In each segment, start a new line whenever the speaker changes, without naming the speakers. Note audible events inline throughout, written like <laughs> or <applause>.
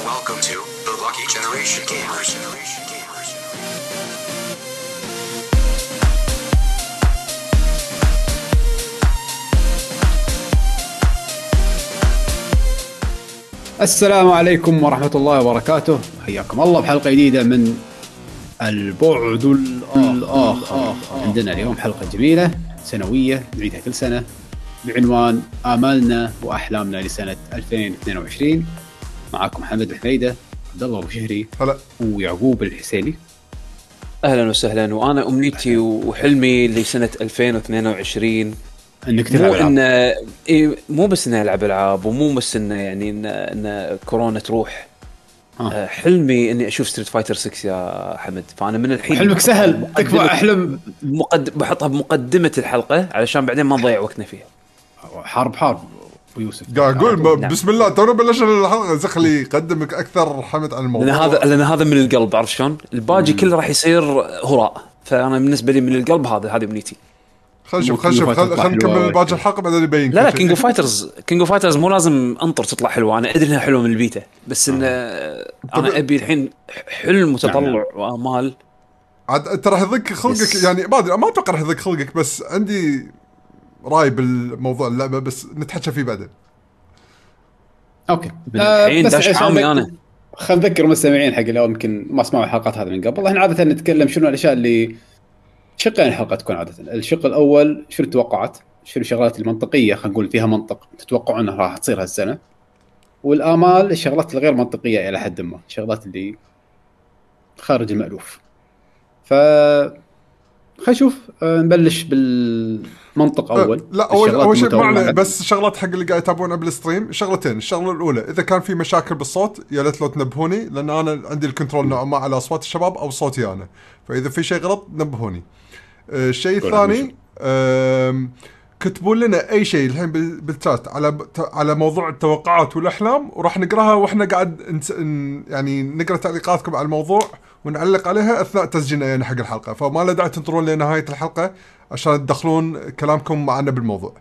Welcome to the Lucky Generation Gamers.
السلام عليكم ورحمة الله وبركاته. حياكم الله بحلقة جديدة من البعد الآخر. عندنا اليوم حلقة جميلة سنوية نعيدها كل سنة بعنوان آمالنا وأحلامنا لسنة 2022 معكم محمد الحميدة عبد الله أبو شهري
هلا.
ويعقوب الحسيني.
أهلا وسهلا. وأنا أمنيتي وحلمي لسنة 2022
إنك تلعب
مو
ألعاب.
ان إيه مو بس انه ألعب العاب ومو بس انه يعني ان إن كورونا تروح.
آه.
آه، حلمي إني أشوف Street Fighter 6 يا حمد. فأنا من الحين
حلمك سهل. تكفى أحلم.
مقد... بحطها بمقدمة الحلقة علشان بعدين ما نضيع وقتنا فيها.
حرب حرب. ابو يوسف.
قاعد
نعم.
بسم الله تونا بلشنا الحلقة زي خلي يقدمك أكثر حمد عن الموضوع.
لأن هذا لأن هذا من القلب عرفت شلون؟ الباقي كله راح يصير هراء. فأنا بالنسبة لي من القلب هذا هذه أمنيتي.
خلينا نشوف خلينا نشوف. خلينا نكمل. باقي الحلقة بعدين يبين
لا لا
King.
of Fighters King of Fighters مو لازم أنطر تطلع حلوة. أنا أدري إنها حلوة من البيتا بس انه أنا أبي الحين حلم وتطلع وآمال.
عاد انت راح يضيق خلقك. يعني ما أدري ما أتوقع راح يضيق خلقك بس عندي راي بالموضوع اللعبه بس نتحكى فيه بعدين.
أوكي.
من الحين
بس
داش حامي أنا.
خلينا نذكر المستمعين حق اللي يمكن ما سمعوا الحلقات هذه من قبل. إحنا عادة نتكلم شنو الأشياء اللي شقين الحلقة تكون عادة. الشق الأول شنو التوقعات؟ شنو الشغلات المنطقية خلينا نقول فيها منطق تتوقعون إنها راح تصير هالسنة. والآمال الشغلات الغير منطقية إلى حد ما. الشغلات اللي خارج المألوف. ف خلينا نشوف آه، نبلش اول
أه، لا اول أول شيء. معنا بس شغلات حق اللي قاعد يتابعون قبل ال stream شغلتين الشغلة الأولى إذا كان في مشاكل بالصوت يا ليت لو تنبهوني لأن أنا عندي ال control نوعا ما على أصوات الشباب أو صوتي أنا. فإذا في شيء غلط نبهوني. أه، الشيء
قول
الثاني كتبوا لنا أي شيء الحين بال- بالشات على على موضوع التوقعات والأحلام وراح نقراها وإحنا قاعد يعني نقرأ تعليقاتكم على الموضوع ونعلق عليها أثناء تسجيلنا يعني حق الحلقة. فما له داعي تنطرون لنهاية الحلقة. عشان تدخلون كلامكم معنا بالموضوع.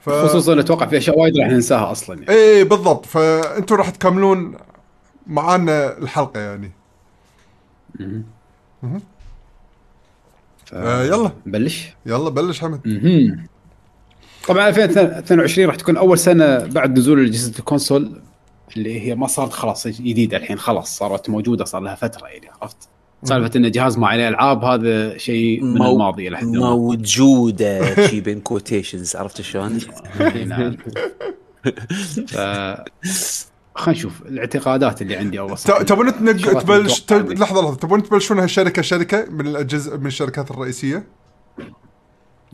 ف...
خصوصا أتوقع في أشياء وايد راح ننساها أصلا يعني.
اي بالضبط. فانتم راح تكملون معانا الحلقة يعني. آه يلا.
نبلش؟
يلا بلش حمد.
طبعا 2022 راح تكون أول سنة بعد نزول اجهزه الكونسول اللي هي ما صارت خلاص جديدة الحين خلاص صارت موجودة صار لها فترة يعني عرفت؟ سالفة إن جهاز ما عليه ألعاب هذا شيء من
مو-
الماضي إلى حد ما.
موجودة شي بين كوتيشنز عرفت شلون؟
نعم. ف خلينا نشوف الاعتقادات اللي عندي اول
ت- تبون تبلش. لحظة لحظة. تبون تبلشون هالشركة شركة من الاجهزه من الشركات الرئيسية؟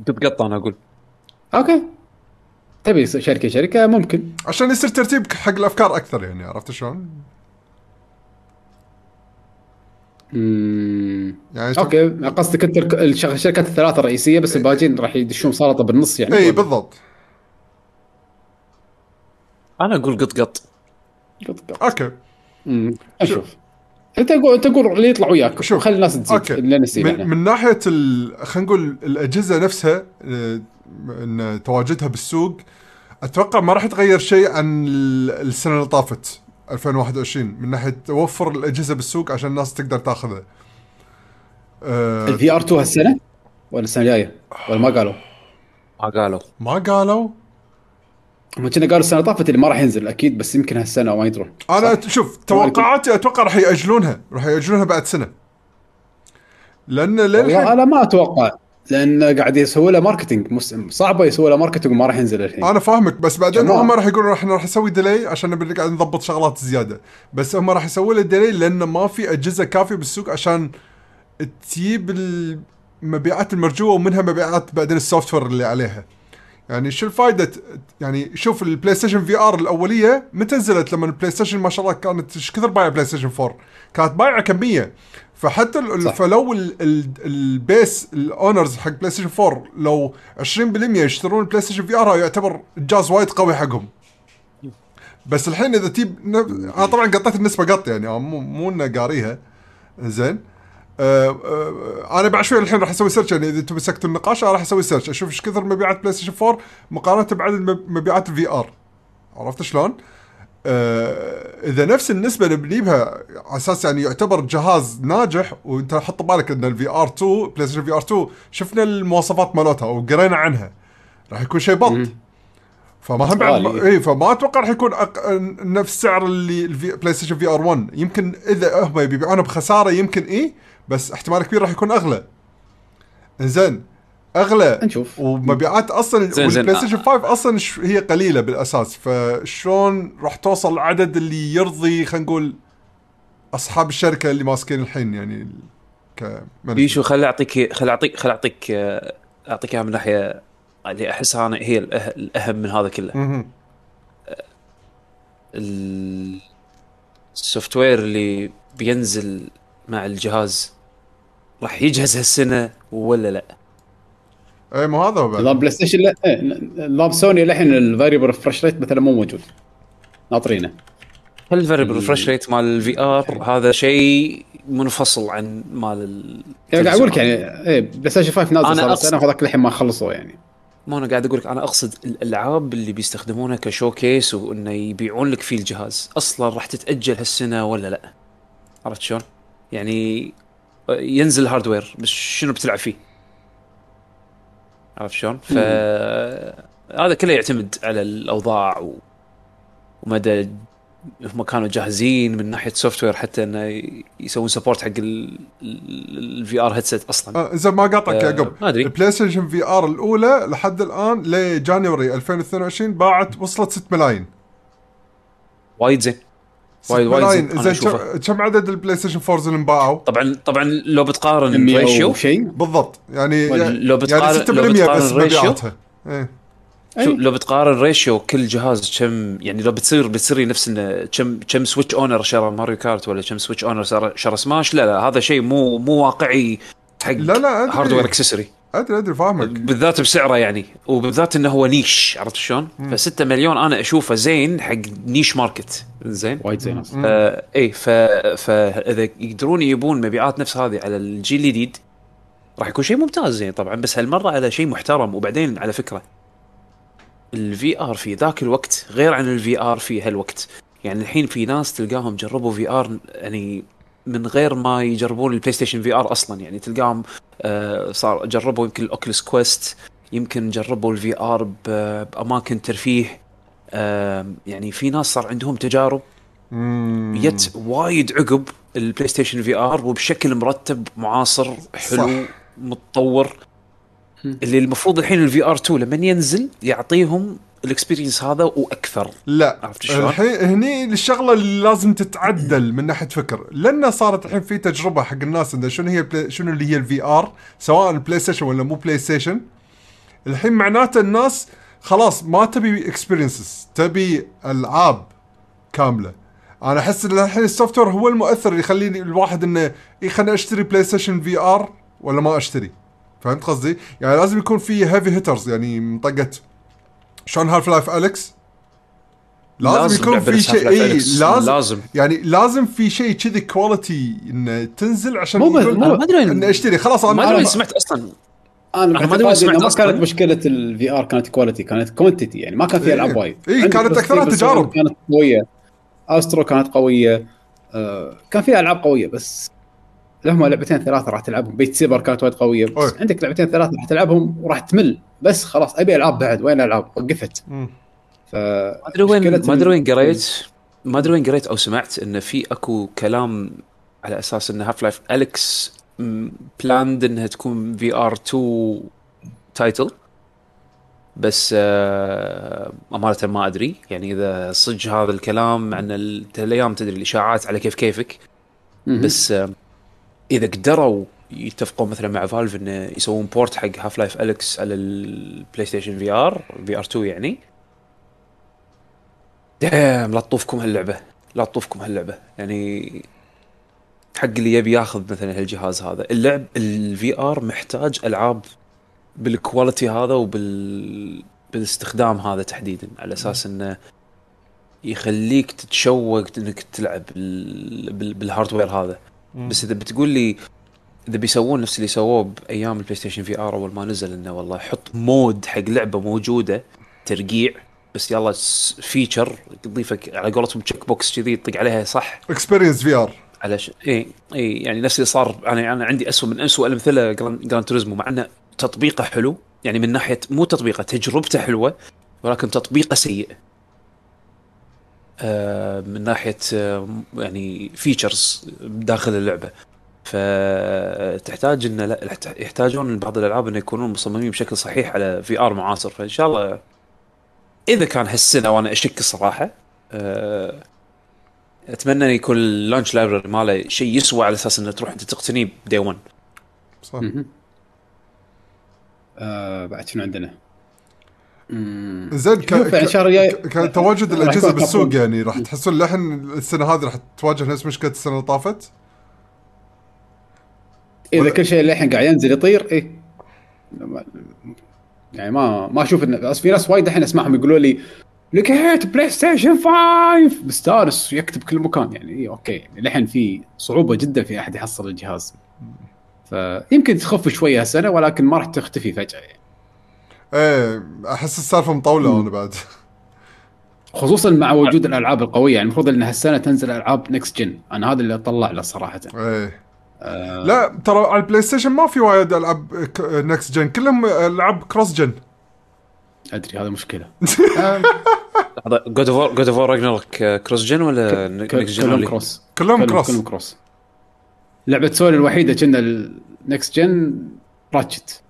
تتقطع أنا أقول
أوكي. تبي شركة شركة؟ ممكن.
عشان يصير ترتيب حق الأفكار أكثر يعني عرفت شلون؟
مم.
يعني
أوكي قصدك انت الشركات الثلاثة الرئيسية بس الباقيين راح يدشون سلطة بالنص يعني.
اي بالضبط.
أنا أقول قط قط.
قط قط.
أوكي.
امم أشوف. أنت قول أنت قول اللي يطلع وياك.
شوف.
خلي الناس تزيد
أوكي.
لين نسيب
من, من ناحية ال... خلينا نقول الأجهزة نفسها آه، إن تواجدها بالسوق أتوقع ما راح يتغير شيء عن ال- السنة اللي طافت. 2021 من ناحية توفر الأجهزة بالسوق عشان الناس تقدر تاخذها.
ال VR 2 هالسنة؟ ولا السنة الجاية؟ ولا ما قالوا؟
ما قالوا.
ما قالوا؟
هم كنا قالوا السنة طافت اللي ما راح ينزل أكيد بس يمكن هالسنة ما يدرون. أنا؟
شوف توقعاتي أتوقع راح يأجلونها راح يأجلونها بعد سنة.
لأن
للحين
أنا ما أتوقع. لأن قاعد يسوي له marketing مس... صعبة يسوي له marketing وما راح ينزل الحين.
أنا فاهمك بس بعدين. هم راح يقولون إحنا راح نسوي delay عشان نقعد نضبط شغلات زيادة. بس هم راح يسوي له delay لأن ما في أجهزة كافية بالسوق عشان تجيب المبيعات المرجوة ومنها مبيعات بعدين ال software اللي عليها. يعني شو الفائده يعني شوف ال PlayStation VR الأولية متى نزلت لما ال PlayStation ما شاء الله كانت إيش كثر بايع PlayStation 4 كانت بايعة كمية. فحتى ال-
صح.
فلو ال- ال- ال base ال owners حق PlayStation 4 لو 20% يشترون ال PlayStation VR يعتبر انجاز وايد قوي حقهم. بس الحين إذا تجيب أنا طبعا قطيت النسبة قط يعني مو مو إنه قاريها. زين. آه آه أنا بعد شوي الحين راح أسوي search يعني إذا تبي سكتوا النقاش أنا راح أسوي search أشوف إيش كثر مبيعات PlayStation 4 مقارنة بعدد مب- مبيعات ال VR عرفت شلون؟ آه إذا نفس النسبة اللي بنجيبها على أساس يعني يعتبر جهاز ناجح وأنت حط بالك إن ال VR 2 PlayStation VR 2 شفنا المواصفات مالتها وقرينا عنها. راح يكون شيء بط. فما هم بعد. اي فما أتوقع راح يكون أق... نفس سعر اللي. PlayStation VR 1 يمكن إذا هم بيبيعونه بخسارة يمكن اي بس احتمال كبير راح يكون أغلى. زين أغلى
نشوف.
ومبيعات
أصلا.
وال PlayStation 5 أصلا هي قليلة بالأساس فشلون راح توصل العدد اللي يرضي خلينا نقول أصحاب الشركة اللي ماسكين الحين يعني ك
بيشو خل أعطيك خل أعطيك خل أعطيك آه، أعطيك إياها من ناحية اللي احسها أنا هي الأهم من هذا كله. ال- ال software اللي بينزل مع الجهاز راح يجهز هالسنة ولا لا؟
اي مو هذا هو بعد
نظام PlayStation لا إيه، نظام سوني للحين ال variable refresh rate مثلا مو موجود ناطرينه
هل ال variable refresh rate مال ال VR هذا شيء منفصل عن مال ال
يعني قاعد أقول لك يعني إيه PlayStation 5 نازل
أنا
صار
أقصد-
سنه وهذاك للحين ما خلصوا يعني
ما أنا قاعد أقول لك أنا أقصد الألعاب اللي بيستخدمونها ك showcase وإنه يبيعون لك فيه الجهاز أصلا راح تتأجل هالسنة ولا لا؟ عرفت شلون؟ يعني ينزل ال hardware بس شنو بتلعب فيه؟ عرفت شلون؟ ف هذا كله يعتمد على الأوضاع و... ومدى هم كانوا جاهزين من ناحية software حتى إنه يسوون support حق ال VR headset أصلا
آه، زين ما قاطعك يا قبل
ما أدري.
البلاي ستيشن VR الأولى لحد الآن ل January 2022 باعت وصلت 6 ملايين
وايد زين
6
وايد- وايد زين،.
كم- عدد البلاي ستيشن 4 اللي انباعوا؟
طبعا طبعا لو بتقارن
100
ratio
وشيء.
بالضبط. يعني
ولا-
يعني
لو بتقارن-
6%
لو بتقارن
بس
ال ratio؟
مبيعاتها إيه.
شو لو بتقارن ريشيو كل جهاز كم يعني لو بتصير بتصير نفس إنه كم كم سويتش owner شرى ماريو كارت ولا كم سويتش owner شرى سماش لا لا هذا شيء مو مو واقعي حق
لا، لا،.
hardware accessory
أدري أدري فاهمك.
بالذات بسعره يعني وبالذات إنه هو niche عرفت شلون؟ ف6 مليون أنا أشوفه زين حق niche market. زين؟
وايد زين.
آه اي ف فاذا يقدرون يجيبون مبيعات نفس هذه على الجيل الجديد راح يكون شيء ممتاز يعني طبعا بس هالمرة على شيء محترم. وبعدين على فكرة ال VR في ذاك الوقت غير عن ال VR في هالوقت. يعني الحين في ناس تلقاهم جربوا VR يعني من غير ما يجربون البلاي ستيشن VR أصلا. يعني تلقاهم آه صار جربوا يمكن الاوكلس كويست يمكن جربوا ال VR بأماكن ترفيه. آه يعني في ناس صار عندهم تجارب. جت وايد عقب البلاي ستيشن VR وبشكل مرتب معاصر حلو
صح.
متطور. اللي المفروض الحين ال VR 2 لما ينزل يعطيهم ال experience هذا وأكثر.
لا
عرفت شلون؟
الحين هني الشغلة اللي لازم تتعدل من ناحية فكر. لأن صارت الحين في تجربة حق الناس انه شنو هي شنو اللي هي ال VR سواء البلاي ستيشن ولا مو بلاي ستيشن. الحين معناته الناس خلاص ما تبي experiences تبي ألعاب كاملة. أنا أحس إن الحين ال software هو المؤثر اللي يخليني الواحد إنه اي خليني أشتري بلاي ستيشن VR ولا ما أشتري. فهمت قصدي؟ يعني لازم يكون في heavy hitters يعني منطقة شلون هاف لايف اليكس لازم, يكون
لعبة
في شيء اي. لازم
لازم.
يعني لازم في شيء كذي quality إنه تنزل عشان
مو
ما أدري وين
اني اشتري خلاص
ما
أنا
ادري وين
أنا-
سمعت
أصلا
أنا ما
باعتقادي
سمعت
ما
أصلاً.
كانت مشكلة ال VR كانت quality كانت quantity يعني ما كان فيها
إيه.
العاب وايد
إيه،
عندك
كانت
بس
تجارب.
كانت قوية أسترو كانت قوية آه كان فيها ألعاب قوية بس لهم لعبتين ثلاثة راح تلعبهم. بيت سيبر كانت وايد قوية. بس
أوي.
عندك لعبتين ثلاثة راح تلعبهم وراح تمل. بس خلاص أبي ألعاب بعد. وين الالعاب وقفت. ف
ما أدري وين ما أدري وين قريت. ما أدري وين قريت أو سمعت انه في أكو كلام على أساس إن هاف لايف اليكس planned إنها تكون VR 2 title بس آه أمانة ما أدري. يعني إذا صدق هذا الكلام عن الأيام تدري الإشاعات على كيف كيفك. بس آه إذا قدروا يتفقون مثلا مع فالف انه يسوون port حق هاف لايف اليكس على البلاي ستيشن VR VR 2 يعني. دام لا تطوفكم هاللعبة. لا تطوفكم هاللعبة. يعني حق اللي يبي ياخذ مثلا هالجهاز هذا. اللعب ال VR محتاج ألعاب بال quality هذا وبال بالاستخدام هذا تحديدا. على أساس إنه يخليك تتشوق إنك تلعب بال... بال... بال hardware هذا. بس إذا بتقول لي إذا بيسوون نفس اللي سووه بأيام البلاي ستيشن VR أول ما نزل إنه والله حط mode حق لعبة موجودة ترقيع بس يلا feature تضيفك على قولتهم check box كذي تطق عليها صح؟
experience VR
على ش... اي اي يعني نفس اللي صار أنا أنا عندي اسوء من اسوء الأمثلة جران, جران توريزمو مع إنه تطبيقه حلو يعني من ناحيه مو تطبيقه تجربته حلوة ولكن تطبيقه سيء. من ناحية آه يعني features داخل اللعبة فتحتاج إن لا يحتاجون بعض الألعاب انه يكونون مصممين بشكل صحيح على VR معاصر فإن شاء الله إذا كان هالسنة وأنا أشك الصراحه أه أتمنى إن يكون اللانش لايبرري ماله شيء يسوى على أساس إنه تروح أنت تقتنيه بدي 1
صح.
آه بعد شنو عندنا؟
زين ك...
يعني
ك- كان تواجد
الأجهزة
بالسوق. يعني راح تحسون لحن السنة هذه راح تواجه نفس مشكلة السنة اللي طافت؟
إذا كل شيء للحين قاعد ينزل يطير ما- يعني ما ما أشوف ان بس في ناس وايد الحين أسمعهم يقولوا لي لقيت بلاي ستيشن 5 مستانس يكتب كل مكان. يعني اي okay. يعني الحين في صعوبة جدا في أحد يحصل الجهاز. فيمكن تخف شوية هالسنة ولكن ما راح تختفي فجأة يعني.
إيه أحس السالفة مطولة أنا بعد. <laughs>
خصوصا مع وجود الألعاب القوية يعني المفروض ان هالسنة تنزل ألعاب next gen أنا هذا اللي أطلع له صراحة.
إيه. لا ترى على البلاي ستيشن ما في وايد ألعاب next gen كلهم ألعاب cross gen
أدري هذا مشكلة. <laughs>
هذا جاد اوف جاد اوف راجنروك cross gen ولا next gen
كلهم؟ cross
كلهم
كلهم
cross
كلهم cross لعبة سوني الوحيدة كنا ال next gen راتشت.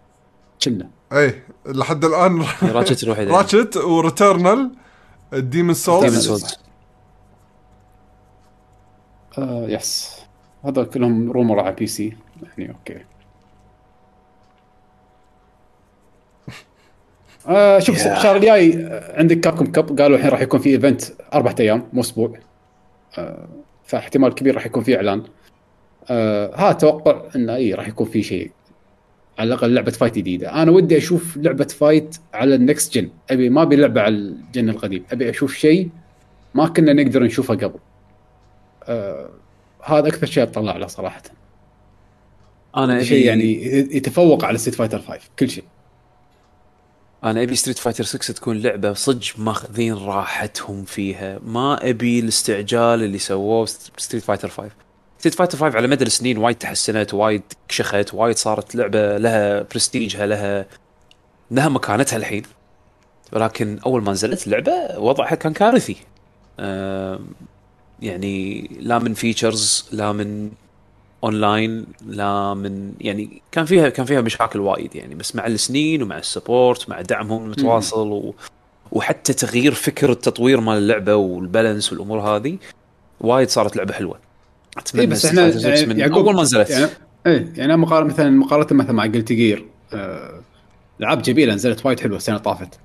كنا.
إيه. لحد الآن
راتشت الوحيده
راتشت وريترنال ديمون سولز
ديمون سولز
yes هذا كلهم rumor على PC يعني okay. آه شوف
Yeah.
الشهر الجاي عندك كابكم cup قالوا الحين راح يكون في event أربع أيام مو أسبوع. آه فاحتمال كبير راح يكون في إعلان. آه ها أتوقع إنه إي راح يكون في شيء. على الأقل لعبة fight جديدة. أنا ودي أشوف لعبة fight على ال next gen أبي ما أبي لعبة على ال gen القديم. أبي أشوف شيء ما كنا نقدر نشوفه قبل. آه هذا أكثر شيء أطلع له صراحة.
أنا
شيء يعني يتفوق على Street Fighter 5 كل شيء.
أنا أبي Street Fighter 6 تكون لعبة صدق ماخذين راحتهم فيها. ما أبي الاستعجال اللي سووه Street Fighter 5 Street Fighter 5 على مدى السنين وايد تحسنت وايد كشخت وايد صارت لعبة لها برستيجها لها لها مكانتها الحين. ولكن أول ما نزلت اللعبة وضعها كان كارثي. آم، يعني لا من features لا من اونلاين لا من يعني كان فيها كان فيها مشاكل وايد يعني بس مع السنين ومع ال support مع دعمهم المتواصل و وحتى تغيير فكر التطوير مال اللعبة وال balance والأمور هذه وايد صارت لعبة حلوة. أتمنى
إيه بس إحنا
Fighter 6
يعني
أول ما نزلت.
يعني إيه يعني مقارنة مثلا مقارنة مثلا مع Guilty Gear العاب جميلة نزلت وايد حلوة السنة طافت.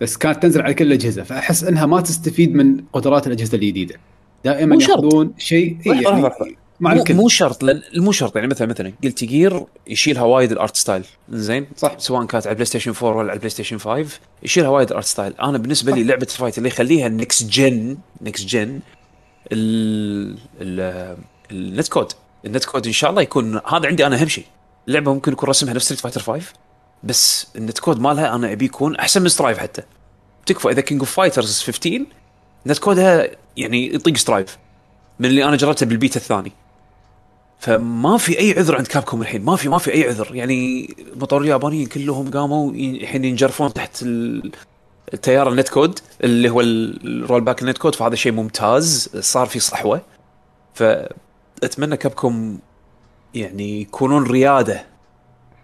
بس كانت تنزل على كل الأجهزة فأحس إنها ما تستفيد من قدرات الأجهزة الجديدة. دائما. يأخذون شيء إيه يعني. مع
مو, مو شرط لأن مو شرط. يعني مثلا مثلا Guilty Gear يشيلها وايد ال art style. زين
صح.
سواء كانت على ال PlayStation 4 ولا على ال PlayStation 5 يشيلها وايد ال art style. أنا بالنسبة لي لعبة fight اللي يخليها next gen next gen ال net code. ال net code إن شاء الله يكون هذا عندي أنا أهم شيء. اللعبه ممكن يكون رسمها نفس Street Fighter 5 بس ال net code مالها أنا أبي يكون أحسن من Strive حتى. تكفى إذا King of Fighters 15 net code ها يعني يطيق Strive من اللي أنا جربته بالبيتا الثاني. فما في أي عذر عند Capcom الحين. ما في ما في أي عذر. يعني المطورين اليابانيين كلهم قاموا الحين ينجرفون تحت التيار ال net code اللي هو ال- ال rollback ال net code فهذا شيء ممتاز صار في صحوة. فأتمنى Capcom يعني يكونون ريادة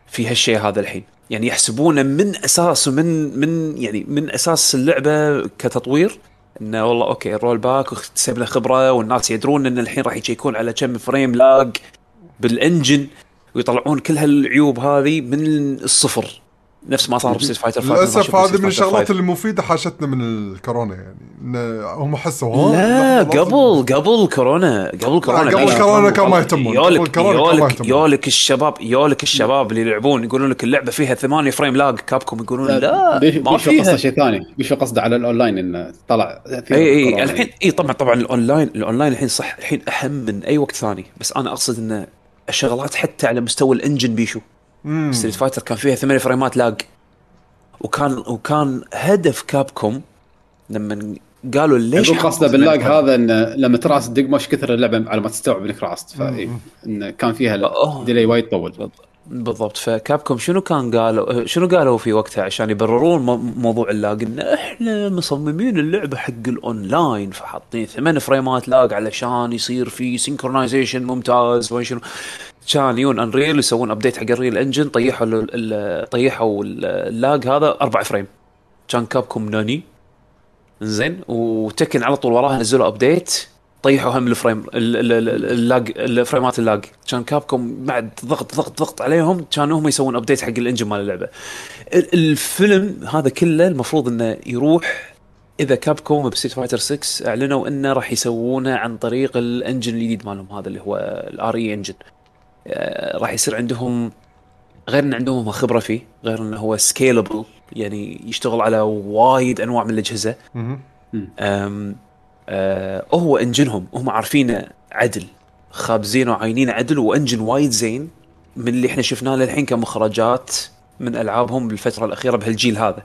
في هالشيء هذا الحين. يعني يحسبونه من اساسه من من يعني من أساس اللعبة كتطوير. إنه والله okay ال rollback واكتسب له خبرة والناس يدرون إن الحين راح يشيكون على كم frame lag بال engine ويطلعون كل هالعيوب هذه من الصفر. نفس ما صار ب Street Fighter 5
للأسف هذه من الشغلات اللي مفيده حاشتنا من الكورونا يعني. هم حسوا ها
لا قبل قبل كورونا قبل كورونا
قبل كورونا كانوا ما يهتمون.
يولك
قبل كورونا كانوا ما
يولك. يولك الشباب يولك الشباب اللي يلعبون يقولون لك اللعبة فيها ثمانية frame lag Capcom يقولون لا ما فيها.
شيء ثاني. بيش قصدة على الأونلاين انه طلع
إي
إي.
الحين إي طبعا طبعا ال online ال online الحين صح الحين أهم من أي وقت ثاني. بس أنا أقصد انه الشغلات حتى على مستوى ال engine بيشو. Street Fighter كان فيها ثمانية فريمات lag. وكان وكان هدف كابكوم لما قالوا ليش
يقول قصده باللاج هذا انه لما تراس الدق مش كثر اللعبة على ما تستوعب إنك راست. فإيه انه كان فيها. ديلي وايد طول.
بالضبط. فكابكوم شنو كان قالوا شنو قالوا في وقتها عشان يبررون مو- موضوع اللاج؟ إن إحنا مصممين اللعبة حق الأونلاين فحاطين ثمان فريمات لاج علشان يصير في سينكرونايزيشن ممتاز وين شنو. كان يون انريل يسوون ابديت حق الريل انجن طيحوا طيحوا ال- اللاج هذا أربع فريم كان كابكوم ناني. زين. وتكن على طول وراها نزلوا ابديت طيحوا هم الفريم ال- ال- ال- اللاج الفريمات اللاج كان كابكم بعد ضغط ضغط ضغط عليهم كانوا هم يسوون ابديت حق الانجن مال اللعبة. ال- الفيلم هذا كله المفروض إنه يروح إذا كابكوم بستيت فايتر 6 أعلنوا إنه راح يسوونه عن طريق الانجن الجديد مالهم هذا اللي هو الار اي انجن راح يصير عندهم غير إن عندهم خبرة فيه غير إنه هو scalable يعني يشتغل على وايد أنواع من
الأجهزة.
أم آه هو engine هم هم عارفينه عدل خابزينه وعاينينه عدل و engine وايد زين من اللي إحنا شفناه للحين كمخرجات من ألعابهم بالفترة الأخيرة بهالجيل هذا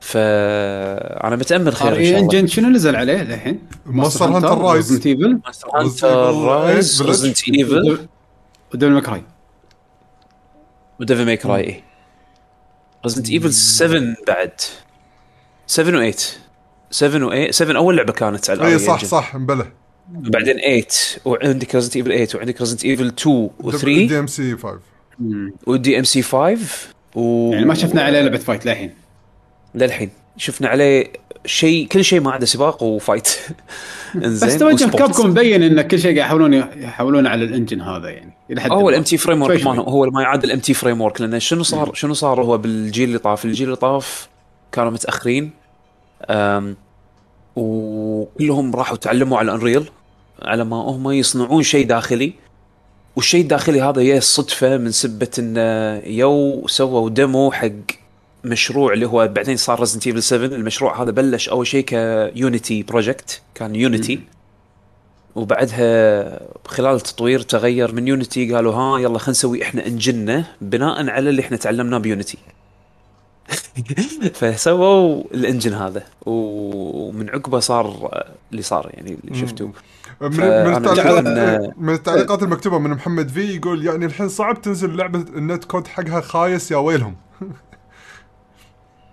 فأنا متأمل خير إن
ار
شاء الله
إنجن شنو نزل عليه الحين؟
Rise.
Resident
Evil Monster Hunter
Rise.
Resident Evil
وديفل ماكراي
وديفل ميك راي اي ريزنت ايفل 7 بعد. 7 و8 7 و8 7 أول لعبة كانت على RE صح.
صح مبلى.
بعدين 8 وعندك Resident Evil 8 وعندك Resident Evil 2 و3
DMC 5
وال DMC 5 و
يعني ما شفنا عليه لعبة fight للحين.
للحين. شفنا عليه شيء كل شيء ما عدا سباق و fight. <laughs>
إنزين بس توجه. Capcom مبين إن كل شيء قاعد يحاولون يحولون على ال engine هذا يعني إلى حد
هو. ال
MT
Framework هو ما يعادل ال MT Framework لأن شنو صار شنو صار هو بالجيل اللي طاف؟ الجيل اللي طاف كانوا متأخرين وكلهم راحوا تعلموا على ال Unreal على ما هم يصنعون شيء داخلي. والشيء الداخلي هذا يا صدفه من سبة انه يو سووا demo حق مشروع اللي هو بعدين صار Resident Evil 7 المشروع هذا بلش أول شيء ك Unity project كان Unity وبعدها خلال التطوير تغير من Unity قالوا ها يلا خلينا نسوي إحنا engine نا بناء على اللي إحنا تعلمناه ب Unity <laughs> فسووا ال engine هذا. ومن عقبه صار اللي صار يعني اللي شفتوه.
من, من,
إن-
التعليقات المكتوبة من محمد في يقول يعني الحين صعب تنزل لعبة ال net code حقها خايس يا ويلهم. <laughs>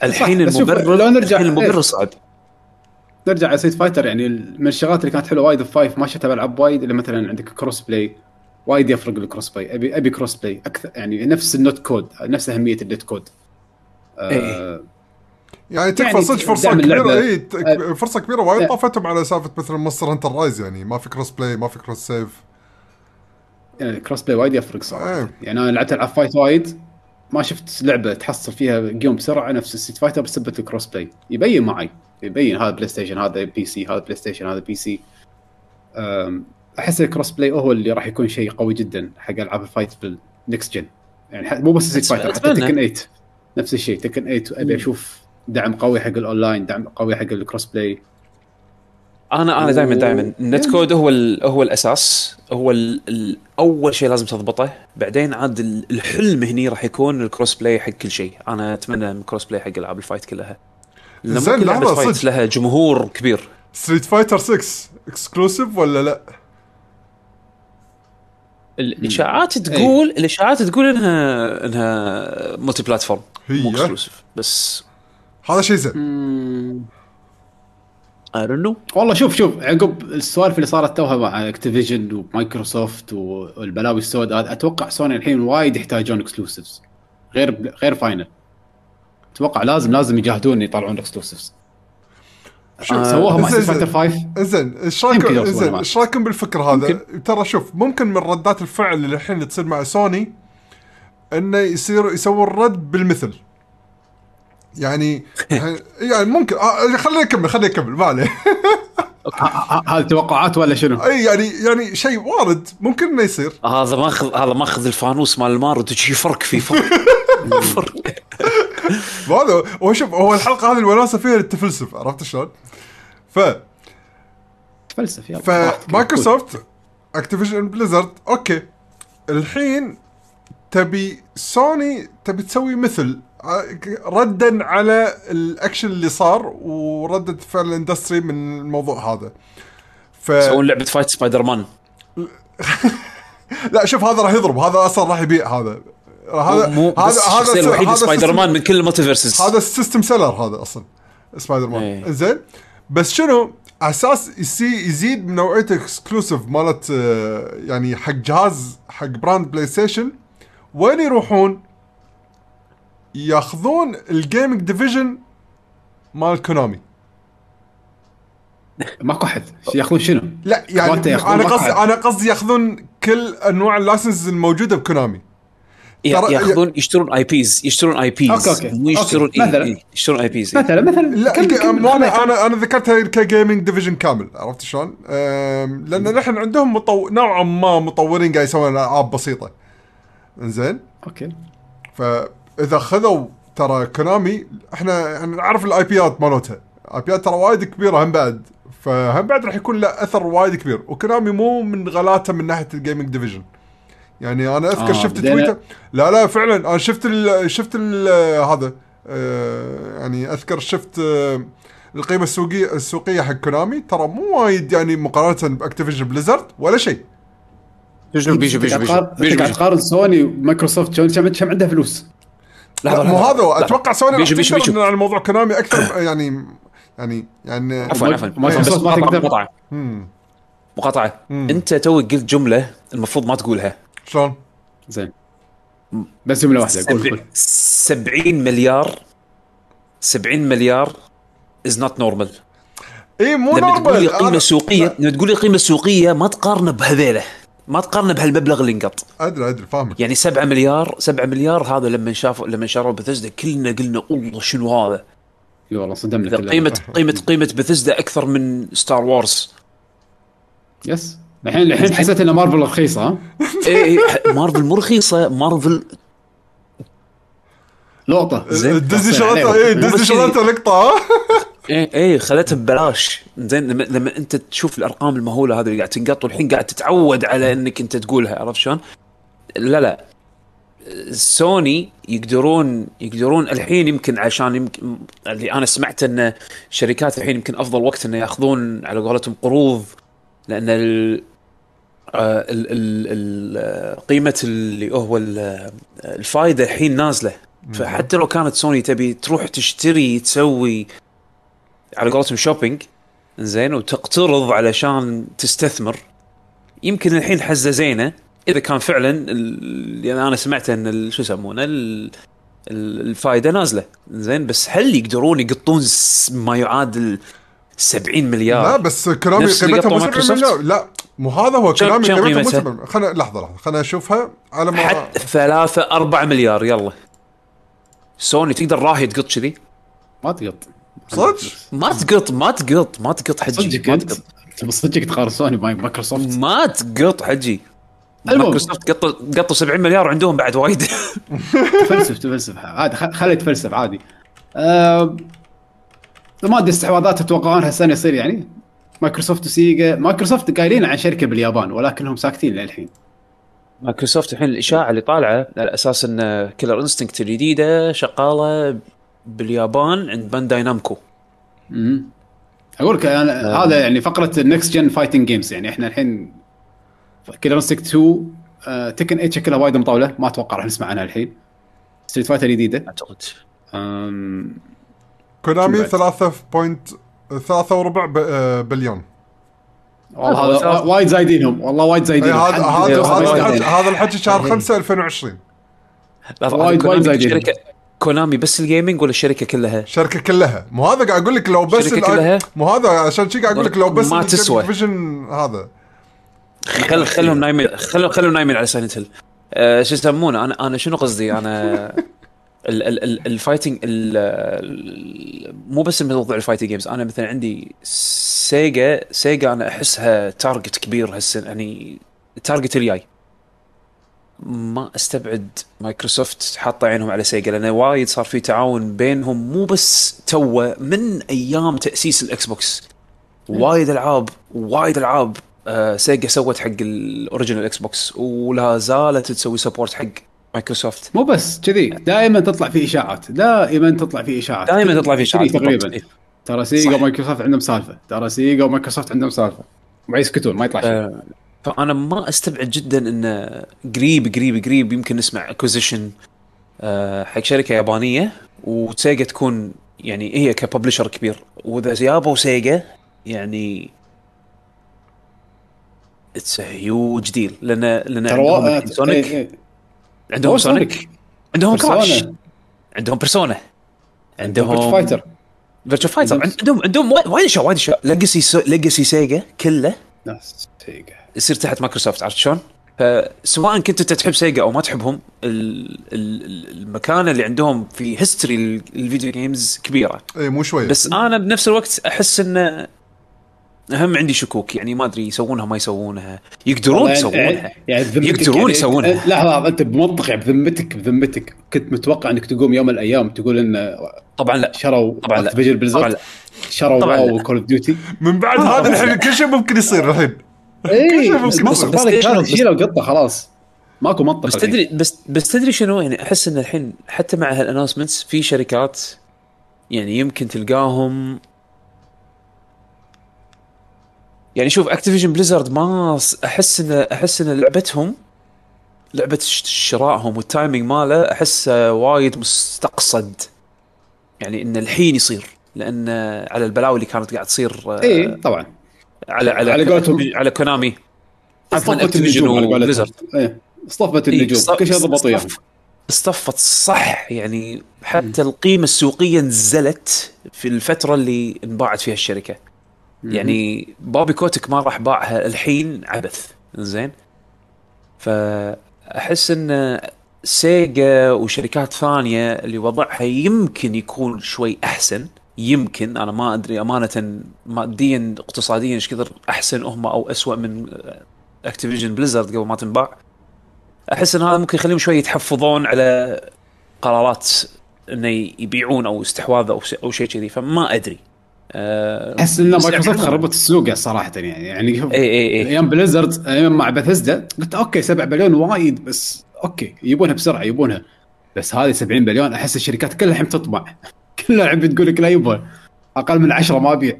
الحين المبرر
لو نرجع-
الحين المبرر
إيه.
صعب
نرجع على سيت فايتر يعني من الشغلات اللي كانت حلوة وايد في five ما شفتها بالعاب وايد اللي مثلا عندك cross-play وايد يفرق ال cross-play ابي أبي cross-play أكثر يعني نفس ال net code نفس أهمية ال net code آه
إيه.
يعني تكفى
يعني
صدق فرصة
كبيرة.
اي ت- فرصة كبيرة. وايد
أه.
طافتهم على سالفة مثلا Monster Hunter Rise يعني ما في cross-play ما في cross-save
يعني ال cross-play وايد يفرق صراحة.
إيه.
يعني أنا لعبت ألعاب fight وايد. ما شفت لعبة تحصل فيها game بسرعة نفس ال Street Fighter بسبة ال cross-play يبين معي. يبين هذا بلاي ستيشن هذا بي سي هذا بلاي ستيشن هذا بي سي أحس ال cross-play هو اللي راح يكون شيء قوي جدا حق ألعاب ال fight بال next gen يعني مو بس
أتمنى-
Fighter حتى. Tekken 8 نفس الشيء Tekken 8 أبي أشوف دعم قوي حق الاونلاين دعم قوي حق ال cross-play
أنا أنا دائما
و-
دائما ال net code هو ال- هو الأساس. هو ال- ال- أول شيء لازم تضبطه. بعدين عاد ال- الحلم هني راح يكون ال cross-play حق كل شيء. أنا أتمنى ال cross-play حق ألعاب ال fight كلها.
زين، لحظة،
fight
صدق.
لها جمهور كبير.
Street Fighter 6 exclusive ولا لا؟
الإشاعات تقول الإشاعات تقول إنها إنها multi-platform
هي؟
مو اكسكلوسيف بس
هذا شيء زين.
اي
والله شوف شوف عقب السوالف اللي صارت توها مع Activision و Microsoft والبلاوي السوداء أتوقع سوني الحين وايد يحتاجون exclusives غير غير Final أتوقع لازم لازم يجاهدون يطلعون exclusives سووها مع Fighter
زين.
5
زين
إيش
رايكم زين. إيش رأيكم بالفكر هذا؟ ترى شوف ممكن من ردات الفعل اللي الحين تصير مع سوني إنه يصير يسوون الرد بالمثل يعني <laughs> يعني ممكن آه، خليني أكمل خليني أكمل ما عليه <laughs>
هذه توقعات ولا شنو؟
أي يعني يعني شيء وارد ممكن انه يصير
هذا ماخذ هذا ماخذ الفانوس مال المارد وشي فرق في فرق <laughs> فرق
هذا هو شوف هو الحلقة هذه الوناسه فيها التفلسف عرفت شلون؟ ف
فلسف يلا. ف
Microsoft Activision Blizzard okay الحين تبي سوني تبي تسوي مثل ردا على الاكشن اللي صار وردة فعل ال industry من الموضوع هذا. ف
يسوون لعبة fight Spider-Man
لا شوف هذا راح يضرب. هذا أصلا راح يبيع هذا. هذا
مو الشخصية
س-
الوحيده سبايدر مان من كل ال multiverses
هذا ال system seller هذا أصلا سبايدر مان
إيه.
زين. بس شنو؟ على أساس يسي يزيد من نوعية exclusive مالت آه، يعني حق جهاز حق brand PlayStation وين يروحون؟ ياخذون ال gaming division مال Konami
ماكو احد ياخذون شنو؟
لا يعني
أنا.
قصدي أنا قصدي ياخذون كل أنواع ال license الموجودة ب Konami ترى-
ياخذون يشترون IPs يشترون IPs
okay، okay.
مو يشترون. إيه،
مثلاً.
إيه، يشترون IPs
مثلا مثلا
لا
كم- كم- أنا
أنا أنا ذكرتها ك gaming division كامل عرفت شلون؟ لأن نحن عندهم مطو... نوعا ما مطورين قاعد يسوون العاب بسيطة. إنزين؟
okay
فاذا خذوا ترى Konami إحنا يعني نعرف ال IPات مالتها، ال IPات ترى وايد كبيرة هم بعد. فهم بعد راح يكون له أثر وايد كبير، و Konami مو من غلاته من ناحية ال gaming division. يعني أنا أذكر
آه،
شفت تويتر لا لا فعلا. أنا شفت ال شفت ال هذا آه، يعني أذكر شفت آه، القيمة السوقية السوقية حق Konami. ترى مو وايد يعني مقارنة ب Activision Blizzard ولا شيء.
بيجو بيجو
أنت
بيجو بيجو
قاعد
بيجو
تقارن سوني ومايكروسوفت كم كم عندها فلوس؟
لحظة،
لا مو هذا. أتوقع سوني راح
بيجو بيجو
تقدر
بيجو
على موضوع كونامي أكثر يعني يعني يعني
عفوا عفوا. بس
ما تقدر.
مقاطعة.
مم.
مقاطعة. أنت توك قلت جملة المفروض ما تقولها.
شلون؟
زين. بس جملة واحدة. قول قول.
70 مليار 70 مليار از نوت نورمال
اي مو
لما تقول لي normal
قيمة
سوقية لما تقول لي قيمة سوقية ما تقارنه بهذيله. ما تقارنه بهالمبلغ اللي انقط.
أدري أدري فاهمك.
يعني 7 مليار 7 مليار هذا لما شافوا لما شروا بثزدا كلنا قلنا الله شنو هذا؟
إي والله صدمنا. <laughs>
قيمة قيمة قيمة بثزدا أكثر من ستار وارز
يس. الحين الحين حسيت ان مارفل رخيصة ها؟
اي مارفل مو رخيصة مارفل
لقطة.
شغلته
عليهم.
اي
بس
شغلته لقطة <laughs> ها؟
اي اي خلتها ببلاش زين لما, لما أنت تشوف الأرقام المهولة هذه اللي قاعد تنقط والحين قاعد تتعود على إنك أنت تقولها عرفت شلون؟ لا لا سوني يقدرون يقدرون الحين يمكن عشان يمكن اللي أنا سمعت إن الشركات الحين يمكن أفضل وقت انه يأخذون على قولتهم قروض لأن ال آه، ال ال ال قيمة اللي هو ال- الفائده الحين نازلة فحتى لو كانت سوني تبي تروح تشتري تسوي على قولتهم shopping زين وتقترض علشان تستثمر. يمكن الحين حزه زينة. إذا كان فعلا ال- يعني أنا سمعت إن ال- شو يسمونه؟ ال- ال- الفائده نازلة. زين بس هل يقدرون يقطون ما يعادل 70 مليار؟
لا بس
اللي
قيمتها مو
قطعوا
70
مايكروسوفت؟
مليون لا مو هذا هو
كم
قيمتها مو
قيمتها؟
70 خلنا لحظة لحظة. خلنا أشوفها على ما
حتى 3 4 مليار. يلا. سوني تقدر راهي تقط كذي؟
ما تقط.
صدق؟
ما تقط ما تقط ما تقط حجي
صدق
ما
أنت.
تقط.
تبي صدقك تقارن Sony ب Microsoft
ما تقط حجي.
المهم.
مايكروسوفت قطوا قطوا 70 مليار وعندهم بعد وايد. <laughs>
تفلسف تفلسف. عادي خ- خلي يتفلسف عادي. آه ما أدري استحواذات تتوقعون هالسنة يصير يعني. مايكروسوفت وسيجا مايكروسوفت قايلين عن شركة باليابان ولكنهم ساكتين للحين.
مايكروسوفت الحين الإشاعة اللي طالعة على أساس إن Killer Instinct الجديدة شغالة باليابان عند Bandai Namco.
امم أقول لك أنا هذا يعني فقرة ال next gen fighting games يعني إحنا الحين Killer Instinct 2 آه Tekken 8 شكلها وايد مطولة ما أتوقع راح نسمع عنها الحين. Street Fighter
جديدة.
أعتقد.
كونامي
شو بعد؟
3 point ثلاثة وربع ب- آه، بليون.
والله
هذا
وايد زايدينهم والله وايد
إي
زايدينهم.
هذا هذا
إيه،
هذا الحكي
زايدين.
هذا الحكي شهر 5 2020
لحظة،
وايد- وايد زايدين.
شركه كونامي بس ال gaming ولا الشركة كلها؟
الشركة كلها مو هذا قاعد أقول لك لو بس
الشركة
الآي-
كلها؟
مو هذا عشان شي قاعد أقول لك لو بس
ما تسوى.
فيجن هذا
خل خلهم نايمين خلهم خلهم نايمين على Silent Hill أه شو يسمونه أنا أنا شنو قصدي أنا ال- ال- ال- ال fighting ال- ال- مو بس موضوع ال fighting games أنا مثلا عندي سيجا سيجا أنا أحسها target كبير هالسنه يعني ال target الجاي ما استبعد مايكروسوفت حاطه عينهم على سيجا لأن وايد صار في تعاون بينهم مو بس توه من أيام تأسيس ال Xbox. وايد ألعاب وايد ألعاب آه سيجا سوت حق ال original Xbox ولا زالت تسوي support حق مايكروسوفت.
مو بس كذي دائما تطلع في إشاعات دائما تطلع في إشاعات.
دائما تطلع في
إشاعات تقريبا.
إيه.
ترى سيجا. ومايكروسوفت عندهم سالفة ترى سيجا ومايكروسوفت عندهم سالفة. ما يسكتون ما يطلع شيء.
آه، فأنا ما أستبعد جدا انه قريب قريب قريب يمكن نسمع acquisition حق شركة يابانية وسيجا تكون يعني هي ك publisher كبير. وإذا يابوا سيجا يعني it's huge deal لأن
لأن
عندهم Sonic
إيه، إيه.
عندهم Sonic عندهم Crash
Persona.
عندهم Persona
عندهم Fighter
Virtua Fighter
عندهم-
عندهم وايد- اشياء وايد أشياء. legacy legacy سيجا كله
ناس سيجا
يصير تحت مايكروسوفت عرفت شلون؟ فسواء كنت أنت تحب سيجا أو ما تحبهم ال- ال- المكانه اللي عندهم في history ال video games
كبيرة. إي مو شوية.
بس أنا بنفس الوقت أحس انه هم عندي شكوك يعني ما أدري يسوونها ما يسوونها. يقدرون يسوونها.
يعني, يعني
يقدرون
يعني
يسوونها.
لحظة أنت بمنطق يعني بذمتك بذمتك كنت متوقع إنك تقوم يوم من الأيام تقول إن
طبعا لا.
شروا
طبعا لا. طبعا لا.
شروا
طبعاً
WoW
لا.
و Call of Duty
من بعد
آه،
هذا الحين كل شيء ممكن يصير الحين
اي. بالك
بس-
هذا
بس-
شيله وقطه خلاص. ماكو منطق
بس. تدري بس بس تدري شنو؟ يعني أحس إن الحين حتى مع هال announcements في شركات يعني يمكن تلقاهم يعني شوف Activision Blizzard ما أحس ان أحس إن لعبتهم لعبة ش- شرائهم وال timing ماله احسه وايد مستقصد. يعني إن الحين يصير. لأن على البلاوي اللي كانت قاعد تصير آه،
اي طبعا.
على على
على قولتهم-
على كونامي عفوا Activision
النجوم على. و
Blizzard
إيه، اصطفت
إيه،
النجوم. كل شيء ضبطوا
اصطفت صح يعني حتى القيمة السوقية نزلت في الفترة اللي انباعت فيها الشركة. يعني Bobby Kotick ما راح باعها الحين عبث. زين؟ فأحس إن سيجا وشركات ثانية اللي وضعها يمكن يكون شوي أحسن. يمكن أنا ما أدري أمانة ماديا اقتصاديا إيش كثر أحسن هم أو اسوء من Activision Blizzard قبل ما تنباع. أحس إن هذا ممكن يخليهم شوي يتحفظون على قرارات إنه يبيعون أو استحواذ أو أو شيء كذي فما أدري. أه
أحس ان مايكروسوفت خربت السوق صراحة يعني. يعني
اي اي اي
أيام Blizzard أيام مع بثزدا قلت okay 7 بليون وايد بس okay يبونها بسرعة يبونها. بس هذه 70 بليون أحس الشركات كلها الحين تطمع كلها الحين بتقول لك لا يبغى. أقل من 10 ما أبيع.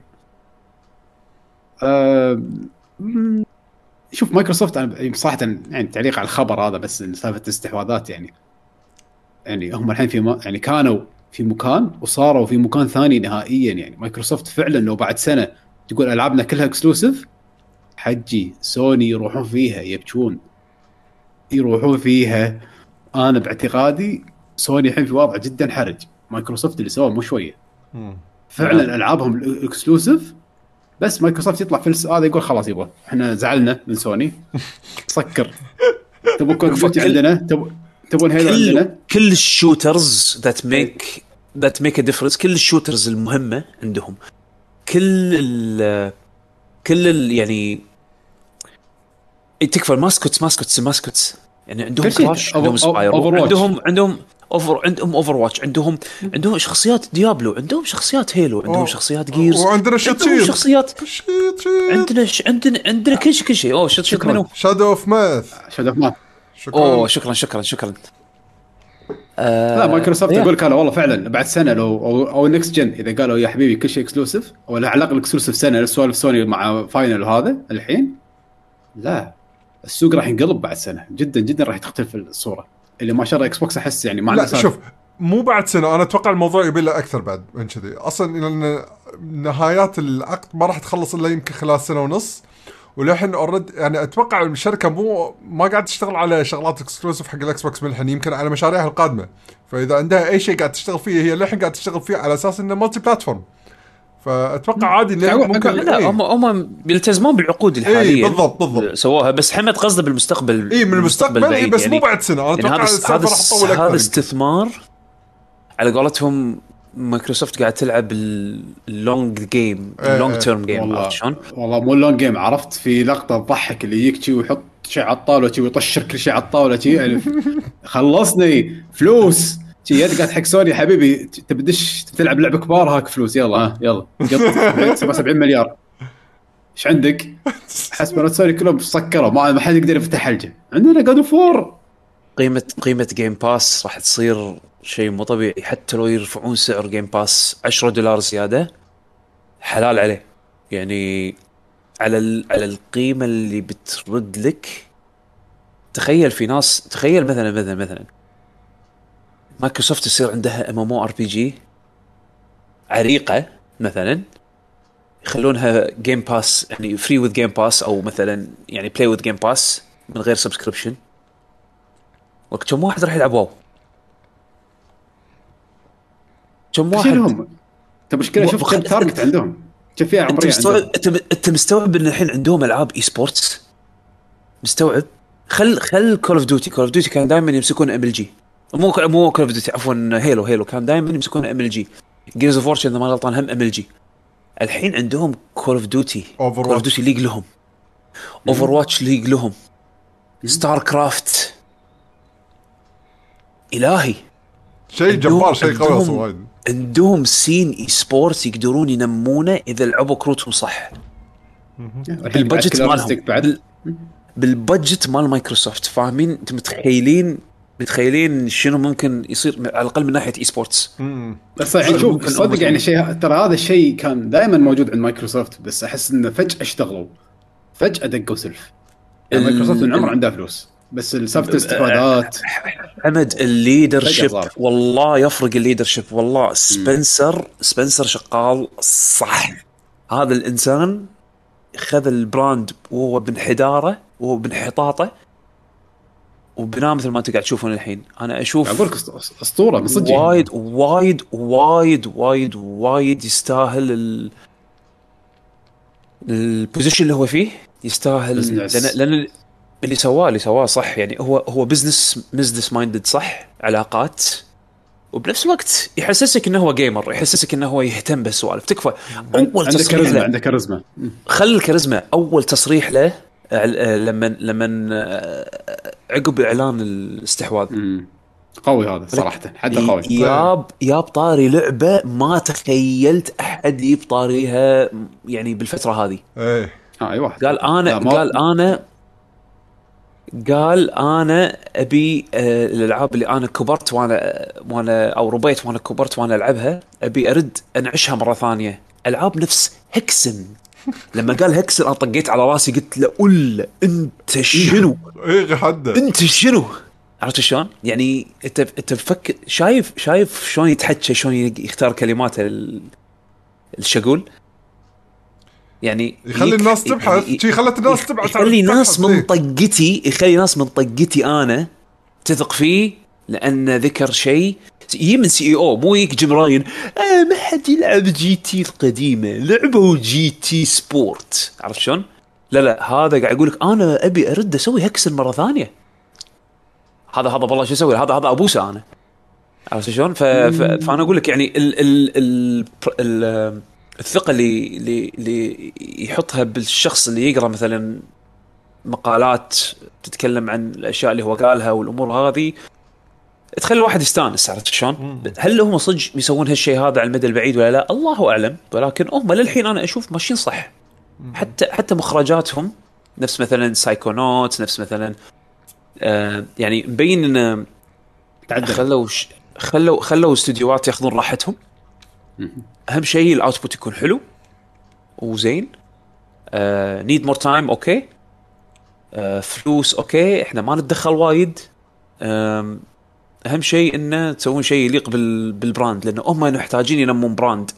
أه شوف مايكروسوفت أنا صراحة يعني تعليق على الخبر هذا بس سالفة الاستحواذات يعني يعني هم الحين في يعني كانوا في مكان وصاروا في مكان ثاني نهائيا يعني. مايكروسوفت فعلا لو بعد سنة تقول ألعابنا كلها exclusive حجي سوني يروحون فيها يبكون. يروحون فيها. أنا باعتقادي سوني الحين في وضع جدا حرج. مايكروسوفت اللي سواه مو
شوية.
فعلا ألعابهم ال exclusive بس مايكروسوفت يطلع في هذا يقول خلاص يبغى إحنا زعلنا من سوني. سكر. <laughs> تبون Call
of
عندنا؟ تبون
Halo
عندنا؟
كل ال shooters that make that make a difference كل ال shooters المهمة عندهم. كل ال كل ال يعني تكفى الماسكوتس ماسكوتس ماسكوتس. يعني عندهم. كراش عندهم
Overwatch.
عندهم عندهم اوفر عندهم اوفر واتش عندهم عندهم شخصيات ديابلو عندهم شخصيات هيلو عندهم. شخصيات جيرز
وعندنا.
شخصيات
شيت
عندنا ش... عندنا عندنا كل شيء كل شيء. أوه شوت منو؟
شادو اوف ماث
شاد اوف مان
أوه
شكرا
شكرا شكرا. شكرا آه
لا مايكروسوفت. يقول لك أنا والله فعلا بعد سنة لو أو, أو نكست جن إذا قالوا يا حبيبي كل شيء اكسلوسيف ولا على الاقل اكسلوسيف سنة سوالف سوني مع فاينل وهذا الحين لا. السوق راح ينقلب بعد سنة. جدا جدا راح تختلف الصورة. اللي ما شرى Xbox أحس يعني ما
لا. شوف مو بعد سنة أنا أتوقع الموضوع يبي له أكثر بعد من كذي. أصلا لأن نهايات العقد ما راح تخلص إلا يمكن خلال سنة ونص. وللحين already يعني أتوقع الشركة مو ما قاعد تشتغل على شغلات exclusive حق ال Xbox من الحين يمكن على مشاريعها القادمة. فإذا عندها أي شيء قاعد تشتغل فيه هي للحين قاعد تشتغل فيه على أساس إنه multi-platform فأتوقع عادي إنه
أقول-
ممكن
لا
إيه.
هم هم بيلتزمون بالعقود الحالية
إيه، بالضبط، بالضبط.
سووها بس حمد قصده بالمستقبل
اي من المستقبل اي بس مو بعد سنة أنا
يعني
أتوقع
هذا
السالفه
هذا هذا
أكثر
استثمار على قولتهم مايكروسوفت قاعد تلعب ال long game
إيه،
ال
long
إيه. term
game
عرفت شلون؟
والله مو long game عرفت في لقطة تضحك اللي يجيك شي ويحط شيء على الطاولة شي ويطشر كل شيء على الطاولة شي يعني <laughs> خلصني فلوس شي يد قاعد حق سوني حبيبي تبي تدش تلعب لعبة كبار هاك فلوس يلا ها يلا. قط 77 <laughs> مليار. إيش عندك؟ <laughs> حسب سوني كلهم سكروا ما ما حد يقدر يفتح حلجه عندنا God of War
قيمة قيمة Game Pass راح تصير شيء مو طبيعي حتى لو يرفعون سعر Game Pass 10 دولار زيادة حلال عليه. يعني على ال- على القيمة اللي بترد لك تخيل في ناس تخيل مثلا مثلا مثلا مايكروسوفت يصير عندها ام ام أو ار بي جي عريقة مثلا يخلونها Game Pass يعني free with Game Pass أو مثلا يعني play with Game Pass من غير subscription وقت كم واحد راح يلعب WoW؟ كم واحد؟
شيلهم انت مشكلة شوف كم target عندهم. فئه
انت
عمرية
مستوعب انت انت مستوعب إن الحين عندهم ألعاب esports مستوعب؟ خل خل Call of Duty Call of Duty كان دائما يمسكون MLG مو مو Call of Duty عفوا Halo Halo. كان دائما يمسكون MLG Gears of War اذا ما غلطان هم MLG الحين عندهم Call of Duty Call
of.
Duty League لهم. Overwatch League لهم. StarCraft إلهي.
شيء جبار شيء قوي وايد
عندهم scene esports يقدرون ينمونه إذا لعبوا كروتهم صح.
كلارستيك
مالهم.
بعد؟
بال- بال budget مال مايكروسوفت فاهمين؟ أنتم متخيلين متخيلين شنو ممكن يصير على الأقل من ناحية esports
بس يعني شوف صدق يعني
شيء.
ترى هذا الشيء كان دائما موجود عند مايكروسوفت بس أحس إنه فجأة اشتغلوا. فجأة دقوا سلف يعني مايكروسوفت من عمر عندها فلوس بس السالفه استحواذات
حمد ال
leadership.
والله يفرق ال leadership والله سبنسر سبنسر شغال صح. هذا الإنسان خذ ال brand وهو بانحداره وهو بانحطاطه وبناه مثل ما انت قاعد تشوفون الحين أنا أشوف
أقول لك أسطورة من صدق يعني.
وايد وايد وايد وايد وايد يستاهل ال ال position اللي هو فيه يستاهل
business.
لأن لأن اللي سواه اللي سواه صح يعني هو هو business business مايندد صح علاقات وبنفس الوقت يحسسك إنه هو جيمر يحسسك إنه هو يهتم بهالسوالف تكفى أول
عنده
تصريح
كاريزما
له
عنده كاريزما
خل الكاريزما أول تصريح له لما لما آه، عقب إعلان الاستحواذ.
مم. قوي هذا صراحة حتى قوي.
ياب ياب طاري لعبة ما تخيلت أحد يجيب طاريها يعني بالفترة هذه.
إيه. أي واحد.
قال
أنا
قال أنا قال أنا أبي آه، الألعاب اللي أنا كبرت وأنا وأنا أو ربيت وأنا كبرت وأنا ألعبها أبي أرد أنعشها مرة ثانية. ألعاب نفس هكسن <laughs> لما قال هكسن أنا طقيت على راسي قلت له قل أنت شنو
إيه حده
أنت شنو؟ عرفت شلون؟ يعني أنت أنت فك شايف شايف شلون يتحكى شلون يختار كلماته ال- الشقول؟ يعني
يخلي الناس تبحث
يعني
شي خلت الناس تبحث
يخلي ناس من؟ طقتي يخلي ناس من طقتي أنا تثق فيه لأن ذكر شيء يجي من سي أو مو يك جيم راين؟ آه ما حد يلعب جي تي القديمة. لعبوا جي تي سبورت. عرفت شلون؟ لا لا هذا قاعد يقول لك أنا أبي أرد أسوي هكسل مرة ثانية. هذا هذا والله شو أسوي؟ هذا هذا ابوسه أنا عرفت شلون؟ ف... ف... فأنا أقول لك يعني ال... ال... ال... ال... الثقة اللي اللي اللي يحطها بالشخص اللي يقرأ مثلا مقالات تتكلم عن الأشياء اللي هو قالها والأمور هذه تخلي الواحد يستانس عرفت شلون؟ هل هم صدق بيسوون هالشيء هذا على المدى البعيد ولا لا؟ الله أعلم ولكن هم للحين أنا أشوف ماشيين صح. حتى حتى مخرجاتهم نفس مثلا سايكونوتس نفس مثلا آه يعني مبين
إن
خلوا ش... خلوا خلوا استديوهات ياخذون راحتهم. أهم شيء ال output يكون حلو وزين. need more time okay. آه، فلوس okay. إحنا ما نتدخل وايد. أهم شيء إنه تسوون شيء يليق بال... بال brand لأن هم محتاجين ينمون brand.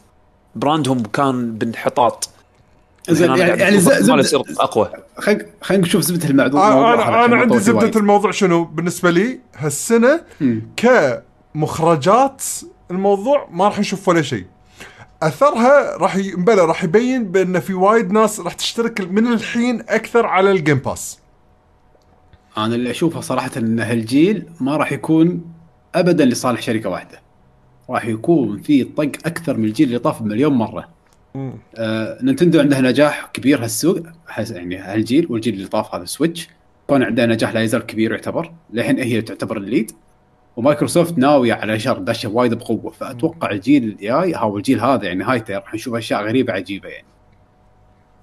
brand هم كان بانحطاط.
زين يعني يعني زبدة-
يصير أقوى.
خلينا خلينا نشوف زبدة الموضوع أنا
أنا,
أنا
عندي زبدة
وايد.
الموضوع شنو؟ بالنسبة لي هالسنة
مم.
كمخرجات الموضوع ما راح نشوف ولا شيء. أثرها راح ي... بلى راح يبين بأن في وايد ناس راح تشترك من الحين أكثر على ال Game
Pass أنا اللي أشوفه صراحة إن هالجيل ما راح يكون ابدا لصالح شركة واحدة. راح يكون في طق أكثر من الجيل اللي طاف بمليون مرة. آه نينتندو عندها نجاح كبير هالسوق يعني هالجيل والجيل اللي طاف هذا Switch كون عندها نجاح لا يزال كبير يعتبر. للحين هي تعتبر ال lead ومايكروسوفت ناوية على شر دشه وايد بقوة. فأتوقع الجيل الجاي أو الجيل هذا يعني نهايته راح نشوف أشياء غريبة عجيبة يعني.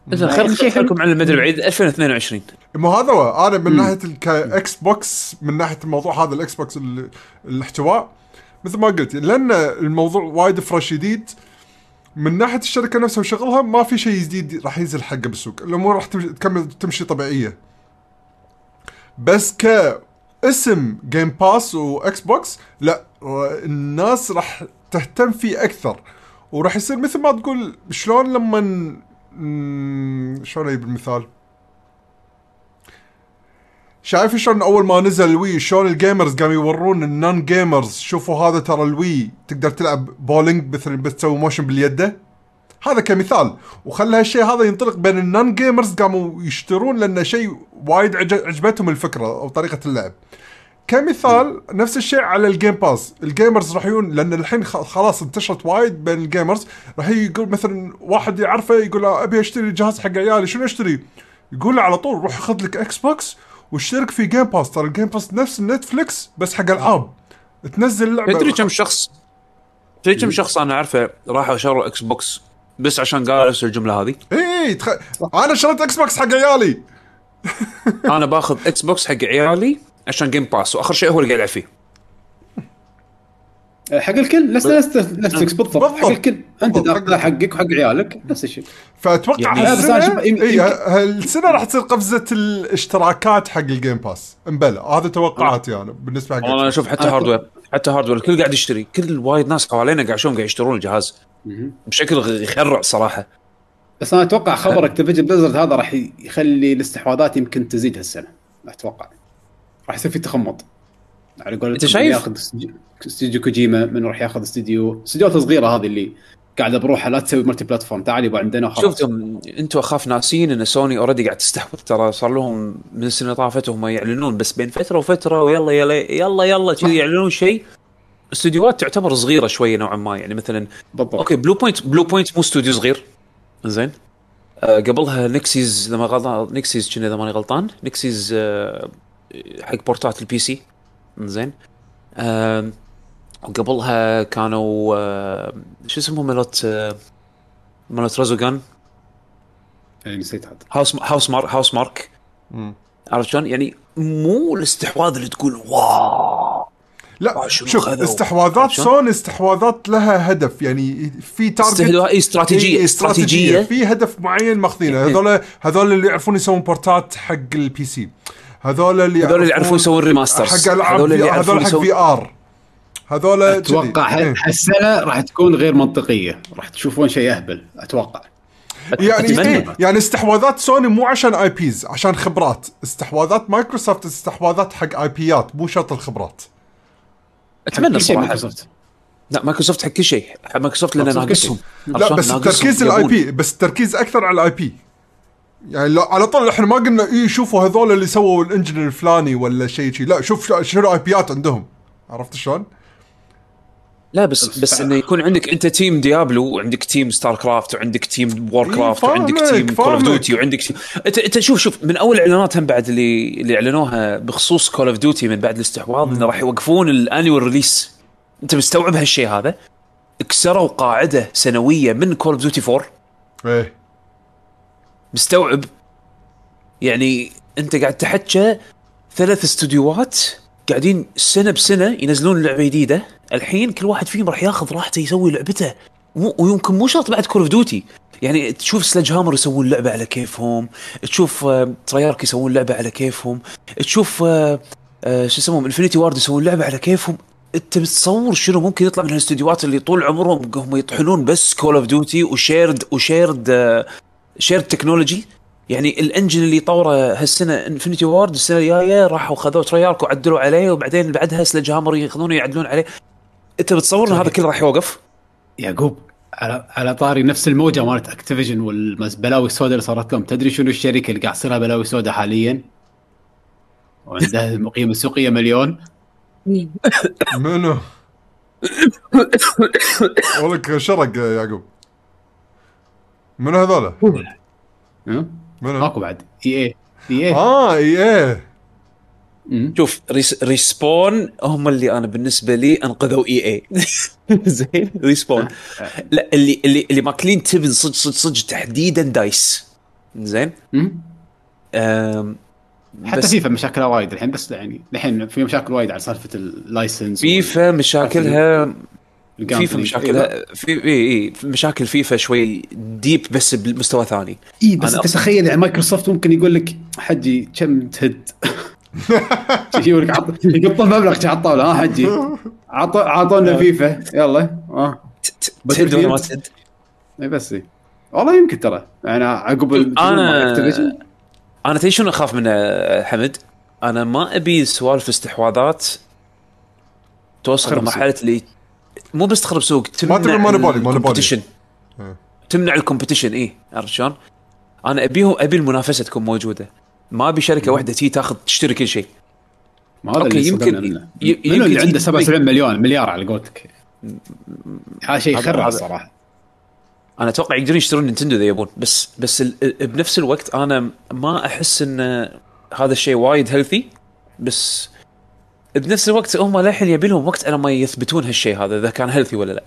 زين خل
شيء حلو.
خلكم على المدى البعيد 2022
مو هذا هو. أنا من ناحية ك Xbox من ناحية الموضوع هذا ال Xbox ال- الاحتواء مثل ما قلت لأن الموضوع وايد fresh جديد من ناحية الشركة نفسها وشغلها ما في شيء جديد راح ينزل حقه بالسوق. الأمور راح تكمل تمشي طبيعية. بس كاسم Game Pass و Xbox لا الناس راح تهتم فيه أكثر. وراح يصير مثل ما تقول شلون لما شلون أجيب المثال؟ شايف شلون أول ما نزل ال Wii شلون ال gamers قاموا يورون ال non gamers شوفوا هذا ترى ال Wii تقدر تلعب بولينج مثل بس تسوي motion باليده؟ هذا كمثال. وخلى هالشيء هذا ينطلق بين ال non-gamers قاموا يشترون لأنه شيء وايد عج- عجبتهم الفكرة أو طريقة اللعب. كمثال نفس الشيء على ال Game Pass ال gamers راح يقول لأن الحين خلاص انتشرت وايد بين ال gamers. راح يقول مثلا واحد يعرفه يقول أبي أشتري جهاز حق عيالي شنو أشتري؟ يقول له على طول روح خذ لك Xbox واشترك في Game Pass ترى ال Game Pass نفس Netflix بس حق العاب. تنزل اللعبة.
تدري كم شخص تدري كم شخص أنا أعرفه راحوا شروا Xbox بس عشان قالوا نفس الجملة هذه؟
إي إي، تخ... أنا شريت Xbox حق عيالي. <laughs>
أنا باخذ Xbox حق عيالي عشان Game Pass وآخر شيء هو اللي قاعد يلعب فيه.
حق الكل. نفس نفس نفس ال Xbox بالضبط
بالضبط.
حق الكل.
أنت.
تاخذها حقك وحق عيالك نفس الشيء.
فأتوقع
يعني-
هالسنه اي
يمكن-
هالسنة راح تصير قفزة الاشتراكات حق ال Game Pass امبلا هذا توقعاتي أنا بالنسبة حق
والله أنا أشوف حتى hardware حتى hardware الكل قاعد يشتري. كل وايد ناس حوالينا قاعد اشوفهم قاعد يشترون الجهاز. بشكل يخرع صراحة.
بس أنا أتوقع خبر Activision Blizzard هذا راح يخلي الاستحواذات يمكن تزيد هالسنة. أتوقع. راح يصير في تخمط. على قولتهم
أنت شايف؟
ياخذ استوديو- استوديو كوجيما من راح ياخذ استوديو استديوهات صغيره هذه اللي قاعدة بروحها لا تسوي multi-platform تعال يبا عندنا وخلاص
شفتم أنتم أخاف ناسين إن Sony already قاعد تستحوذ ترى صار لهم من السنة طافت وهم يعلنون بس بين فترة وفترة ويلا يلا يلا يلا كذي يعلنون شيء استديوهات تعتبر صغيرة شوية نوعا ما يعني مثلا
بالضبط.
أوكي Bluepoint Bluepoint مو استوديو صغير. زين. آه قبلها Nixxes لما غلطان Nixxes كنا إذا ماني غلطان؟ Nixxes آه حق بورتات ال PC زين. آه وقبلها كانوا آه شو اسمهم مالت آه مالت Resogun
يعني نسيت هذا
House Housemarque Housemarque. عرفت شلون؟ يعني مو الاستحواذ اللي تقول wow
لا شوف؟ استحواذات؟ سوني استحواذات لها هدف. يعني في target
استهدوا إي استراتيجية
إيه،
استراتيجية.
في هدف معين ماخذينه.
إيه.
هذول هذول اللي يعرفون يسوون بورتات حق ال PC هذول اللي
هذول اللي يعرفون يسوون remasters
حق العاب
هذول اللي يعرفون
هذول حق
يسوون-
VR هذول أتوقع. إيه.
هالسنة راح تكون غير منطقية. راح تشوفون شيء أهبل أتوقع.
يعني
أتمنى.
إيه يعني استحواذات سوني مو عشان IPs عشان خبرات. استحواذات مايكروسوفت استحواذات حق IP ات مو شرط الخبرات.
أتمنى
صراحة.
مايكروسوفت.
لا مايكروسوفت حق كل شيء. مايكروسوفت
لأن
ناقصهم
لا بس التركيز
ال
IP بس التركيز أكثر على ال IP يعني لا على طول إحنا ما قلنا اي شوفوا هذول اللي سووا ال engine الفلاني ولا شيء شيء لا شوف شو- شنو IP ات عندهم عرفت شلون؟
لا بس بس إنه يكون عندك أنت team Diablo وعندك team StarCraft وعندك
team
Warcraft وعندك team Call
of
Duty وعندك team انت أنت شوف شوف من أول الاعلانات هم بعد اللي اللي إعلنوها بخصوص Call of Duty من بعد الاستحواذ إنه راح يوقفون ال annual release أنت مستوعب هالشيء هذا؟ كسروا قاعدة سنوية من Call of Duty 4
إيه
مستوعب. يعني انت قاعد تحكى ثلاث استديوهات قاعدين سنة بسنة ينزلون لعبة جديدة. الحين كل واحد فيهم راح ياخذ راحته يسوي لعبته. ويمكن مو شرط بعد Call of Duty يعني تشوف Sledgehammer يسوون لعبة على كيفهم. تشوف آه، Treyarch يسوون لعبة على كيفهم. تشوف آه، آه، شو اسمهم Infinity Ward يسوون لعبة على كيفهم. انت بتصور شنو ممكن يطلع من هالاستديوهات اللي طول عمرهم هم يطحنون بس Call of Duty و shared و shared آه، shared technology يعني ال engine اللي طوره هالسنة Infinity Ward السنة الجاية راحوا خذوا Treyarch وعدلوا عليه وبعدين بعدها Sledgehammer ياخذونه يعدلون عليه انت بتصور ان هذا كله راح يوقف؟
يعقوب على على طاري نفس الموجة مالت Activision والبلاوي السوداء اللي صارت لهم تدري شنو الشركة اللي قاعد تصيرها بلاوي سوداء حاليا؟ وعندها <laughs> القيمه السوقية مليون
منو؟ <laughs> ولك شرق يا يعقوب منو هذول؟ منو؟
ماكو بعد. EA EA
آه إيه.
شوف Res Respawn هم اللي أنا بالنسبة لي أنقذوا EA <laughs> زين؟ Respawn. <laughs> لا اللي اللي اللي ماكلين تبن صدق صدق صدق تحديدا DICE. زين؟
حتى
بس
فيفا مشاكلها وايد الحين بس يعني الحين في مشاكل وايد على سالفة ال
license FIFA مشاكلها فيفا
إيه،
مشاكلها في EA مشاكل فيفا شوي deep بس بمستوى ثاني.
اي بس انت تخيل يعني مايكروسوفت ممكن يقول لك حجي كم تهد؟ يقول لك عط يقطون مبلغ على الطاوله ها حجي. عط- عطونا فيفا. يلا. آه.
ت- ت-
Battlefield.
تد ولا ما تد
اي بس إي. والله يمكن ترى. يعني عقب ال- أنا.
أنا تدري شنو أخاف منه حمد؟ أنا ما أبي سوالف استحواذات توصل لمرحلة اللي مو بس تخرب سوق تمنع
تبي monopoly- monopoly.
ال competition.
إيه.
تمنع ال competition اي عرفت شلون؟ أنا ابيهم أبي المنافسة تكون موجودة ما أبي شركة واحدة تي تاخذ تشتري كل شيء
ما هذا اللي
يمكن-
يمكن منه
ي-
منو
يمكن
اللي عنده
تجي-
77 مليون مليار على قولتك هذا شيء يخرع الصراحة
أنا أتوقع يقدرون يشترون Nintendo إذا يبون بس بس ال- بنفس الوقت أنا ما أحس إن هذا الشيء وايد healthy بس بنفس الوقت هم للحين يبي لهم وقت على ما يثبتون هالشيء هذا إذا كان healthy ولا لا.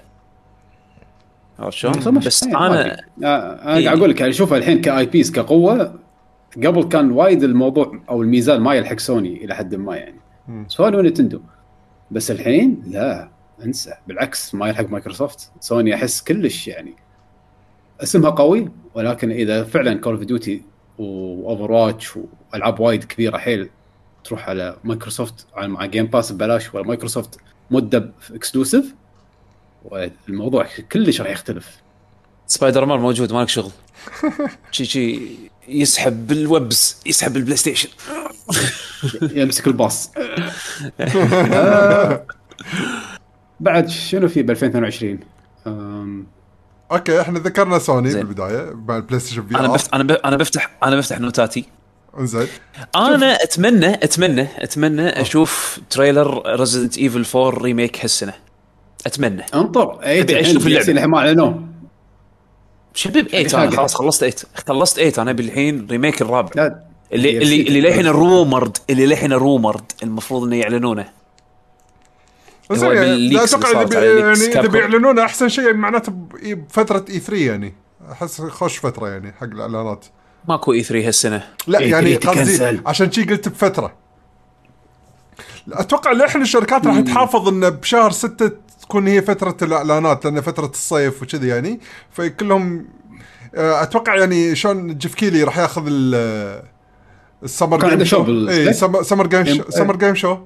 عرفت شلون؟ بس أنا
أنا
إيه.
قاعد أقول لك يعني شوف الحين ك IPs كقوة قبل كان وايد الموضوع أو الميزان ما يلحق سوني إلى حد ما يعني. سوني ونتندو. بس الحين لا انسى. بالعكس ما يلحق مايكروسوفت. سوني أحس كلش يعني اسمها قوي ولكن إذا فعلا Call of Duty و Overwatch والعاب وايد كبيرة حيل تروح على مايكروسوفت على- مع Game Pass ببلاش ولا مايكروسوفت مدة exclusive الموضوع كلش راح يختلف.
سبايدر مان موجود مالك شغل. شي شي يسحب بال webs يسحب البلاي ستيشن
يمسك الباص. <laughs> بعد شنو في ب 2022 أم،
أوكي إحنا ذكرنا سوني. بالبداية مع البلاي ستيشن في أنا
بفت... أنا ب... أنا بفتح أنا بفتح نوتاتي.
انزين.
أنا أتمنى أتمنى أتمنى أشوف trailer Resident Evil 4 remake هالسنة. أتمنى.
انطر. اي
أبي أشوف اللعبة.
الحين ما أعلنوه.
شباب 8
أنا.
خلاص خلصت 8 خلصت 8 أنا ابي الحين remake الرابع.
لا
اللي اللي اللي. للحين rumored اللي للحين rumored المفروض إنه يعلنونه. هو
يعني
أتوقع
اذا يعني إذا
Capcom.
بيعلنون أحسن شيء معناته بفترة E3 يعني. أحس خوش فترة يعني حق الإعلانات.
ماكو E3 هالسنة
لا
إيه،
يعني قصدي. عشان شي قلت بفترة أتوقع للحين الشركات راح تحافظ انه بشهر ستة تكون هي فترة الإعلانات لأن فترة الصيف وكذي يعني فكلهم آه، أتوقع يعني شلون Geoff Keighley راح ياخذ ال السمر
كان
جيم
عنده شو
اي
إيه؟
سمر جيم
إيه.
سمر جيم شو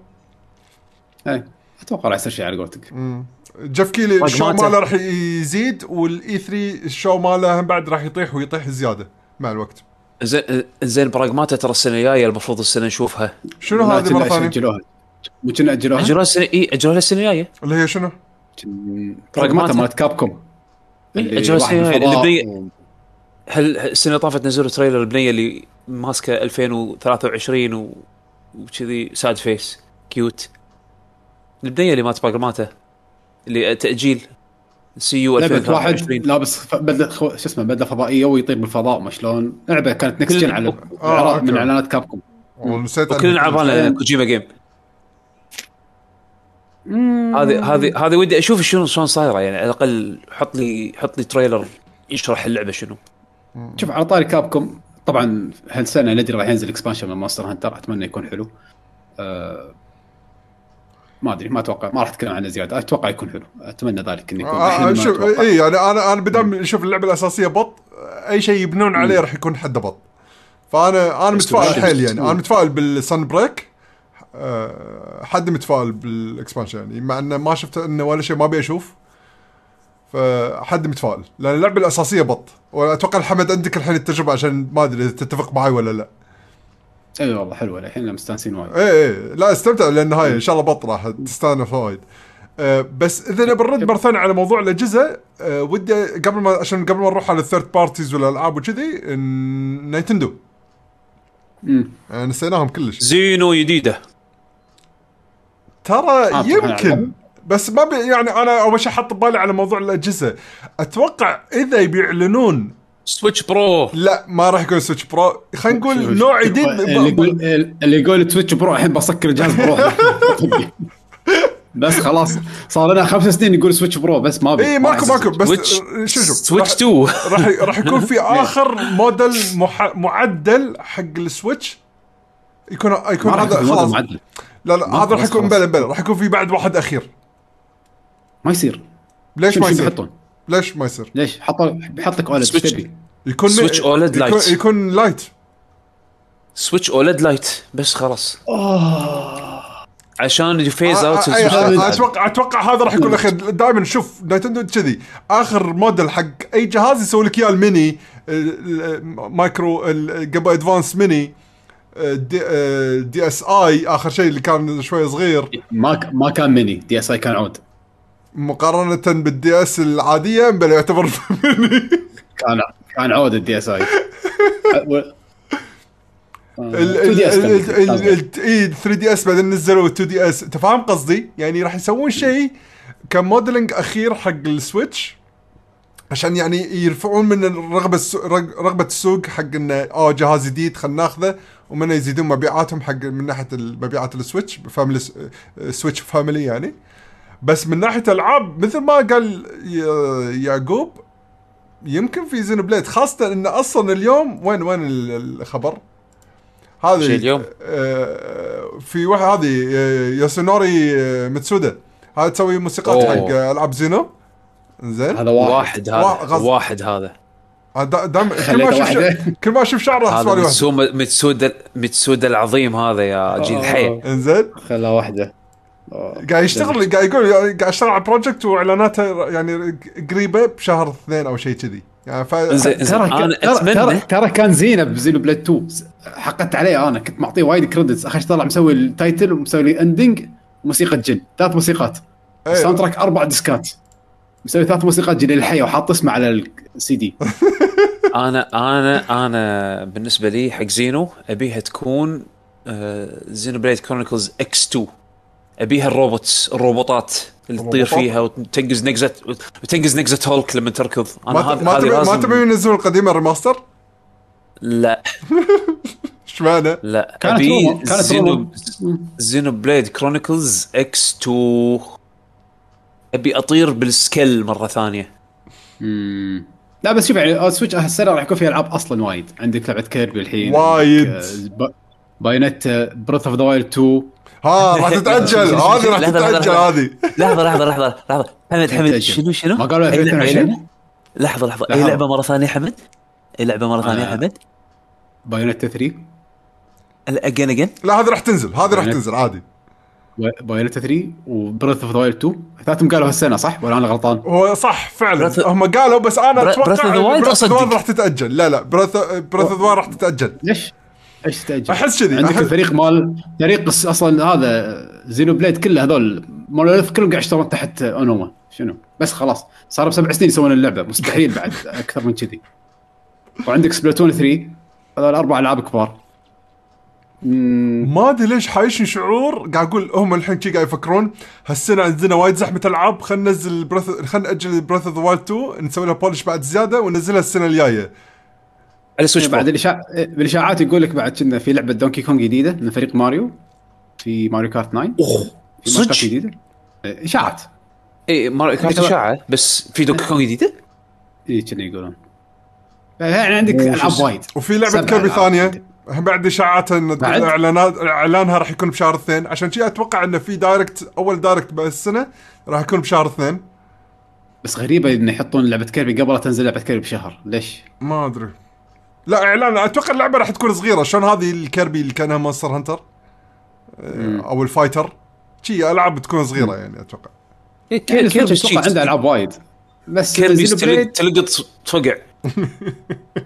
إيه. أتوقع راح يصير شيء على قولتك
جيف كيلي الشو
رقماته.
ماله راح يزيد والاي 3 الشو ماله هم بعد راح يطيح ويطيح زيادة مع الوقت.
زين زين براغماتا ترى السنة الجاية المفروض السنة نشوفها.
شنو هذه مره ثانية؟
اجلوها كنا اجلوها
اجلوها السنة إي اجلوها السنة الجاية.
اللي هي شنو؟
براغماتا مالت كابكوم.
اللي بي-
و-
هل هل السنة اللي طافت نزلوا تريلر البنية اللي ماسكة 2023 و... وكذي ساد فيس. كيوت. البنية اللي مات براغماتا. اللي تأجيل. سي يو
لعبة واحد
2023
لابس بدلة شو اسمه بدلة فضائية ويطير بالفضاء ما شلون؟ لعبة كانت نكست جن على
آه،
من. إعلانات كابكوم.
ونسيت
وكلنا عرفنا كوجيما جيم هذه هذه هذه ودي أشوف شنو شلون صايرة يعني على الأقل حط لي حط لي تريلر يشرح اللعبة شنو.
شوف على طاري Capcom طبعا هالسنة ندري راح ينزل expansion من Monster Hunter أتمنى يكون حلو. أه ما أدري ما أتوقع ما راح أتكلم عنه زيادة. أتوقع يكون حلو. أتمنى ذلك إنه يكون.
آه شوف. اي يعني أنا أنا بدام نشوف اللعبة الأساسية بط أي شيء يبنون عليه راح يكون حده بط. فأنا أنا متفائل حيل يعني. أنا متفائل بال Sunbreak. أه حد متفائل بال expansion يعني. مع إنه ما شفت إنه ولا شيء ما أبي أشوف. فحد متفائل. لأن اللعبة الأساسية بط. وأتوقع الحمد عندك الحين التجربه عشان ما أدري إذا تتفق معي ولا لا.
اي والله حلوة الحين مستانسين وايد.
إيه إيه لا استمتع لأن هاي إن شاء الله بط راح تستانس وايد. أه بس إذا نبي نرد مره ثانية على موضوع الأجهزة أه ودي قبل ما عشان قبل ما نروح على ال third parties والالعاب وكذي نينتندو. أه نسيناهم كلش.
Xeno جديدة.
ترى
آه،
يمكن بس ما بي يعني أنا أول شيء حط ببالي على موضوع الأجهزة. أتوقع إذا بيعلنون
Switch Pro
لا ما راح يكون Switch Pro خلينا نقول نوع جديد
اللي يقول اللي يقول Switch Pro الحين بسكر الجهاز بروحي <laughs> بس خلاص صار لنا خمس سنين يقول Switch Pro بس ما بي
اي
ما
ماكو ماكو. بس Switch شوف شوف.
Switch
راح-
2
راح راح يكون في <laughs> آخر موديل مح... معدل حق ال Switch يكون
يكون
هذا خلاص.
معدل.
لا لا هذا راح يكون. بلا بلا راح يكون في بعد واحد أخير.
ما يصير.
ليش ما
شو
يصير؟ ليش ما يصير؟
ليش؟ حط بيحط لك اولد إيش
سويتش.
يكون
سويتش OLED
يكون,
لايت.
يكون لايت
سويتش اولد لايت بس خلاص. عشان يفيز
آه،
اوت
آه، آه،. آه، أتوقع أتوقع هذا راح يكون الأخير. دائما شوف نايتندو كذي. آخر موديل حق أي جهاز يسوي لك إياه الميني ال- ال- مايكرو ال- قبل Advance mini. آه، دي, آه، DSi آخر شيء اللي كان شوي صغير.
ما ما كان mini. DSi كان عود.
مقارنة بال DS العادية بل يعتبر <laughs> ميني.
كان كان عود
ال
DSi. ال 2DS
ال- ال-
كان
ال- ال- اي 3DS بعدين نزلوا 2DS أنت فاهم قصدي؟ يعني راح يسوون شيء ك modeling أخير حق ال Switch عشان يعني يرفعون من الرغبه رغبة السوق حق إنه آه جهاز جديد خلينا ناخذه ومنه يزيدون مبيعاتهم حق من ناحية مبيعات ال Switch family Switch family يعني. بس من ناحية العاب مثل ما قال يعقوب يمكن في Xenoblade خاصة إن أصلا اليوم وين وين ال- الخبر؟ هذه
اليوم؟
آه، في واحد هذه آه، ياسونوري آه، متسودا هذا تسوي موسيقات. حق ألعاب Xeno؟ زين.
هذا واحد.
واحد هذا.
وا- غص-
واحد هذا.
دام كل ما أشوف كل ما أشوف شعره احس
هذا
واحد.
متسودا متسودا متسودا العظيم هذا يا جيل حي
إنزين.
خلا واحدة.
قاعد يشتغل قاعد يقول قاعد اشتغل على project وإعلاناته يعني قريبة بشهر اثنين أو شيء كذي. يعني ف.
ترى ترى- ترى كان زينة ب Xenoblade 2 حقدت عليه أنا كنت معطيه وايد credits اخر شيء طلع مسوي ال title ومسوي لي ending وموسيقى جن. ثلاث موسيقات.
إيه.
ال soundtrack أربع ديسكات مسوي ثلاث موسيقات جن الحيه وحاط اسمه على السي دي <laughs>
أنا أنا أنا بالنسبة لي حق Xeno أبيها تكون آه، Xenoblade Chronicles X 2 أبيها ال robots الروبوتات اللي تطير؟ فيها وتنقز نقزة وتنقز نقزة هولك لما تركض أنا
ما ما
هذه
تبي ما تبي ينزلون القديمه ال remaster؟
لا <laughs>
إيش معنى؟
لا
كانت أبي كانت
Xeno. Xenoblade Chronicles X 2 أبي أطير بال Skell مرة ثانية
مم. لا بس شوف يعني Switch هالسنه راح يكون فيها العاب أصلا وايد عندك لعبة Kirby الحين
وايد.
عندك، آه، ب- Bayonetta Breath of the Wild 2
ها راح تتأجل هذه راح
لحظة، لحظة،
تتأجل
لحظة.
هذه
لحظة لحظة لحظة لحظة حمد حمد. شنو شنو؟
ما قالوا
أي لعبة-
2022
أي لعبة؟ لحظة لحظة اي. لعبة مرة ثانية حمد؟ اي لعبة مرة ثانية
آه.
حمد؟
بايونيت 3
اجين اجين
لا هذه راح تنزل هذه راح تنزل عادي
بايونيت 3 وبريث اوف ذا وايلد 2 ثلاثهم قالوا هالسنة صح ولا أنا غلطان؟
هو صح فعلا هم قالوا بس
أنا أتوقع the أصدق.
Wild راح تتأجل لا لا بريث بريث اوف ذا راح تتأجل
ليش؟ إيش تاجل؟
أحس كذي،
عندك
أحس-
الفريق مال فريق أصلا هذا زينو بليد كله هذول مونوليث كلهم قاعد يشتغلون تحت أونوما. شنو؟ بس خلاص. صاروا بسبع سنين يسوون اللعبة. مستحيل بعد <laughs> أكثر من كذي. وعندك Splatoon 3 هذول أربع ألعاب كبار.
ما أدري ليش حايشني شعور قاعد أقول هم الحين شي قاعد يفكرون هالسنة عندنا وايد زحمة ألعاب خلينا ننزل خلينا نأجل Breath of the Wild 2 نسوي لها polish بعد زيادة وننزلها السنة الجاية.
على Switch
بعد. الاشاعات بالإشاعات يقول لك بعد كنا في لعبة Donkey Kong جديدة من فريق ماريو في Mario Kart 9
أوه
في
صدق؟
جديدة. إيه، إشاعات.
اي Mario
Kart
إشاعة بس في Donkey Kong جديدة؟
اي كنا يقولون. يعني عندك
مو
العاب وايد.
وفي لعبة
Kirby.
ثانية هم بعد إشاعات
إن؟
اعلانات إعلانها راح يكون بشهر اثنين. عشان شي أتوقع انه في Direct أول Direct بهالسنه راح يكون بشهر اثنين.
بس غريبة انه يحطون لعبة Kirby قبل تنزل لعبة Kirby بشهر. ليش؟
ما أدري. لا إعلان. أتوقع اللعبة راح تكون صغيرة. شلون هذه ال Kirby اللي كانها Monster Hunter؟ أو ال fighter؟ شي ألعاب بتكون صغيرة يعني أتوقع.
إيه،
Kirby أتوقع عنده ألعاب وايد. بس Kirby
تلقط تفقع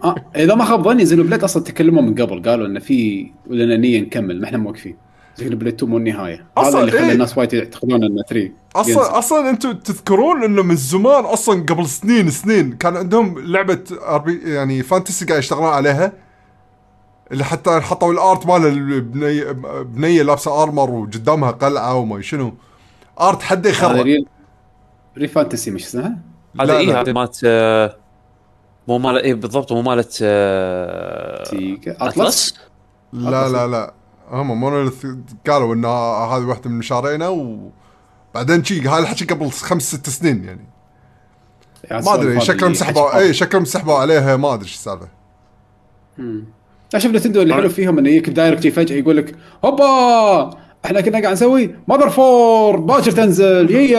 آه إذا ما خاب ظني Xenoblade أصلا تكلموا من قبل قالوا إنه في ولنا نية نكمل ما إحنا موقفين. Xenoblade 2 مو
النهاية
هذا اللي خلى
إيه.
الناس وايد يعتقدون إنه 3 ينزل.
أصلا أصلا أنتم تذكرون إنه من زمان أصلا قبل سنين سنين كان عندهم لعبة يعني fantasy قاعد يشتغلون عليها اللي حتى حطوا ال art مال البنيه بنية لابسة ارمر وقدامها قلعة وما شنو أرت حد
هذا
يخرب
ري فانتسي مش اسمها؟
هذا
لا،
اي. هذا مالت آه، مو مال اي بالضبط مو مالت آه، اطلس
اطلس
لا لا لا هم مونوليث قالوا إن هذه واحدة من مشاريعنا و بعدين شي هذا الحكي قبل خمس ست سنين يعني.
يعني
ما
أدري
شكلهم سحبوا اي شكلهم سحبوا عليها ما أدري إيش السالفة.
لا شوف Nintendo اللي حلو فيهم انه يجيك ب Direct فجأة يقول لك هوبا! إحنا كنا قاعد نسوي Mother Four باكر تنزل هي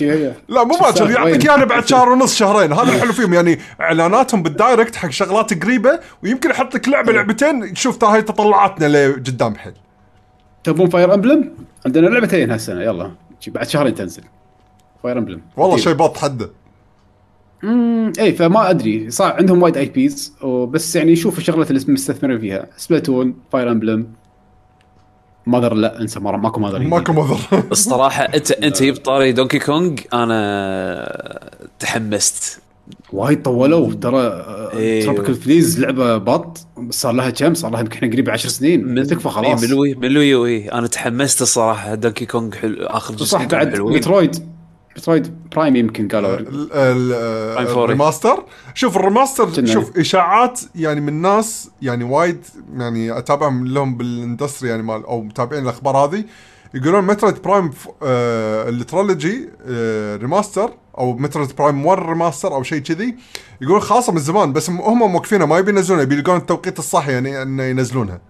هي
لا مو باكر؟ يعطيك؟ اياها بعد شهر ونص شهرين هذا الحلو فيهم. يعني إعلاناتهم بال Direct حق شغلات قريبة ويمكن يحط لك لعبة لعبتين شوف ترى هاي تطلعاتنا لقدام حيل.
تبون Fire Emblem عندنا لعبتين هالسنة يلا. بعد شهرين تنزل. Fire Emblem
والله شيء بط حده.
امم اي فما أدري. صار عندهم وايد IPs بس يعني شوف الشغلات اللي مستثمرين فيها. Splatoon Fire Emblem Mother لا انسى مرة ماكو Mother.
ماكو Mother <laughs>
الصراحة انت انت جبت طاري Donkey Kong أنا تحمست.
وايد طولوا ترى
إيه.
Tropical Freeze لعبة بط صار لها كم؟ صار لها يمكن قريب 10 سنين. من تكفى خلاص.
من ال Wii من ال Wii Wii. أنا تحمست الصراحة Donkey Kong حلو آخر جزء
صح بعد
حلوين.
Metroid Metroid Prime يمكن قالوا
ال- ال-
Prime Four.
ال remaster. شوف ال
remaster
شوف إشاعات يعني من ناس يعني وايد يعني أتابعهم لهم بال industry يعني مال أو متابعين الأخبار هذه. يقولون Metroid Prime آه ال trilogy آه remaster أو Metroid Prime 1 remaster أو شيء كذي. يقولون خاصة من زمان بس هم- موقفينها ما يبي ينزلونها يبي يلقون التوقيت الصح يعني إنه ينزلونها.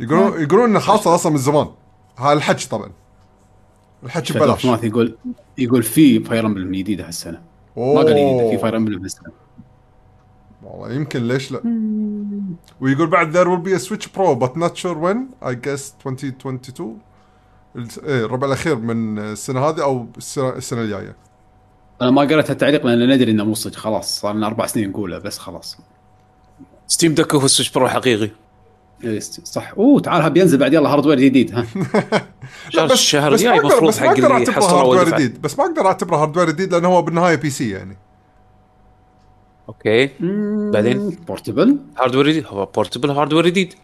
يقولون يقولون إنه خاصة أصلا من زمان. هذا الحكي طبعا. الحكي ببلاش.
ماث يقول يقول في Fire Emblem جديدة هالسنة. ما قال جديدة في Fire Emblem هالسنة.
والله يمكن ليش لا. ويقول بعد there will be a switch pro but not sure when. I guess 2022 الس- إيه الربع الأخير من السنة هذه أو السنة, السنة الجاية.
أنا ما قريت هالتعليق لأن ندري إنه مو صدق. خلاص صار لنا أربع سنين نقوله بس خلاص.
Steam Deck هو السويتش Pro الحقيقي
إيه، صح. أوه تعال ها بينزل بعد يلا hardware جديد ها. <laughs>
شهر الشهر
بس ما
الجاي
أقدر-
المفروض حق اللي حصلوا hardware
جديد. بس ما أقدر أعتبره hardware جديد لأنه هو بالنهاية PC يعني.
okay. بعدين؟
portable
hardware جديد. هو portable hardware جديد.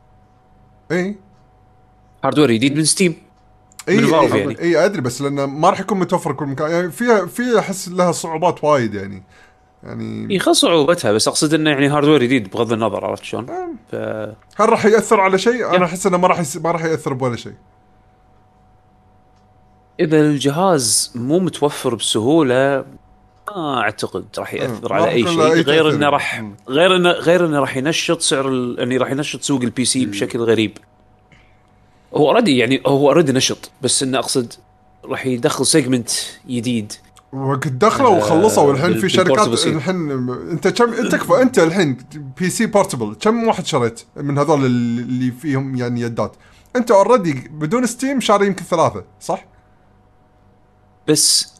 إي.
hardware جديد من ستيم إي
إي,
يعني.
إي أدري بس لأنه ما راح يكون متوفر كل مكان. يعني فيها في أحس لها صعوبات وايد يعني. يعني
يخلص صعوبتها بس أقصد إنه يعني hardware جديد بغض النظر عرفت شلون؟ ف
هل راح يأثر على شيء؟ أنا أحس إنه ما راح يس... ما راح يأثر بولا شيء
إذا الجهاز مو متوفر بسهولة ما أعتقد راح يأثر
ما
على
أي
شيء
أي
غير. إنه راح. غير إنه غير إنه راح ينشط سعر ال... انه راح ينشط سوق ال PC بشكل غريب هو already يعني هو already نشط بس إنه أقصد راح يدخل segment جديد
وقت دخلوا
آه،
وخلصوا والحين
بال-
في شركات. الحين انت كم انت تكفى انت الحين PC portable كم واحد شريت من هذول اللي فيهم يعني يدات انت already بدون ستيم شاري يمكن ثلاثة صح؟
بس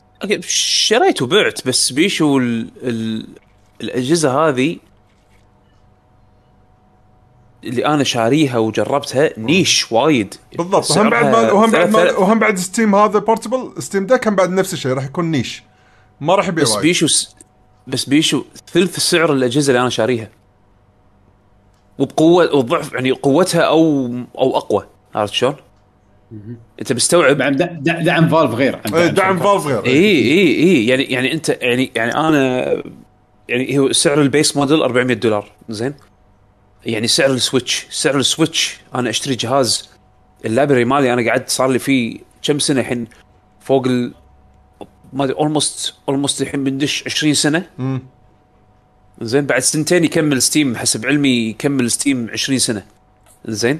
شريت وبعت بس بيشو ال... ال... الأجهزة هذه اللي أنا شاريها وجربتها niche وايد.
بالضبط. وهم بعد ما وهم بعد ما وهم بعد ستيم هذا portable Steam Deck هم بعد نفس الشيء راح يكون niche. ما راح يبيع
بس
وايد.
بيشو س... بس بيشو ثلث سعر الأجهزة اللي أنا شاريها. وبقوه وضعف يعني قوتها أو أو أقوى. عرفت شلون؟ أنت مستوعب؟
دعم دعم, دعم فالف غير.
إيه، دعم
شركات.
فالف غير.
اي اي اي يعني يعني انت يعني يعني أنا يعني هو سعر ال base model 400 دولار. زين؟ يعني سعر السويتش سعر السويتش أنا أشتري جهاز ال library مالي أنا قعدت صار لي فيه كم سنة الحين؟ فوق ال ما أدري almost almost الحين بندش 20 سنة.
مم.
زين بعد سنتين يكمل ستيم حسب علمي يكمل ستيم 20 سنة. زين.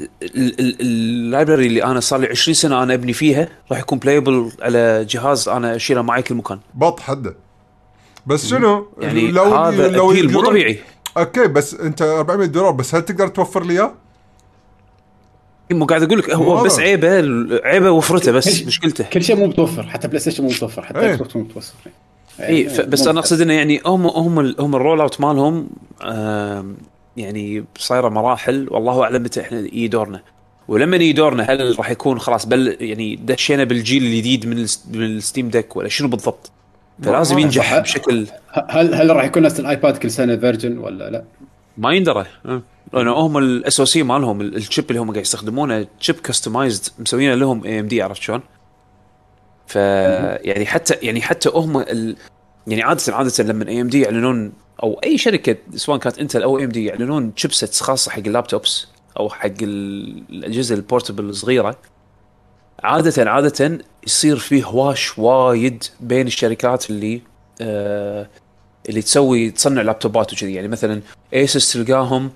ال- ال- ال library اللي أنا صار لي 20 سنة أنا أبني فيها راح يكون playable على جهاز أنا أشيله معي كل مكان.
بط حده. بس شنو؟
يعني لو هذا لو مو طبيعي.
okay بس أنت 400 دولار بس هل تقدر توفر لي إياه؟
مو قاعد أقول لك هو. بس عيبة عيبة وفرتة بس مشكلته
كل شيء مو متوفر حتى بلاي ستيشن مو متوفر حتى
إيه.
إكس بوكس مو متوفر
اي ف- بس أنا أقصد إنه يعني هم هم هم ال roll out مالهم يعني صايرة مراحل والله أعلم متى إحنا يجي دورنا ولما يجي دورنا هل راح يكون خلاص بل يعني دشينا بالجيل الجديد من من ال Steam Deck ولا شنو بالضبط؟ فلازم ينجح. بشكل
هل هل راح يكون نفس الآيباد كل سنة version ولا لا؟
ما يندرى أه. لأنه هم ال SoC مالهم ال- ال chip اللي هم قاعد يستخدمونه chip customized مسوينه لهم AMD عرفت شلون؟ ف يعني حتى يعني حتى هم ال... يعني عاده عادة لما AMD يعلنون أو أي شركة سواء كانت Intel أو AMD يعلنون chipsets خاصة حق ال laptops أو حق ال- الأجهزة ال portable الصغيرة عادة عادة يصير فيه هواش وايد بين الشركات اللي آه اللي تسوي تصنع لابتوبات وكذي. يعني مثلا ASUS تلقاهم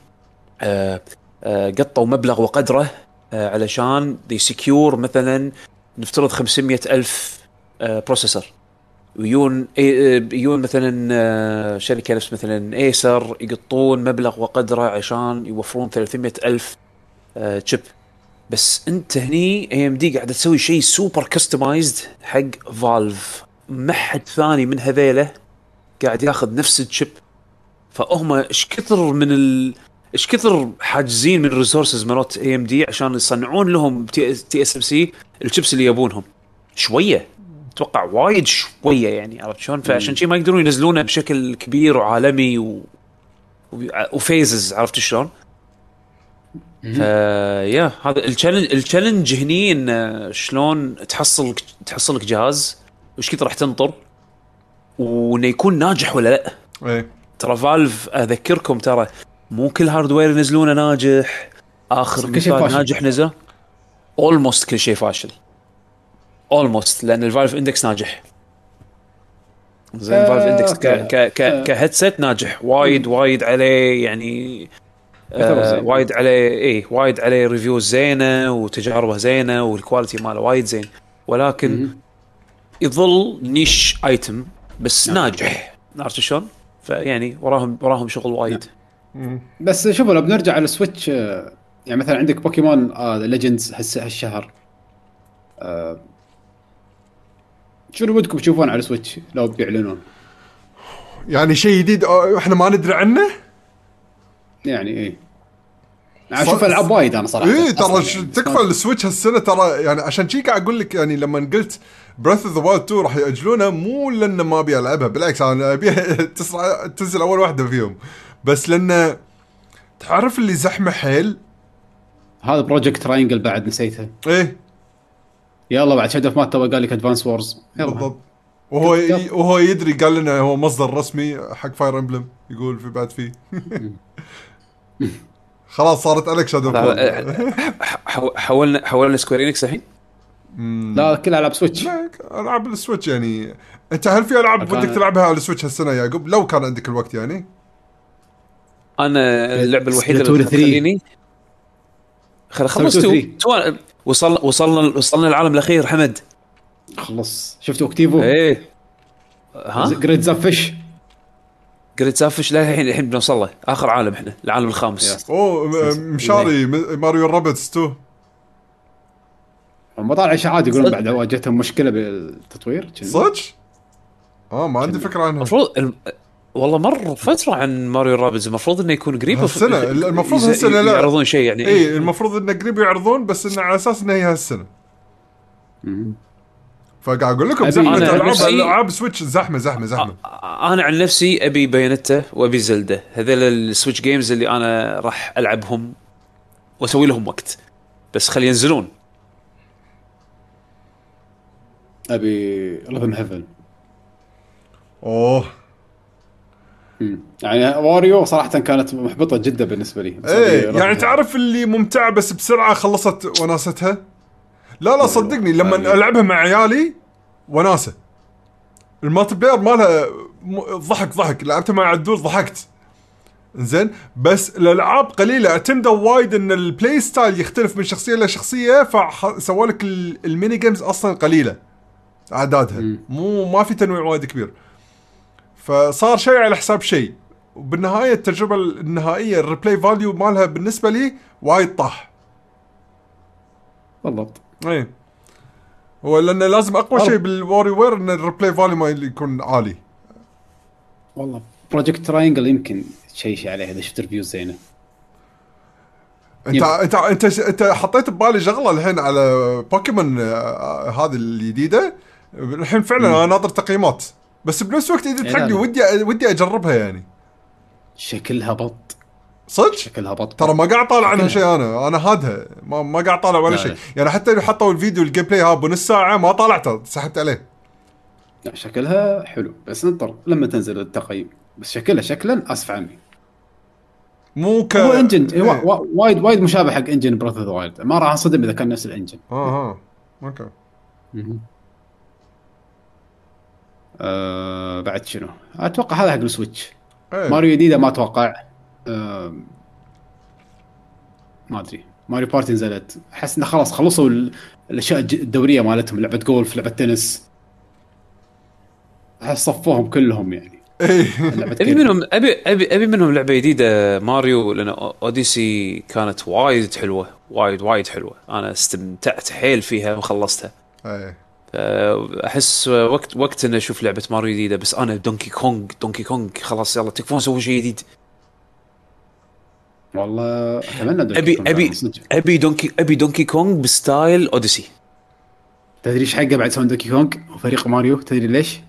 آه آه قطوا مبلغ وقدره آه علشان they secure مثلا نفترض 500 ألف آه processor ويون إي- آه، يون مثلا آه، شركة نفس مثلا Acer يقطون مبلغ وقدره عشان يوفرون 300 ألف آه، chip بس انت هني AMD قاعدة تسوي شيء super customized حق فالف ما حد ثاني من هذيله قاعد ياخذ نفس ال chip. فهم إيش كثر من ال إيش كثر حاجزين من ال resources مالت AMD عشان يصنعون لهم TSMC ال chips اللي يبونهم. شوية. أتوقع وايد شوية يعني عرفت شلون؟ فعشان شي ما يقدرون ينزلونه بشكل كبير وعالمي و... و... وفيزز عرفت شلون؟ فيا هذا ال challenge ال challenge هني انه شلون تحصل تحصل لك جهاز وش كثر راح تنطر وإنه يكون ناجح ولا لا.
إيه.
ترى فالف أذكركم ترى مو كل hardware ينزلونه ناجح آخر
كل شيء
مثال
فاشل.
ناجح نزل. almost كل شيء فاشل. almost لأن ال Valve Index ناجح. زين
آه،
ال Valve Index ك
okay.
ك ك
آه.
ك headset ناجح. وايد وايد عليه يعني آه. وايد عليه اي وايد عليه reviews زينة وتجاربه زينة وال quality ماله وايد زين. ولكن يظل niche item بس
نعم.
ناجح. عرفت شلون؟ فيعني وراهم وراهم شغل وايد.
بس شوفوا لو بنرجع على السويتش آه، يعني مثلا عندك بوكيمون آه Legends هالشهر. آه شنو ودكم تشوفون على السويتش؟ لو بيعلنون؟
يعني شيء جديد آه، إحنا ما ندري عنه؟
يعني إيه. أشوف ألعاب وايد أنا صراحة.
إيه ترى
يعني.
تكفى السويتش هالسنة ترى يعني عشان شي قاعد أقول لك يعني لما قلت Breath of the Wild 2 راح يأجلونه مو لأن ما أبي ألعبها بالعكس أنا ابيها <laughs> تسرع تنزل أول واحدة فيهم. بس لأن تعرف اللي زحمة حيل؟
هذا Project Triangle بعد نسيته.
إيه.
يلا بعد Shadow of مات تو قال لك Advance Wars
بالضبط. وهو ي... وهو يدري قال لنا هو مصدر رسمي حق Fire Emblem يقول في بعد فيه. <laughs> خلاص صارت عليك shadow
حو- حولنا حولنا Square Enix الحين؟
لا كلها ألعاب Switch.
لا ألعاب ال Switch يعني. أنت هل في
ألعاب
ودك تلعبها على ال Switch هالسنة يا يعقوب؟ لو كان عندك الوقت يعني.
أنا اللعبة
الوحيدة
اللي
3.
تخليني خل خلص
Splatoon
تو
3.
تو وصل وصلنا وصلنا العالم الأخير حمد.
خلص. شفتوا اكتيفو
إيه. ها
جريد زاب
قريت سافش لا الحين الحين بنوصل له آخر عالم إحنا العالم الخامس.
أوه مشاري م- ماريو رابتس 2
هم طالع اشاعات يقولون؟ بعد واجهتهم مشكلة بالتطوير.
صدق؟ آه ما عندي فكرة عنها
المفروض الم... والله مر فترة عن Mario Rabbids المفروض إنه يكون قريب
هالسنة، المفروض هالسنة، لا.
يعرضون شيء يعني
اي المفروض إنه قريب يعرضون بس إنه على أساس انها هي
هالسنة.
فقاعد أقول لكم زحمه
أنا
العاب
نفسي-
العاب Switch زحمه زحمه
زحمة. أنا عن نفسي أبي Bayonetta وأبي Zelda هذول ال Switch games اللي أنا راح ألعبهم وأسوي لهم وقت. بس خلي ينزلون.
أبي Rhythm Heaven
أوه.
يعني Wario صراحة كانت محبطة جدا بالنسبة لي. إيه
يعني تعرف اللي ممتعة بس بسرعة خلصت وناستها؟ لا لا صدقني لما
يعني-
ألعبها مع عيالي وناسة. ال multiplayer مالها ضحك ضحك. لعبتها مع عدول ضحكت. زين بس الألعاب قليلة. اعتمدوا وايد إن ال play style يختلف من شخصية لشخصيه فسووا لك ال- ال mini games أصلا قليلة.
أعدادها.
مو ما في تنويع وايد كبير. فصار شيء على حساب شيء. وبالنهايه التجربة النهائية ال replay value مالها بالنسبة لي وايد طاح.
بالضبط.
إيه. هو لأنه لازم
أقوى
شيء بال WarioWare إن ال replay value ما يكون عالي.
والله Project Triangle يمكن تشيشي عليه إذا شفت reviews
زينة.
أنت.
أنت أنت أنت حطيت ببالي شغلة الحين على بوكيمون آه، هذه الجديدة. الحين فعلا أنا ناطر تقييمات. بس بنفس الوقت إذا
إيه،
تحقني. ودي ودي أجربها يعني.
شكلها بط.
صدق؟
شكلها بط
ترى ما قاعد طالع عنها. شيء أنا. أنا هادها. ما, ما قاعد طالع ولا
لا،
شيء. يعني حتى لو حطوا الفيديو ال gameplay ها بنص ساعة ما طالعته سحبت عليه.
لا شكلها حلو. بس ننطر لما تنزل التقييم. بس شكلها شكلا اسف عني.
مو ك
هو engine
إيه.
وا- وا- وايد وايد مشابه حق engine Breath of the Wild ما راح أنصدم إذا كان نفس ال
engine آه آه.
okay. آه بعد شنو؟ أتوقع هذا حق ال
Switch. إيه.
ماريو جديدة ما أتوقع. آه ما أدري. Mario Party نزلت. أحس إنه خلاص خلصوا ال- الأشياء الدورية مالتهم لعبة جولف لعبة تنس. أحس صفوهم كلهم يعني.
لعبة
أبي.
منهم ابي ابي أبي منهم لعبة جديدة ماريو لأن Odyssey كانت وايد حلوة. وايد وايد حلوة. أنا استمتعت حيل فيها وخلصتها.
إيه.
أحس وقت وقت ان أشوف لعبة ماريو جديدة بس أنا Donkey Kong Donkey Kong خلاص يلا تكفون سووا شيء جديد.
والله أتمنى Donkey
ابي
كونغ
ابي.
أبي
Donkey أبي Donkey Kong ب style Odyssey
تدري إيش حقه بعد يسوون Donkey Kong وفريق ماريو تدري ليش؟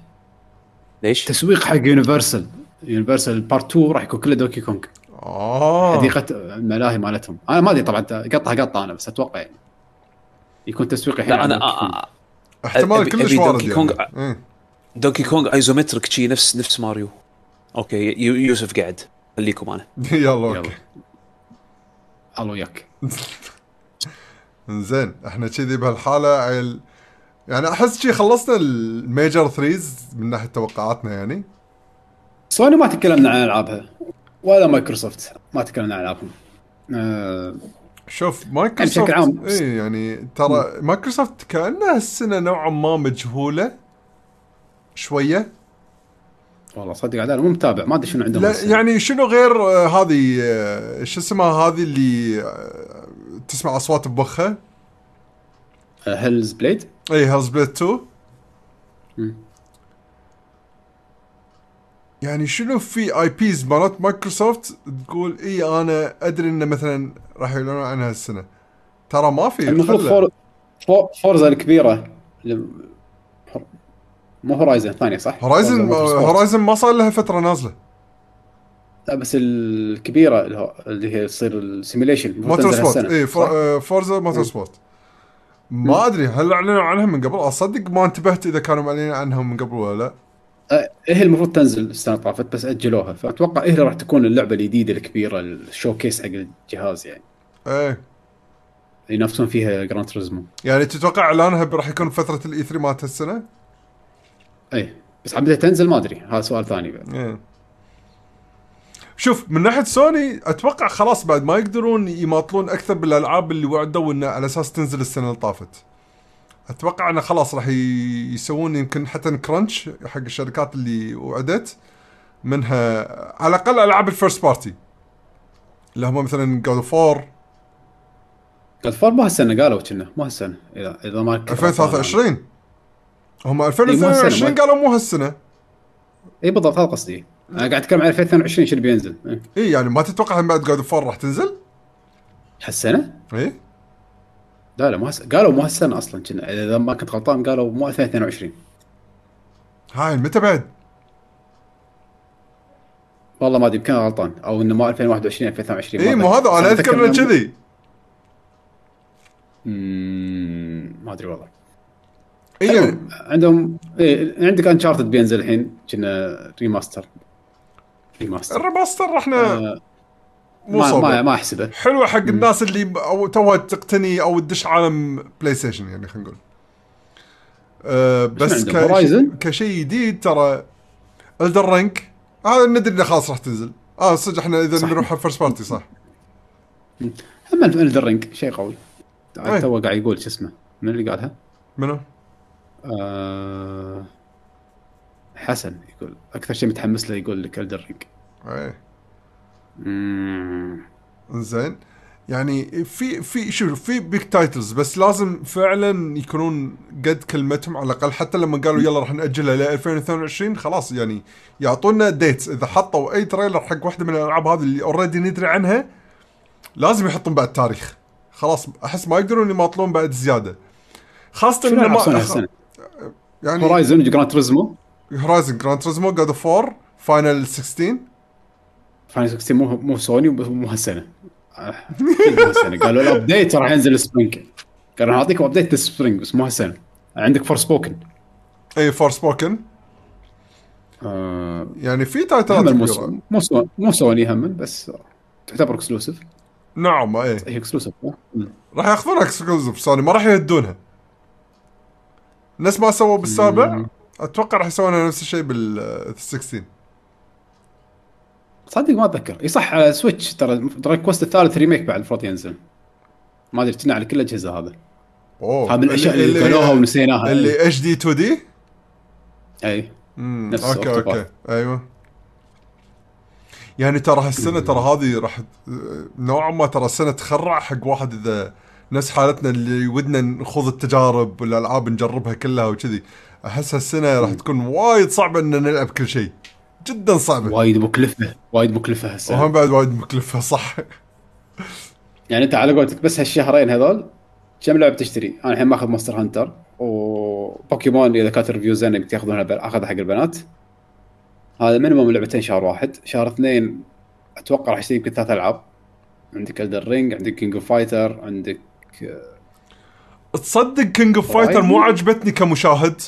ليش؟
تسويق حق Universal Universal part 2 راح يكون كله Donkey Kong
آه.
حديقه الملاهي مالتهم. أنا ما أدري طبعا قطها قطة أنا بس أتوقع يعني. يكون تسويق الحين
لا أنا
Donkey Kong.
آه،
احتمال كلش وارد
Donkey
Kong.
Donkey Kong isometric شي نفس نفس Mario. okay يو- يوسف قاعد. خليكم أنا.
يلا <laughs>
يلا.
okay
الله وياك <laughs>
زين إحنا كذي بهالحالة عيل يعني أحس شي خلصنا ال major threes من ناحية توقعاتنا يعني.
سوني ما تكلمنا عن ألعابها. ولا مايكروسوفت ما تكلمنا عن ألعابهم. آه
شوف مايكروسوفت
بشكل عام.
اي يعني ترى مايكروسوفت كانها السنة نوعا ما مجهولة شوية.
والله صدق عاد أنا مو متابع ما أدري شنو عندهم
لا. يعني شنو غير آه، هذه آه، شو اسمها هذه اللي آه، تسمع أصوات بمخها
آه، Hellblade
اي Hellblade 2
مم.
يعني شنو في IPs مالت مايكروسوفت تقول إي أنا أدري إنه مثلا راح يعلنون عنها السنة ترى ما في
المفروض Forza الكبيرة مو Horizon ثانية صح؟ Horizon.
Horizon ما صار لها فترة نازلة.
لا بس الكبيرة اللي هي تصير ال
simulation Motorsport اي Forza
Motor.
sport ما أدري هل أعلنوا عنها من قبل؟ اصدق ما انتبهت إذا كانوا معلنين عنها من قبل ولا لا.
آه، هي المفروض تنزل السنة طافت بس أجلوها. فأتوقع هي راح تكون اللعبة الجديدة الكبيرة ال showcase حق الجهاز يعني.
إيه.
ينافسون فيها Gran Turismo
يعني تتوقع إعلانها راح يكون فترة ال E 3 مالت هالسنة؟
اي بس عم تنزل ما أدري. هذا سؤال ثاني بعد.
إيه. شوف من ناحية سوني أتوقع خلاص بعد ما يقدرون يماطلون أكثر بالألعاب اللي وعدوا انه على أساس تنزل السنة اللي طافت. أتوقع إنه خلاص راح يسوون يمكن حتى crunch حق الشركات اللي وعدت منها على الأقل ألعاب ال first party اللي هم مثلا God 4
God 4 مو هالسنة قالوا كنا. مو هالسنة اذا إذا ما كنت غلطان
2023 هم
إيه، مو
2022
هالسنة،
قالوا مو
هالسنة. اي بالضبط هذا قصدي أنا قاعد أتكلم عن 2022 شنو بينزل إيه.
اي يعني ما تتوقع بعد God of War راح تنزل؟
هالسنة؟
اي
لا لا مو هالسنة. قالوا مو هالسنة أصلا كنا إذا ما كنت غلطان قالوا مو 2022
هاي متى بعد؟
والله ما أدري يمكن غلطان أو إنه مو 2021 2022
اي
ما
إيه، مو. هذا أنا اذكر انه كذي
ما أدري والله
اي
أيوة.
يعني
عندهم إيه عندك انشارتد بينزل الحين كنا remaster ريماستر
الريماستر إحنا
آه،
مو
ما ما, أحسبه.
حلوة حق الناس اللي أو توها تقتني أو تدش عالم بلاي ستيشن يعني خلينا نقول. أه بس؟ كشيء جديد ترى Elden Ring هذا ندري إنه خلاص راح تنزل. آه صدق إحنا
إذا.
نروح first party صح.
هم Elden Ring شيء قوي.
أي.
تو قاعد يقول شو اسمه؟ من اللي قالها؟
منو؟
آه حسن يقول أكثر شيء متحمس له يقول لك Elden Ring
إيه. زين. يعني في في شوف في big titles بس لازم فعلا يكونون قد كلمتهم على الأقل. حتى لما قالوا يلا راح نأجلها ل 2022 خلاص يعني يعطونا dates إذا حطوا أي trailer حق واحدة من الألعاب هذه اللي already ندري عنها لازم يحطون بعد تاريخ. خلاص أحس ما يقدرون يماطلون بعد زيادة.
خاصة سوني
ما؟ يعني
هورايزن جراند توريزمو
هورايزن جراند تريزمو جاد اوف 4 فاينل 16
فاينل 16 مو مو سوني مو هالسنة. آه، مو هالسنة. <laughs> قالوا ال update راح ينزل spring قالوا نعطيكم update ال spring بس مو هالسنة. عندك Forspoken
اي Forspoken
آه
يعني في تايتلات
مو
كبيره
مو سو- مو سوني هم بس تعتبر exclusive
نعم اي
هي exclusive
راح ياخذونها exclusive سوني ما راح يهدونها. نفس ما سووا بالسابع. أتوقع راح يسوونها نفس الشيء بال 16
صدق ما أتذكر. إي صح على سويتش ترى Dragon Quest الثالث remake بعد المفروض ينزل. ما أدري كنا على كل الاجهزه هذا.
أوه.
هذا من الأشياء اللي قالوها ونسيناها.
اللي اتش دي 2 دي
إي. نفس أوكي.
أوكي. أيوه. يعني ترى هالسنة ترى هذه راح نوعا ما ترى السنة تخرع حق واحد إذا نفس حالتنا اللي ودنا نخوض التجارب والألعاب نجربها كلها وكذي. أحس هالسنة راح تكون وايد صعبة ان نلعب كل شيء. جدا صعبة.
وايد مكلفة وايد مكلفة هسه
وهم بعد وايد مكلفة صح.
يعني أنت على قولتك بس هالشهرين هذول كم لعبة تشتري؟ أنا الحين ماخذ مونستر هانتر وبوكيمون إذا كانت ال review زينه يبي تاخذونها بل- أخذها حق البنات. هذا minimum لعبتين شهر واحد. شهر اثنين أتوقع راح اشتري يمكن ثلاث ألعاب. عندك Elden Ring عندك كينج اوف فايتر عندك
تصدق كينج اوف فايتر مو عجبتني كمشاهد؟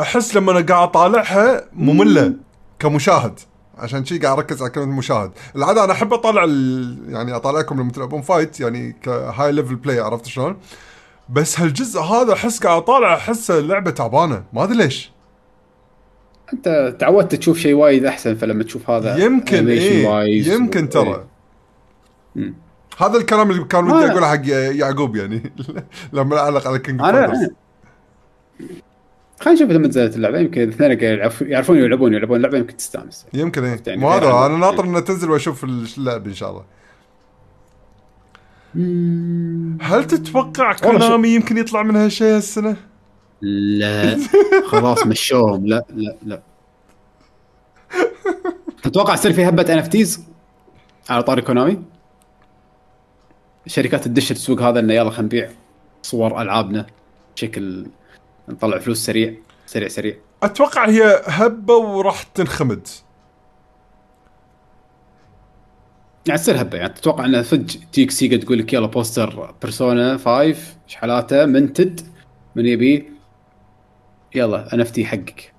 أحس لما أنا قاعد أطالعها مملة كمشاهد. عشان شي قاعد أركز على كلمة مشاهد. العادة أنا أحب أطالع ال... يعني أطالعكم لما تلعبون fight يعني ك high level play عرفت شلون؟ بس هالجزء هذا أحس قاعد أطالع احسه لعبه تعبانة. ما أدري ليش.
أنت تعودت تشوف شيء وايد أحسن فلما تشوف هذا
يمكن
wise
يمكن ترى.
إيه.
هذا الكلام اللي كان ودي أقوله حق يعقوب يعني. <laughs> لما اعلق على كينج اوف
أنا
فايترز
خلينا نشوف لما نزلت اللعبة. يمكن الاثنين يعرف- يعرفون يلعبون يلعبون اللعبه يمكن تستانس.
يمكن إيه.
يعني
مو هذا
غير عن-
أنا ناطر انها تنزل وأشوف اللعب إن شاء الله. هل تتوقع كونامي يمكن يطلع من هالشيء هالسنة؟
لا. <laughs> خلاص مشوهم. لا لا لا. تتوقع تصير في هبة NFTs على طاري كونامي؟ الشركات تدش السوق هذا إنه يلا خلينا نبيع صور ألعابنا بشكل نطلع فلوس سريع سريع سريع.
أتوقع هي هبة وراح تنخمد.
يعني تصير هبة يعني تتوقع إن صدق تيك سيجا تقول لك يلا بوستر بيرسونا 5 شحالاته منتد من يبي؟ يلا NFT حقك.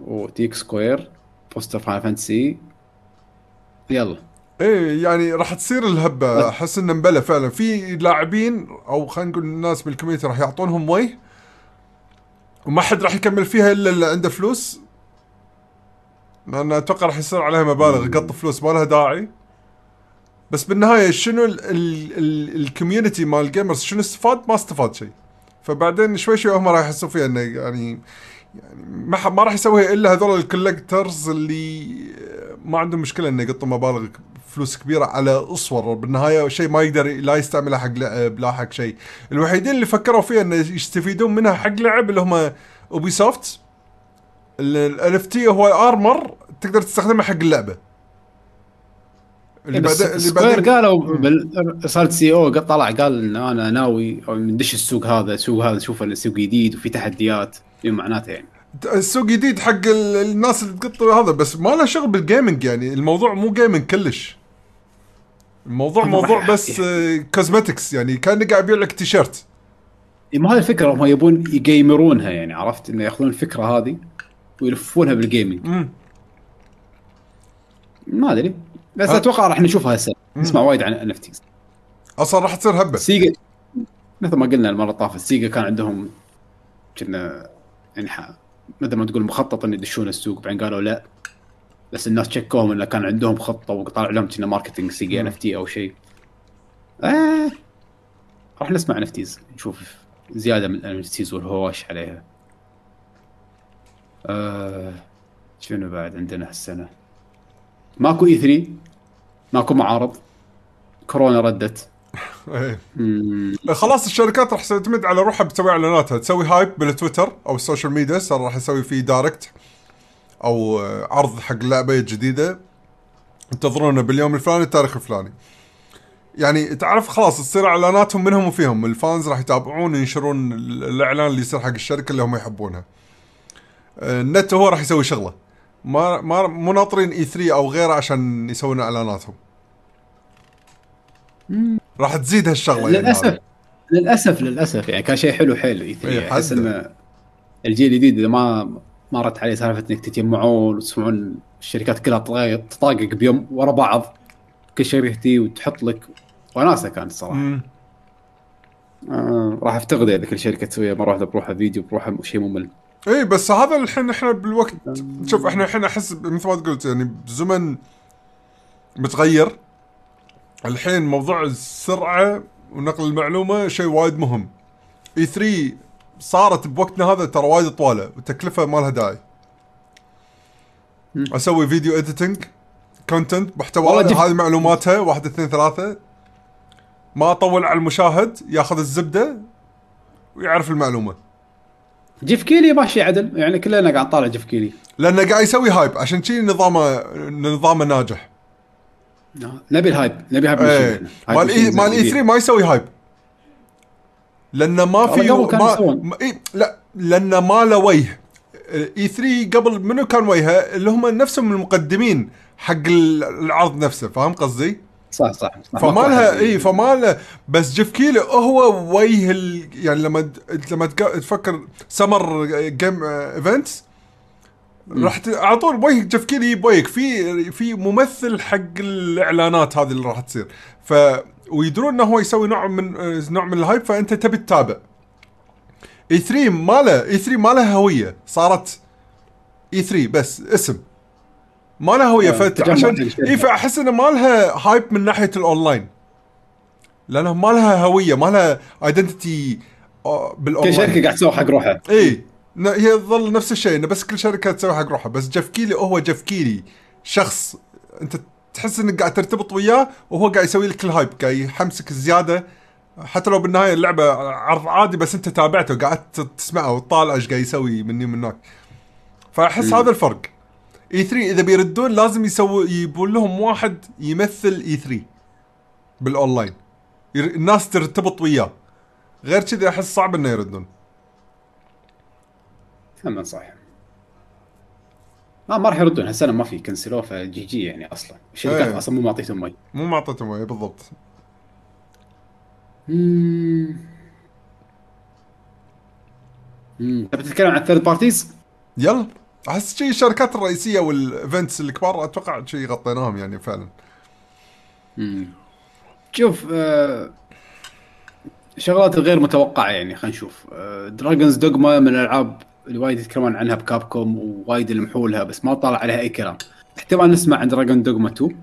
وتيك سكوير poster فاينل فانتسي. يلا.
إيه يعني راح تصير الهبة. أحس إنه مبلى فعلا. في لاعبين أو خلينا نقول الناس بال community راح يعطونهم وي وما حد راح يكمل فيها إلا اللي عنده فلوس. لأن أتوقع راح يصير عليها مبالغ قط فلوس ما لها داعي. بس بالنهاية شنو ال- ال- ال- ال community مال ال gamers شنو استفاد؟ ما استفاد شيء. فبعدين شوي شوي هم راح يحسوا فيها إنه يعني يعني ما ما راح يسويها إلا هذول ال collectors اللي ما عندهم مشكلة إنه يقطوا مبالغ فلوس كبيرة على صور. بالنهاية شيء ما يقدر لا يستعملها حق لعب لا حق شيء. الوحيدين اللي فكروا فيها انه يستفيدون منها حق لعب اللي هم اوبي سوفت ال NFT هو armor تقدر تستخدمه حق اللعبة. اللي
بس
بعدين اللي بعدين
قالوا برساله CEO قد طلع قال إن أنا ناوي أو ندش السوق هذا السوق هذا نشوف انه سوق جديد وفي تحديات. بما معناته يعني.
السوق جديد حق ال- الناس اللي تقط هذا بس ما له شغل بال gaming يعني. الموضوع مو gaming كلش. الموضوع موضوع بس cosmetics يعني كانه قاعد يبيع لك تيشيرت.
إيه، ما هذه الفكرة هم يبون يجيمرونها يعني عرفت؟ إنه يأخذون الفكرة هذه ويلفونها بال
gaming
ما أدري بس
ها.
أتوقع راح نشوفها هسه. نسمع وايد عن NFTs
أصلا راح تصير هبة.
Sega مثل ما قلنا المرة الطافت Sega كان عندهم كنا يعني مثل ما تقول مخطط إن يدشون السوق بعدين قالوا لا. بس الناس شكوهم انه كان عندهم خطة وطلع لهم كنا marketing Sega NFT أو شيء. آه راح نسمع إن نشوف زيادة من ال NFTs والهواش عليها. آه شنو بعد عندنا هالسنة؟ ماكو E3 ماكو معارض. كورونا ردت. <laughs> مم.
خلاص الشركات راح تعتمد على روحها بتسوي إعلاناتها. تسوي hype بال Twitter أو ال social media صار راح يسوي فيه direct أو عرض حق اللعبه الجديده انتظرونا باليوم الفلاني التاريخ الفلاني. يعني تعرف خلاص تصير إعلاناتهم منهم وفيهم. الفانز راح يتابعون ينشرون ال- الإعلان اللي يصير حق الشركة اللي هم يحبونها. النت هو راح يسوي شغلة. ما ما مو ناطرين اي 3 أو غيره عشان يسوون إعلاناتهم. راح تزيد هالشغلة يعني
للاسف
هذه.
للاسف للأسف يعني كان شيء حلو حيل اي 3
إيه،
يعني أحس
حده.
إن الجيل الجديد إذا ما مرت عليه سالفة إنك تتجمعون وتسمعون الشركات كلها تطاق- تطاقق بيوم ورا بعض. كل شركتي وتحط لك. وناسة كانت صراحة.
مم.
آه راح افتقده إذا كل شركة تسويها مرة واحدة بروحها فيديو بروحها شيء ممل.
إي بس هذا الحين إحنا بالوقت. شوف إحنا الحين أحس مثل ما قلت يعني بزمن متغير. الحين موضوع السرعة ونقل المعلومة شيء وايد مهم. اي 3 صارت بوقتنا هذا ترى وايد طواله والتكلفة ما لها داعي أسوي video editing content محتوى هذه معلوماتها واحد اثنين ثلاثة. ما أطول على المشاهد ياخذ الزبدة ويعرف المعلومة.
Geoff Keighley ماشي عدل يعني كلنا قاعد نطالع Geoff Keighley.
لأنه قاعد يسوي hype عشان شي نظامه نظامه ناجح.
نبي ال
hype
نبي hype
مال اي
نشوفه
مال اي
جديد.
3 ما يسوي hype لأنه ما في ما. ما إيه لا لأنه ما له وجه E3 قبل منو كان وجهه اللي هم نفسهم المقدمين حق ال- العرض نفسه فاهم قصدي؟
صح صح, صح.
فما لها. اي فما له بس Geoff Keighley هو وجه ال يعني لما لما تفكر summer game events راح على طول وجه Geoff Keighley يجيب في في ممثل حق الإعلانات هذه اللي راح تصير ف ويدرون إنه هو يسوي نوع من آه، نوع من ال hype فأنت تبي تتابع. E3 ما له E3 ما له هوية. صارت E3 بس اسم. ما لها هوية
آه،
فت عشان. اي فأحس إنه ما لها hype من ناحية الاونلاين لانها ما لها هوية ما لها identity
كل
بالاونلاين
شركة قاعد تسوي حق روحها.
اي هي تظل نفس الشيء إنه بس كل شركة تسوي حق روحها. بس Geoff Keighley هو Geoff Keighley شخص أنت تحس إنك قاعد ترتبط وياه وهو قاعد يسوي لك ال hype قاعد يحمسك زيادة. حتى لو بالنهاية اللعبة عرض عادي بس أنت تابعته قاعد تسمعه وتطالع إيش قاعد يسوي مني ومن هناك. فأحس هذا الفرق. E3 إذا بيردون لازم يسووا يجيبون لهم واحد يمثل E3 بالاونلاين الناس ترتبط وياه. غير كذا أحس صعب إنه يردون.
هم صح ما ما راح يردون هالسنة ما في كنسلوه فجي جي يعني أصلا الشركات
إيه.
أصلا مو معطيتهم مي
مو معطيتهم وياه بالضبط
مم. مم. تبي تتكلم عن ال third parties؟
يلا أحس شيء الشركات الرئيسية وال events الكبار أتوقع شيء غطيناهم يعني فعلا
شوف آه شغلات غير متوقعة يعني خلينا نشوف آه Dragon's Dogma من الألعاب اللي وايد يتكلمون عنها ب Capcom ووايد يلمحوا لها بس ما طلع عليها أي كلام. احتمال نسمع عن Dragon's Dogma 2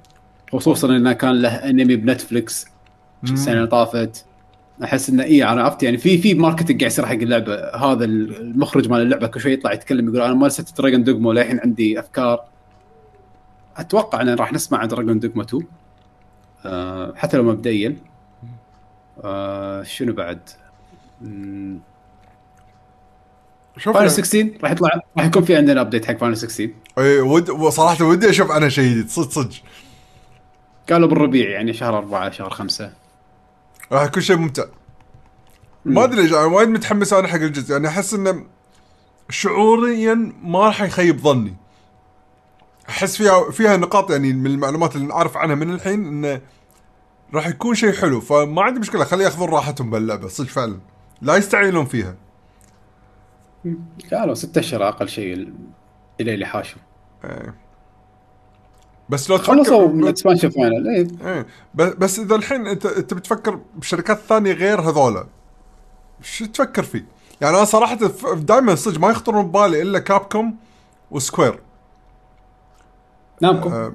خصوصا إنه كان له انمي ب Netflix السنة اللي طافت. أحس إنه اي عرفت يعني في في marketing قاعد يصير حق اللعبة. هذا المخرج مال اللعبة كل شوي يطلع يتكلم يقول أنا ما نسيت Dragon's Dogma وللحين عندي أفكار. أتوقع ان راح نسمع عن Dragon's Dogma 2 آه حتى لو مبدئيا. آه شنو بعد؟
شوف
Final
يعني-
16 راح يطلع راح يكون في عندنا update حق Final 16
اي ود صراحة ودي أشوف عنها شيء جديد صدق صدق.
قالوا بالربيع يعني شهر أربعة شهر خمسة.
راح يكون شيء ممتع. ما أدري ليش أنا وايد متحمس أنا حق الجزء يعني أحس إنه شعوريا ما راح يخيب ظني. أحس فيها فيها نقاط يعني من المعلومات اللي نعرف عنها من الحين إنه راح يكون شيء حلو. فما عندي مشكلة خليه ياخذون راحتهم باللعبة صدق فعلا. لا يستعجلون فيها.
قالوا ستة اشهر أقل شيء ال- إلى اللي حاشوا
إيه. بس لو
خلصوا من
تفكر
ال expansion Final
إيه إيه بس إذا الحين انت أنت بتفكر بشركات ثانية غير هذولا شو تفكر فيه؟ يعني أنا صراحة دائما صدق ما يخطرون ببالي إلا Capcom و
Square Namco
آه،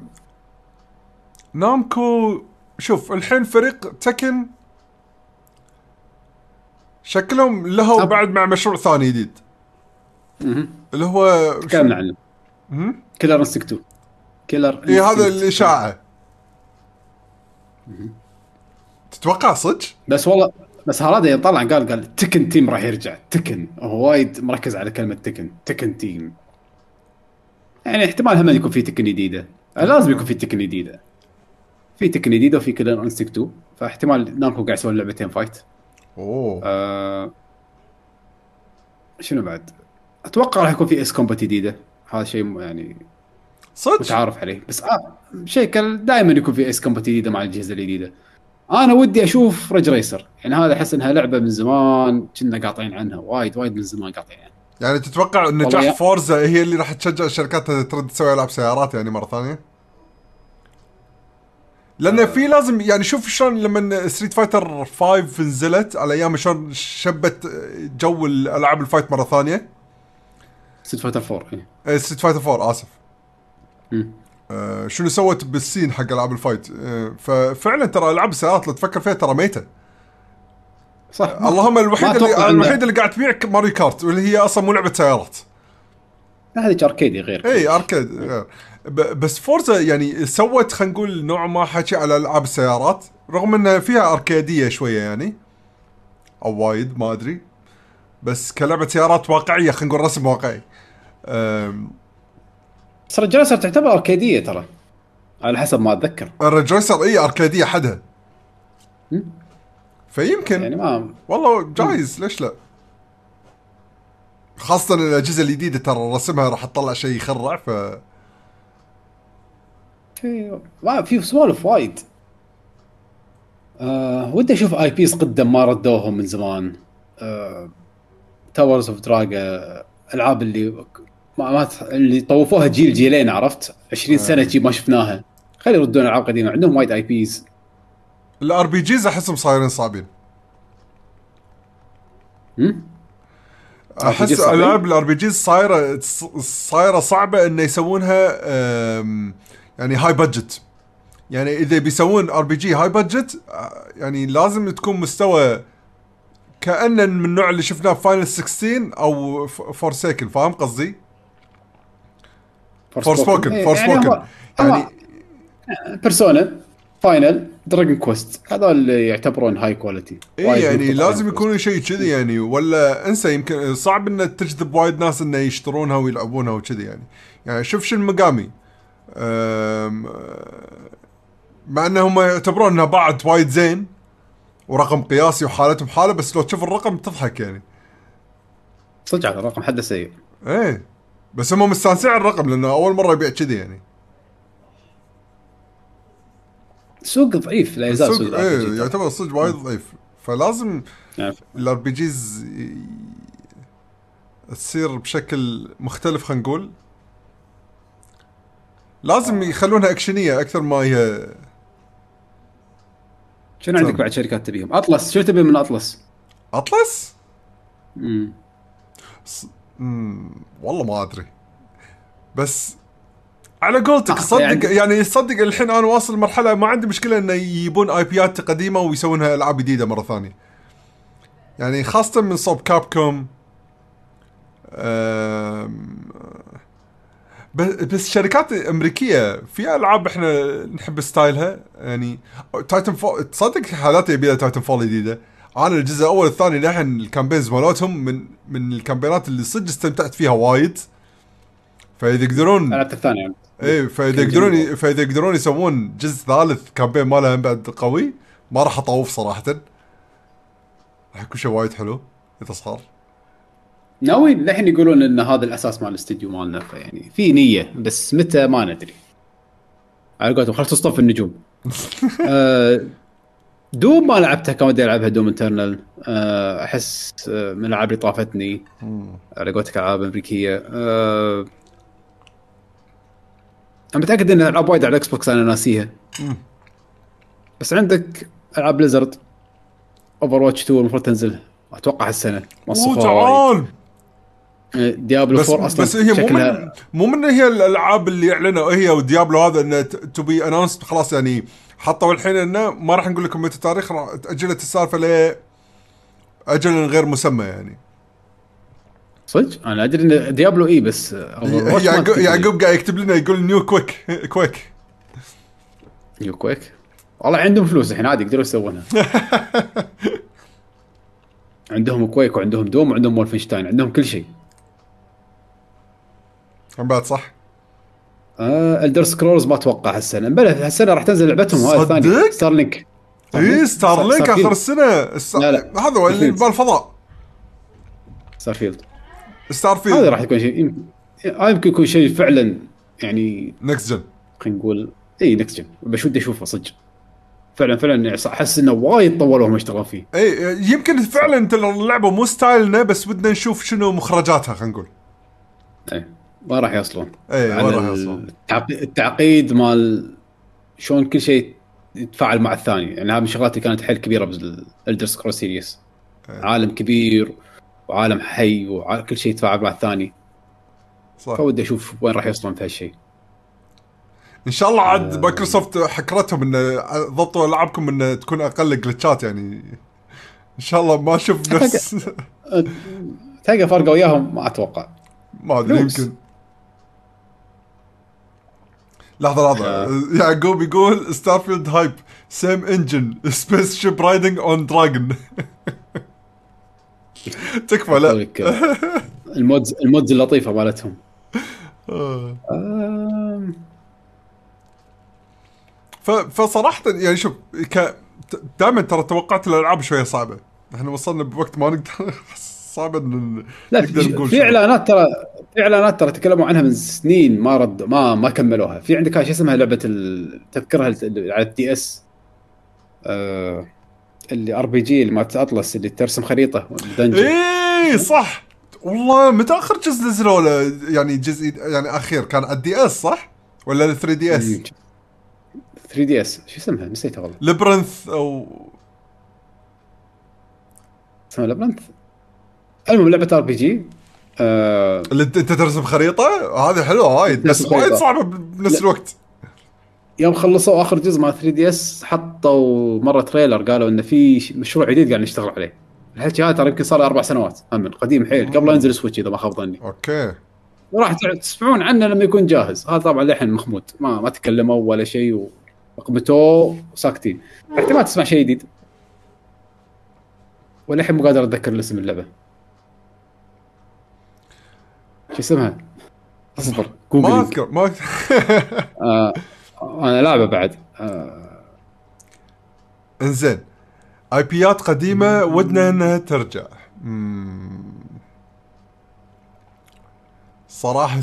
Namco شوف الحين فريق Tekken شكلهم له
أب.
بعد مع مشروع ثاني جديد. اللي هو
تكلمنا عنه. Killer Instinct 2 Killer
اي هذا. الإشاعة. تتوقع صدق؟
بس والله بس هذا طلع قال قال Tekken team راح يرجع. Tekken. هو وايد مركز على كلمة Tekken. Tekken team يعني احتمال هم يكون في Tekken جديدة. لازم يكون في Tekken جديدة. في Tekken جديدة وفي Killer Instinct 2 فاحتمال Namco قاعد يسوون لعبتين fight
أوه.
آه شنو بعد؟ أتوقع راح يكون في Ace Combat جديدة. هذا شيء يعني
صدق؟
متعارف عليه. بس آه شيء دائما يكون في Ace Combat جديدة مع الأجهزة الجديدة. أنا ودي أشوف Ridge Racer يعني هذا أحس إنها لعبة من زمان كنا قاطعين عنها. وايد وايد من زمان قاطعين عنها.
يعني تتوقع
إن
نجاح Forza هي اللي راح تشجع الشركات ترد تسوي ألعاب سيارات يعني مرة ثانية؟ لأن في لازم يعني شوف شلون لما Street Fighter 5 نزلت على أيام شلون شبت جو الألعاب ال fight مرة
ثانية؟ Street Fighter 4 إيه.
Street Fighter 4 آسف.
مم.
آه شنو سوت بال scene حق ألعاب ال fight؟ آه ففعلا ترى ألعاب السيارات لو تفكر فيها ترى ميتة.
صح.
اللهم الوحيد اللي الوحيد اللي قاعد تبيع Mario Kart واللي هي أصلا مو لعبة سيارات.
هذه اركيدي غير.
اي arcade غير. بس Forza يعني سوت خلينا نقول نوع ما حكي على ألعاب السيارات رغم انها فيها اركيديه شوية يعني. أو وايد ما أدري. بس كلعبة سيارات واقعية خلينا نقول رسم واقعي.
بس رجال تعتبر أركيدية ترى. على حسب ما أتذكر.
ال Ridge Racer إي
أركيدية حدها.
فيمكن.
يعني ما
والله جايز ليش لا؟ خاصة الأجهزة الجديدة ترى رسمها راح تطلع شيء يخرع ف
في ما في سوالف وايد. آه ودي أشوف IPs قدم ما ردوهم من زمان. آه Tower of Druaga ألعاب اللي ما, ما اللي طوفوها جيل جيلين عرفت؟ 20 سنة جي ما شفناها. خلي يردون العاب قديمه عندهم وايد IPs
ال RP Gs أحسهم صايرين صعبين.
أحس؟
العاب ال RPGs صايره صايرة صعبة انه يسوونها يعني high budget يعني إذا بيسوون RPG high budget يعني لازم تكون مستوى كانه من النوع اللي شفناه في Final 16 أو Forspoken فاهم قصدي؟ Forspoken، Forspoken. يعني
Persona Final Dragon Quest هذول اللي يعتبرون high quality
اي يعني لازم يكونوا شيء كذي يعني ولا انسى يمكن صعب إن تجذب وايد ناس إنه يشترونها ويلعبونها وكذي يعني. يعني شوف Shin Megami أم، مع إنهم يعتبرون انها باعت وايد زين ورقم قياسي وحالتهم حالة بس لو تشوف الرقم تضحك يعني.
صدق على الرقم حده سيء.
إيه. بس هم مستانسين على الرقم لأنه أول مرة يبيع كذي يعني
سوق ضعيف لا يزال سوق إيه.
يعتبر صدق وايد ضعيف فلازم ال RPGs تصير بشكل مختلف خلينا نقول لازم يخلونها أكشنية أكثر ما هي
شنو عندك. بعد شركات تبيهم؟ Atlus شو تبي من Atlus؟
أطلس
امم
مم. والله ما أدري. بس على قولتك
آه،
صدق يعني,
يعني-
صدق الحين أنا واصل مرحله ما عندي مشكلة إنه يجيبون آي بيات قديمه ويسوونها ألعاب جديدة مرة ثانية. يعني خاصة من صوب كابكوم أم... بس شركات أمريكية في ألعاب إحنا نحب ستايلها يعني Titanfall تصدق حالات يبي Titanfall جديدة؟ أنا الجزء الأول الثاني للحين ال campaigns مالتهم من من ال campaign ات اللي صدق استمتعت فيها وايد. فإذا يقدرون
لعبت الثاني.
إيه
فإذا
يقدرون. فإذا يقدرون يسوون جزء ثالث campaign ماله بعد قوي ما راح أطوف صراحة. راح يكون شيء وايد حلو إذا صار.
ناوي للحين يقولون إن هذا الأساس مال الاستديو مالنا فيعني في نية بس متى ما ندري. على قولتهم خلاص تصطف النجوم. <laughs> آه، Doom ما لعبتها كان ودي ألعبها Doom Eternal أحس آه، من الألعاب اللي طافتني. على قولتك ألعاب أمريكية. آه، أنا متأكد إن ألعاب وايد على ال Xbox أنا ناسيها. بس عندك ألعاب Blizzard Overwatch 2 المفروض تنزل. أتوقع هالسنة. وصفوها وايد. Diablo
بس
4 أصلا
بس هي مو
شكلها
من مو من هي الألعاب اللي أعلنوا. هي و Diablo هذا إنه to be announced خلاص يعني حطوا الحين إنه ما راح نقول لكم متى التاريخ. تأجلت السالفة ل أجل غير مسمى يعني.
صدق؟ أنا أدري إن Diablo اي بس
يعقوب قاعد يكتب لنا يقول new كويك كويك
يو كويك والله عندهم فلوس الحين عادي يقدروا يسوونها. <laughs> عندهم Quake وعندهم Doom وعندهم Wolfenstein عندهم كل شيء.
هم بعد صح؟
آه Elder Scrolls ما أتوقع هالسنة. بلى هالسنة راح تنزل لعبتهم هاي؟ الثانية. Starlink
اي Starlink آخر السنة. الس...
لا، لا.
هذا هو اللي. بالفضاء.
Starfield
Star
هذا راح يكون شيء يمكن هذا يمكن يكون شيء فعلا يعني
next gen
خلينا نقول اي next gen بس ودي أشوفه صدق. فعلا فعلا يعني أحس إنه وايد طولوا هم يشتغلون فيه.
اي يمكن فعلا اللعبة مو style نا بس بدنا نشوف شنو مخرجاتها خلينا نقول.
إيه. ما راح يوصلون
إيه، ما
على
راح يوصلون.
التعق- التعقيد مال شلون كل شيء يتفاعل مع الثاني. يعني هذه من الشغلات اللي كانت حيل كبيرة بال Elder Scroll series عالم كبير وعالم حي وكل شيء يتفاعل مع الثاني.
صح.
فودي أشوف وين راح يوصلون في هالشيء.
إن شاء الله عاد مايكروسوفت حكرتهم إن ضبطوا ألعابكم إن تكون أقل glitch ات يعني. إن شاء الله ما أشوف نفس.
تلقى فرقه وياهم ما أتوقع.
ما
أدري.
يمكن. لحظة لحظة. يعقوب يقول Starfield hype same engine spaceship riding on dragon تكفى لا.
ال mods ال mods اللطيفة مالتهم.
آه. فصراحة يعني شوف. دائما ترى توقعت الألعاب شوية صعبة. إحنا وصلنا بوقت ما نقدر. <laughs> صعب إن
لا في, في. إعلانات ترى في إعلانات ترى تكلموا عنها من سنين ما رد ما ما كملوها في عندك شو اسمها لعبة. تذكرها على ال DS آه... اللي RPG اللي مالت Atlus اللي ترسم خريطة
إيه صح والله متى آخر جزء نزلوا له يعني جزء يعني أخير كان على ال DS صح؟ ولا ال 3 دي اس؟
3 دي اس شو اسمها نسيتها والله
Labyrinth أو
اسمها Labyrinth المهم لعبة RPG آه...
اللي انت ترسم خريطة؟ هذه حلوة وايد بس. وايد صعبة بنفس. الوقت.
يوم خلصوا آخر جزء مال 3DS حطوا مرة trailer قالوا انه في مشروع جديد قاعد نشتغل عليه. الحكي هذا ترى يمكن صار له أربع سنوات. هم قديم حيل. قبل لا ينزل Switch إذا ما خاب ظني.
okay.
وراح تسمعون عنه لما يكون جاهز. هذا طبعا للحين مخمود. ما ما تكلموا ولا شيء ورقمتوه وساكتين. احتمال تسمع شيء جديد. وللحين مو قادر أتذكر اسم اللعبة. شو اسمها؟ أصبر
ما اذكر ما أذكر.
آه أنا لعبة بعد آه
إنزين آي بيات قديمة ودنا إنها ترجع. صراحة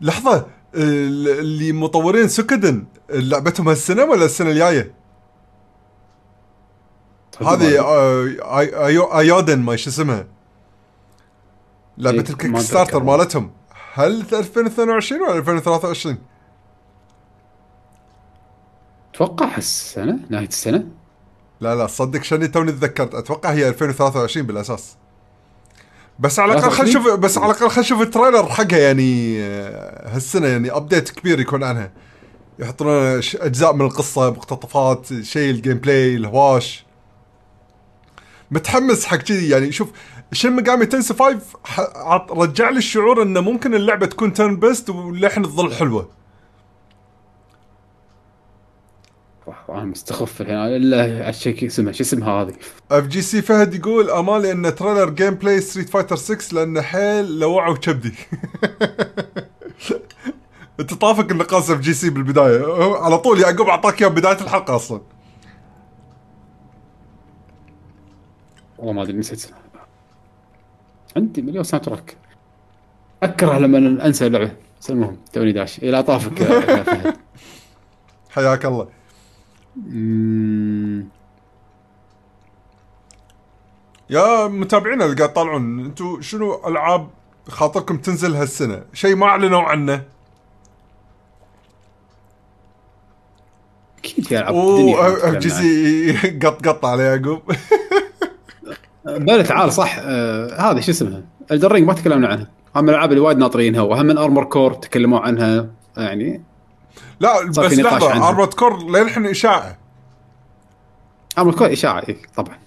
لحظة ال- اللي مطورين سكدن لعبتهم هالسنة ولا السنة الجاية؟ هذه آه، ايودن ما شو اسمها؟ لعبه
إيه،
ال
Kickstarter.
مالتهم. هل 2022 ولا 2023
أتوقع السنة نهاية السنة.
لا لا صدق شني توني تذكرت. أتوقع هي 2023 بالأساس. بس على الأقل خلينا
23
نشوف بس على الأقل خلينا نشوف ال trailer حقها يعني آه، هالسنة يعني update كبير يكون عنها. يحطون أجزاء من القصة مقتطفات شيء ال gameplay الهواش. متحمس حق كذي يعني شوف Shin Megami Tensei 5 ح- عط- رجع لي الشعور إنه ممكن اللعبة تكون turn-based وللحين تظل حلوة.
أنا مستخف الحين. إلا الشيء اسمها شو اسمها هذه
FGC فهد يقول آمالي إن trailer gameplay Street Fighter 6 لأن حيل لوعوا كبدي <laughs> أنت طافك النقاش FGC بالبداية. على طول يعقوب أعطاك إياه بداية الحلقة أصلا.
والله ما أدري نسيت عندي مليون soundtrack أكره لما أنسى اللعبة. بس المهم توني داش. إلى طافك يا فهد <laughs>
حياك الله. يا متابعينا اللي قاعد تطالعون أنتم شنو ألعاب خاطركم تنزل هالسنة؟ شيء ما أعلنوا عنه.
أكيد في
ألعاب
أوه.
سي <laughs> قط قط على يعقوب. <laughs>
بلى تعال صح آه هذه شو اسمها؟ الدرينج ما تكلمنا عنها. هم من الألعاب اللي وايد ناطرينها وهم من ارمر كور تكلموا عنها يعني
لا بس
لحظة.
ارمد كور للحين إشاعة.
ارمر كور إشاعة إيه طبعا.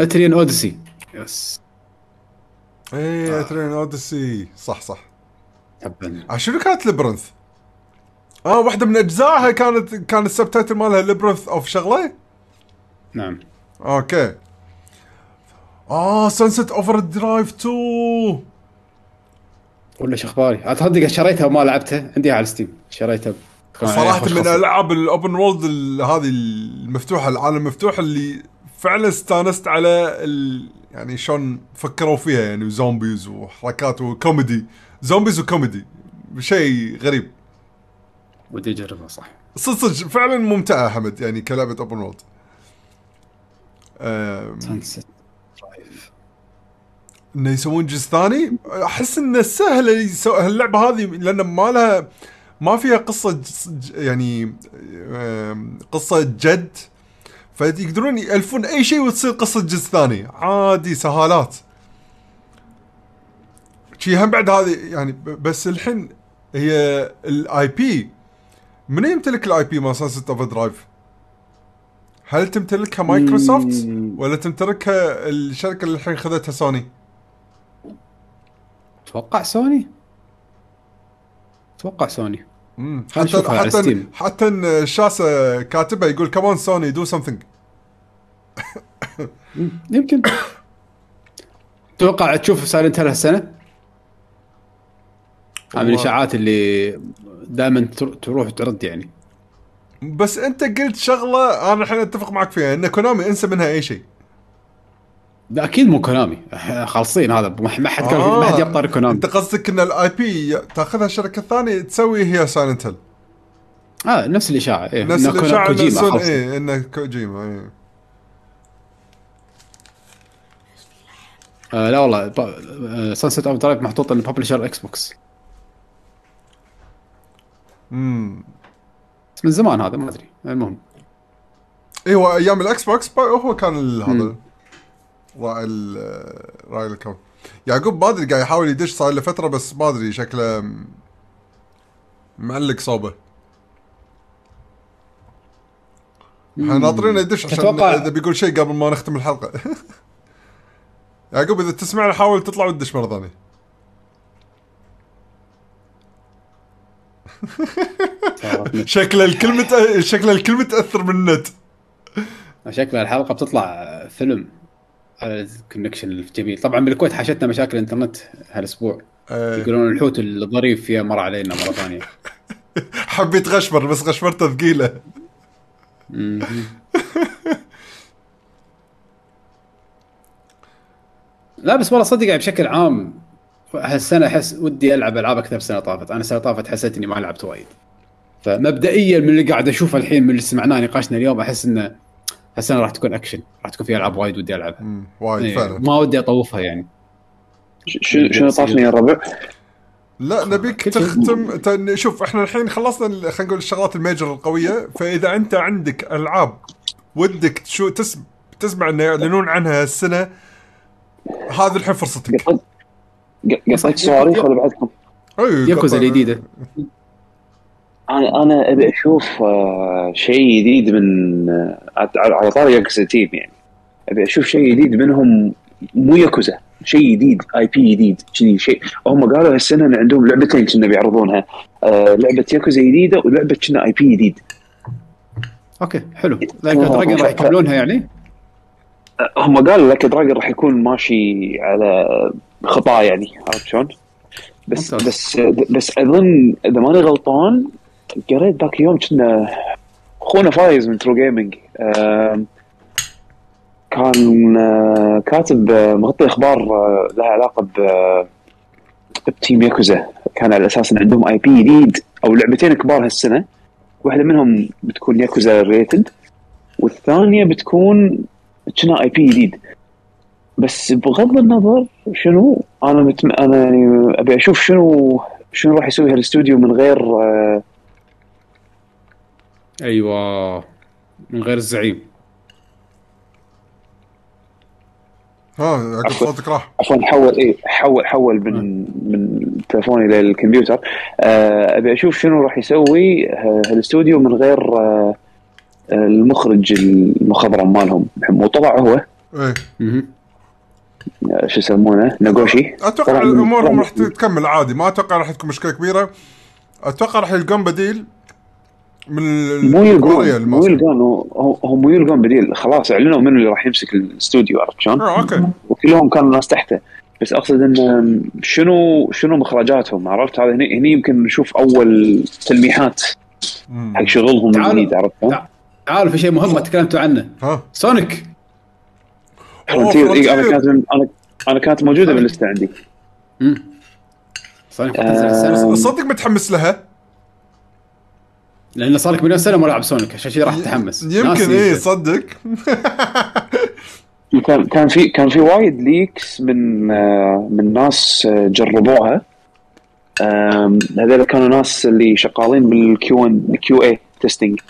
اتريان اوديسي يس
Etrian Odyssey صح صح.
تبا
آه شنو كانت Labyrinth؟ آه واحدة من أجزائها كانت كان ال subtitle مالها labyrinth of شغلة؟
نعم.
okay. آه Sunset Overdrive 2
ولا شو أخباري؟ اتصدق شريتها وما لعبتها. عندي على Steam شريتها.
صراحة من. الالعاب ال open world هذه المفتوحة العالم المفتوح اللي فعلا استانست على ال... يعني شلون فكروا فيها يعني zombies وحركات وكوميدي zombies وكوميدي شيء غريب.
ودي أجربها صح.
صدق صدق فعلا ممتعة حمد يعني كلعبة open world
Sunset Drive
إنه يسوون جزء ثاني؟ أحس إنه سهل يسو... اللعبه هذه لأن ما لها ما فيها قصة ج- يعني قصة جد. فيقدرون يألفون أي شيء وتصير قصة جزء ثاني. عادي سهالات. شي هم بعد هذه يعني بس الحين هي ال IP. من يمتلك ال IP مال Sunset Overdrive؟ هل تمتلكها مايكروسوفت ولا تمتلكها الشركة اللي الحين خذتها سوني؟
أتوقع سوني أتوقع سوني
مم. حتى حتى. حتى الشاسه كاتبها يقول c'mon Sony do something
يمكن. أتوقع تشوف Silent Hill هالسنة. هذه من. الإشاعات اللي دائما تروح وترد يعني.
بس انت قلت شغلة أنا الحين اتفق معك فيها إن كونامي انسى منها أي شيء.
لا أكيد مو كونامي. خالصين هذا ما حد كان ما حد يبطل كونامي.
أنت قصدك إن ال IP تأخذها الشركة الثانية تسوي هي Silent Hill
آه نفس الإشاعة إيه.
نفس الإشاعة
كوجيما.
إيه انه كوجيما إيه.
آه لا والله Sunset Overdrive محطوط ال publisher Xbox
امم
بس من زمان هذا ما أدري. المهم.
هو أيام ال Xbox هو كان هذا راعي راعي الكون. يعقوب ما أدري قاعد يحاول يدش صار له فترة بس ما أدري شكله معلق صوبة. إحنا ناطرين يدش عشان
أتوقع-
إذا بيقول شيء قبل ما نختم الحلقة. <laughs> يعقوب إذا تسمعنا حاول تطلع وتدش مرة ثانية. شكله الكلمة تأ- شكله الكلمة تأثر من النت.
شكلها الحلقة بتطلع فيلم على الكونكشن الجميل. طبعا بالكويت حاشتنا مشاكل الإنترنت هالأسبوع.
آه،
يقولون الحوت الظريف فيها مر علينا مرة ثانية. <laughs>
حبيت غشمر بس غشمرته ثقيلة.
لا بس والله صدق يعني بشكل عام هالسنه أحس ودي ألعب ألعاب أكثر من السنة طافت. أنا السنة طافت حسيت إني ما لعبت وايد. فمبدئيا من اللي قاعد أشوفه الحين من اللي سمعناه نقاشنا اليوم أحس انه هالسنه راح تكون اكشن راح تكون فيها ألعاب وايد ودي
ألعبها. وايد
إيه،
فعلا.
ما ودي أطوفها يعني.
شنو شنو طافني يا الربع؟
لا نبيك. تختم شوف إحنا الحين خلصنا خلينا نقول الشغلات ال major القوية. فإذا أنت عندك ألعاب ودك تشو تسم تسمع إنه يعلنون عنها السنة هذه الحين فرصتك.
قطيت ق- قطيت صواريخ ولا بعدكم؟
اي
ياكوزا الجديدة.
أنا أنا أبي أشوف آه، شيء جديد من آه، على طاري Yakuza team يعني. أبي أشوف شيء جديد منهم مو ياكوزا شيء جديد IP جديد كذي شيء. هم قالوا هالسنة إن عندهم لعبتين كنا بيعرضونها. آه لعبة ياكوزا جديدة ولعبة كنا IP جديد.
أوكي حلو. Like a Dragon راح يكملونها يعني؟
هم قالوا Like a Dragon راح يكون ماشي على خطاه يعني عرفت شلون؟ بس
ممتاز.
بس بس أظن إذا ماني غلطان قريت ذاك اليوم كنا اخونا فايز من True Gaming كان آه، كاتب آه، مغطي أخبار آه، لها علاقة ب ب team Yakuza كان على أساس إن عندهم IP جديد أو لعبتين كبار هالسنة واحدة منهم بتكون Yakuza related والثانية بتكون كنا اي بي جديد بس بغض النظر شنو أنا متم... أنا يعني أبي أشوف شنو شنو راح يسوي هالاستوديو من غير آه،
أيوه من غير الزعيم.
ها
عفوا.
صوتك راح.
عفوا حول إيه حول حول من من تلفوني للكمبيوتر. آه، أبي أشوف شنو راح يسوي ه- هالاستوديو من غير آه، آه، المخرج المخضرم مالهم وطلع هو.
إيه.
آه، شو يسمونه؟ ناغوشي.
أتوقع
طبعاً-
راح تكمل عادي. ما أتوقع راح تكون مشكلة كبيرة. أتوقع راح يلقون بديل من ال-
مو يلقون مو. يلقون هو- هم مو يلقون بديل. خلاص أعلنوا منو اللي راح يمسك الاستوديو عرفت شلون؟
آه أوكي.
وكلهم كانوا ناس تحته. بس أقصد إن شنو شنو مخرجاتهم؟ عرفت؟ هذا هني, هني يمكن نشوف أول تلميحات. حق شغلهم. الجديد عرفت شلون؟
تع- تعالوا في شيء مهم ما تكلمتوا عنه.
ها.
Sonic.
Frontier إيه أنا
Frontier.
كانت من- أنا أنا كانت موجودة باللستة عندي
مم. سونيك
آه.
صدق متحمس لها
لأنه صار لك مليون سنة ما لعب Sonic عشان كذا راح تتحمس
يمكن إيه
أنت.
صدق <laughs>
كان كان في كان في وايد leaks من آه، من ناس آه، جربوها هذول كانوا ناس اللي شغالين بال Q ان QA testing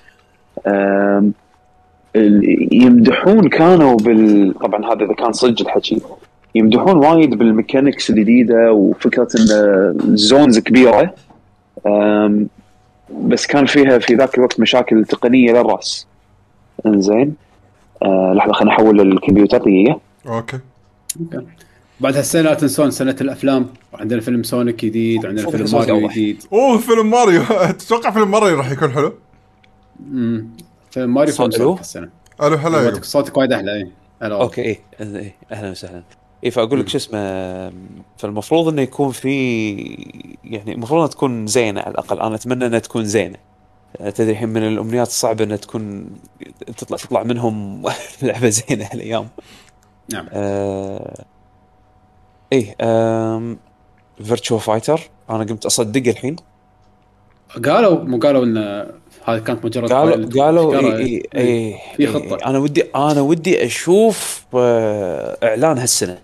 يمدحون كانوا بال طبعا هذا إذا كان صدق الحكي. يمدحون وايد بال mechanics الجديدة وفكرة إن ال zones كبيرة. بس كان فيها في ذاك الوقت مشاكل تقنية للرأس. إنزين. آه لحظة خليني أحول الكمبيوتر دقيقة.
أوكي.
أوكي. بعد هالسنة لا تنسون سنة الأفلام. عندنا فيلم Sonic جديد وعندنا
Sonic
فيلم ماريو. جديد.
أوه فيلم ماريو. <laughs> تتوقع فيلم ماريو راح يكون حلو؟
امم فيلم ماريو فيلم
صوت
Sonic
حلو؟
السنة.
ألو هلا
صوتك وايد أحلى اي.
أوكي إيه إيه، أهلا وسهلا. اي فأقول لك شو اسمه فالمفروض إنه يكون في يعني المفروض إنها تكون زينة على الأقل. أنا أتمنى إنها تكون زينة. تدري الحين من الأمنيات الصعبة إنها تكون تطلع تطلع منهم <laughs> لعبة زينة هالأيام.
نعم.
آه... إيه Virtua Fighter أنا قمت أصدق الحين.
قالوا مو قالوا إن هذه كانت مجرد
قالوا. قالوا اي اي إي
في
إي،
خطة.
أنا ودي أنا ودي أشوف آه، إعلان هالسنة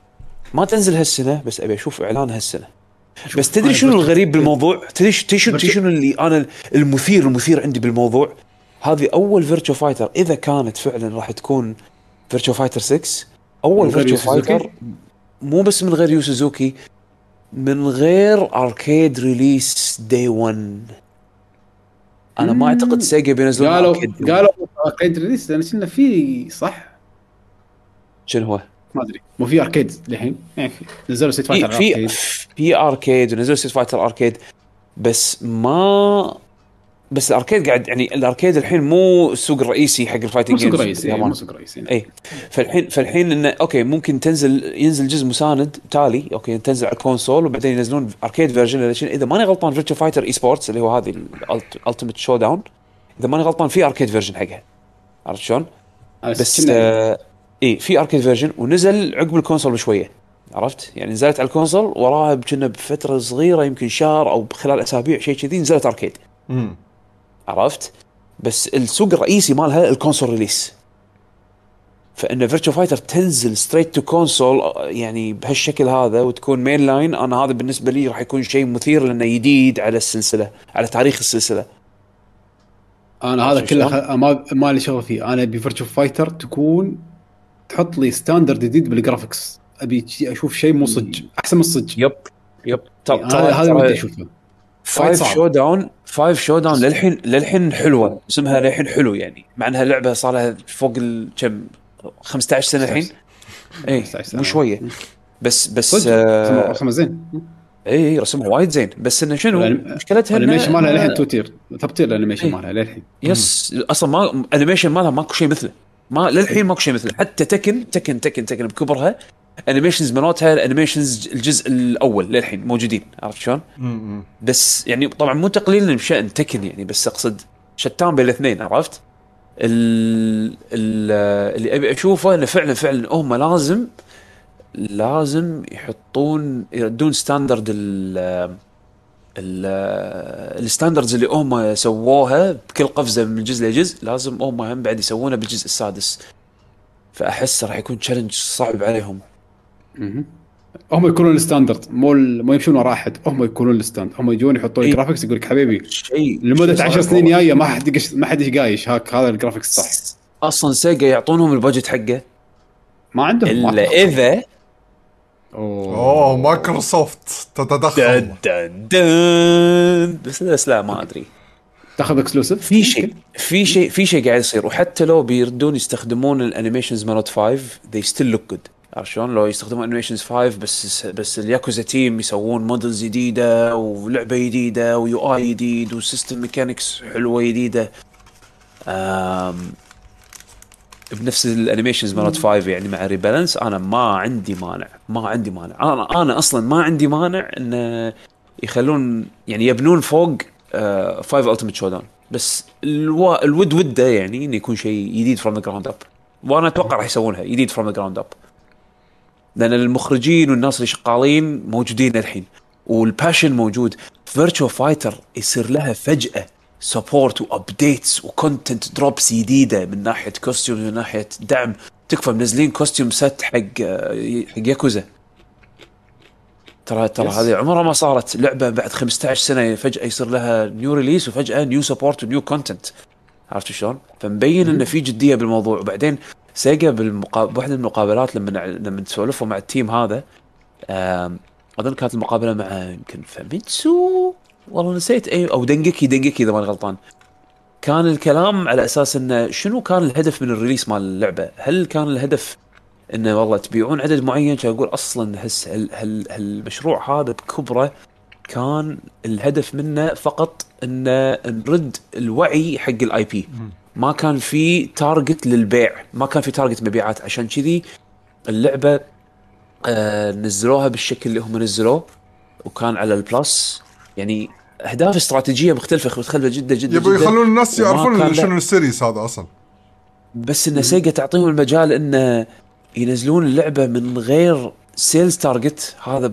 ما تنزل هالسنة بس أبي أشوف إعلان هالسنة بس تدري شنو الغريب بالموضوع؟ تدري شنو شنو اللي أنا المثير المثير عندي بالموضوع؟ هذه أول Virtua Fighter إذا كانت فعلا راح تكون Virtua Fighter 6
أول Virtua؟
Fighter مو بس من غير Yu Suzuki من غير arcade release day 1 أنا ما أعتقد Sega بينزلون
قالوا
arcade.
قالوا arcade release لأن كنا في صح؟
شنو هو؟
ما أدري مو في arcade الحين يعني نزلوا
Street
Fighter
في في arcade ونزلوا Street Fighter arcade بس ما بس ال arcade قاعد يعني ال arcade الحين مو السوق الرئيسي حق
مو
ال fighting
سوق
games
رئيسي إيه،
باليابان.
مو سوق رئيسي
اي فالحين فالحين انه أوكي ممكن تنزل ينزل جزء مساند تالي أوكي تنزل على ال console وبعدين ينزلون arcade version. إذا ماني غلطان Virtua Fighter esports اللي هو هذه ال Ultimate Showdown إذا ماني غلطان في arcade version حقها عرفت شلون؟ بس آه اي في arcade version ونزل عقب ال console بشوية عرفت؟ يعني نزلت على ال console وراها كنا بفترة صغيرة يمكن شهر أو خلال أسابيع شيء كذي نزلت arcade
مم.
عرفت؟ بس السوق الرئيسي مالها ال console release فإن Virtua Fighter تنزل straight to console يعني بهالشكل هذا وتكون mainline أنا هذا بالنسبة لي راح يكون شيء مثير لأنه جديد على السلسلة على تاريخ السلسلة.
أنا هذا كله؟ خ... ما ما لي شغل فيه. أنا ابي Virtua Fighter تكون تحط لي standard جديد بال graphics أبي أشوف شيء مو صج أحسن من الصج
yep yep. ترى
هذا هذا ودي أشوفه.
Five. Show down Five Showdown للحين للحين حلوة. اسمها للحين حلو يعني. مع انها لعبة صار لها فوق ال- كم؟ 15 سنة الحين؟ اي
15 سنة.
مو شوية. بس بس آه
رسمه زين.
اي اي رسمها وايد زين. بس إنه شنو؟ مشكلتها ال
animation مالها للحين top tier top tier ال animation
إيه.
مالها للحين.
Yes. أصلا ما animation مالها ماكو شيء مثله. ما للحين ماكو شيء مثله. حتى Tekken Tekken Tekken Tekken بكبرها animations مالتها animations الجزء الأول للحين موجودين عرفت شلون؟ بس يعني طبعا مو تقليلا من شان تكن يعني بس أقصد شتان بين الاثنين عرفت؟ ال ال اللي أبي أشوفه إنه فعلا فعلا هم لازم لازم يحطون يردون standard ال ال ال standards اللي هم سووها بكل قفزة من جزء لجزء لازم هم هم بعد يسوونها بالجزء السادس فأحس راح يكون challenge صعب عليهم.
هم يكونون الستاندرد. مو مو يمشون ورا أحد. هم يكونون الستاندرد. هم يجون يحطون
إيه.
الجرافكس يقول لك حبيبي
شيء
لمدة
شيء
10
صعب
سنين. جاية ما حد يقش ما حد يقايش. هاك هذا الجرافكس صح.
أصلا سيجا يعطونهم البادجت حقه.
ما عندهم. ما إلا.
اذا
أوه. مايكروسوفت تتدخل.
دن دن دن. بس بس لا ما أدري.
تاخذ اكسلوسيف
في شيء في شيء في شيء قاعد يصير. وحتى لو بيردون يستخدمون الانيميشنز مالت 5 they still look good. عرفت شلون؟ لو يستخدمون animations 5 بس بس الياكوزا team يسوون models جديدة ولعبة جديدة و UI جديد و system mechanics حلوة جديدة. بنفس ال animations مالت 5 يعني مع rebalance أنا ما عندي مانع ما عندي مانع. أنا أنا أصلا ما عندي مانع إن يخلون يعني يبنون فوق 5 Ultimate Showdown بس ألو... الود ودة يعني إنه يكون شيء جديد from the ground up وأنا أتوقع راح يسوونها جديد from the ground up لأن المخرجين والناس اللي شغالين موجودين الحين. وال passion موجود. Virtua Fighter يصير لها فجأة support و updates و content drops جديدة من ناحية costume من ناحية دعم. تكفى منزلين costume set حق حق ياكوزا. ترى ترى
yes.
هذه عمرها ما صارت. لعبة بعد 15 سنة فجأة يصير لها new release وفجأة new support و new content عرفت شلون؟ فمبين انه في جدية بالموضوع. وبعدين سيجا بالمقا... بواحده من المقابلات لما لما تسولفوا مع ال team هذا أظن كانت المقابلة مع يمكن فاميتسو والله نسيت. اي أو Dengeki Dengeki إذا ماني غلطان. كان الكلام على أساس إنه شنو كان الهدف من ال release مال اللعبة؟ هل كان الهدف إنه والله تبيعون عدد معين؟ كان أقول أصلا هس هال هال هالمشروع هذا بكبرة كان الهدف منه فقط إنه نرد الوعي حق ال IP ما كان في target للبيع. ما كان في target مبيعات. عشان كذي اللعبة آه نزلوها بالشكل اللي هم نزلوه وكان على ال Plus يعني أهداف استراتيجية مختلفة مختلفه جدا جدا
يبغوا يخلون الناس يعرفون شنو
ال
series هذا أصلا.
بس إن سيجا تعطيهم المجال انه ينزلون اللعبة من غير sales target هذا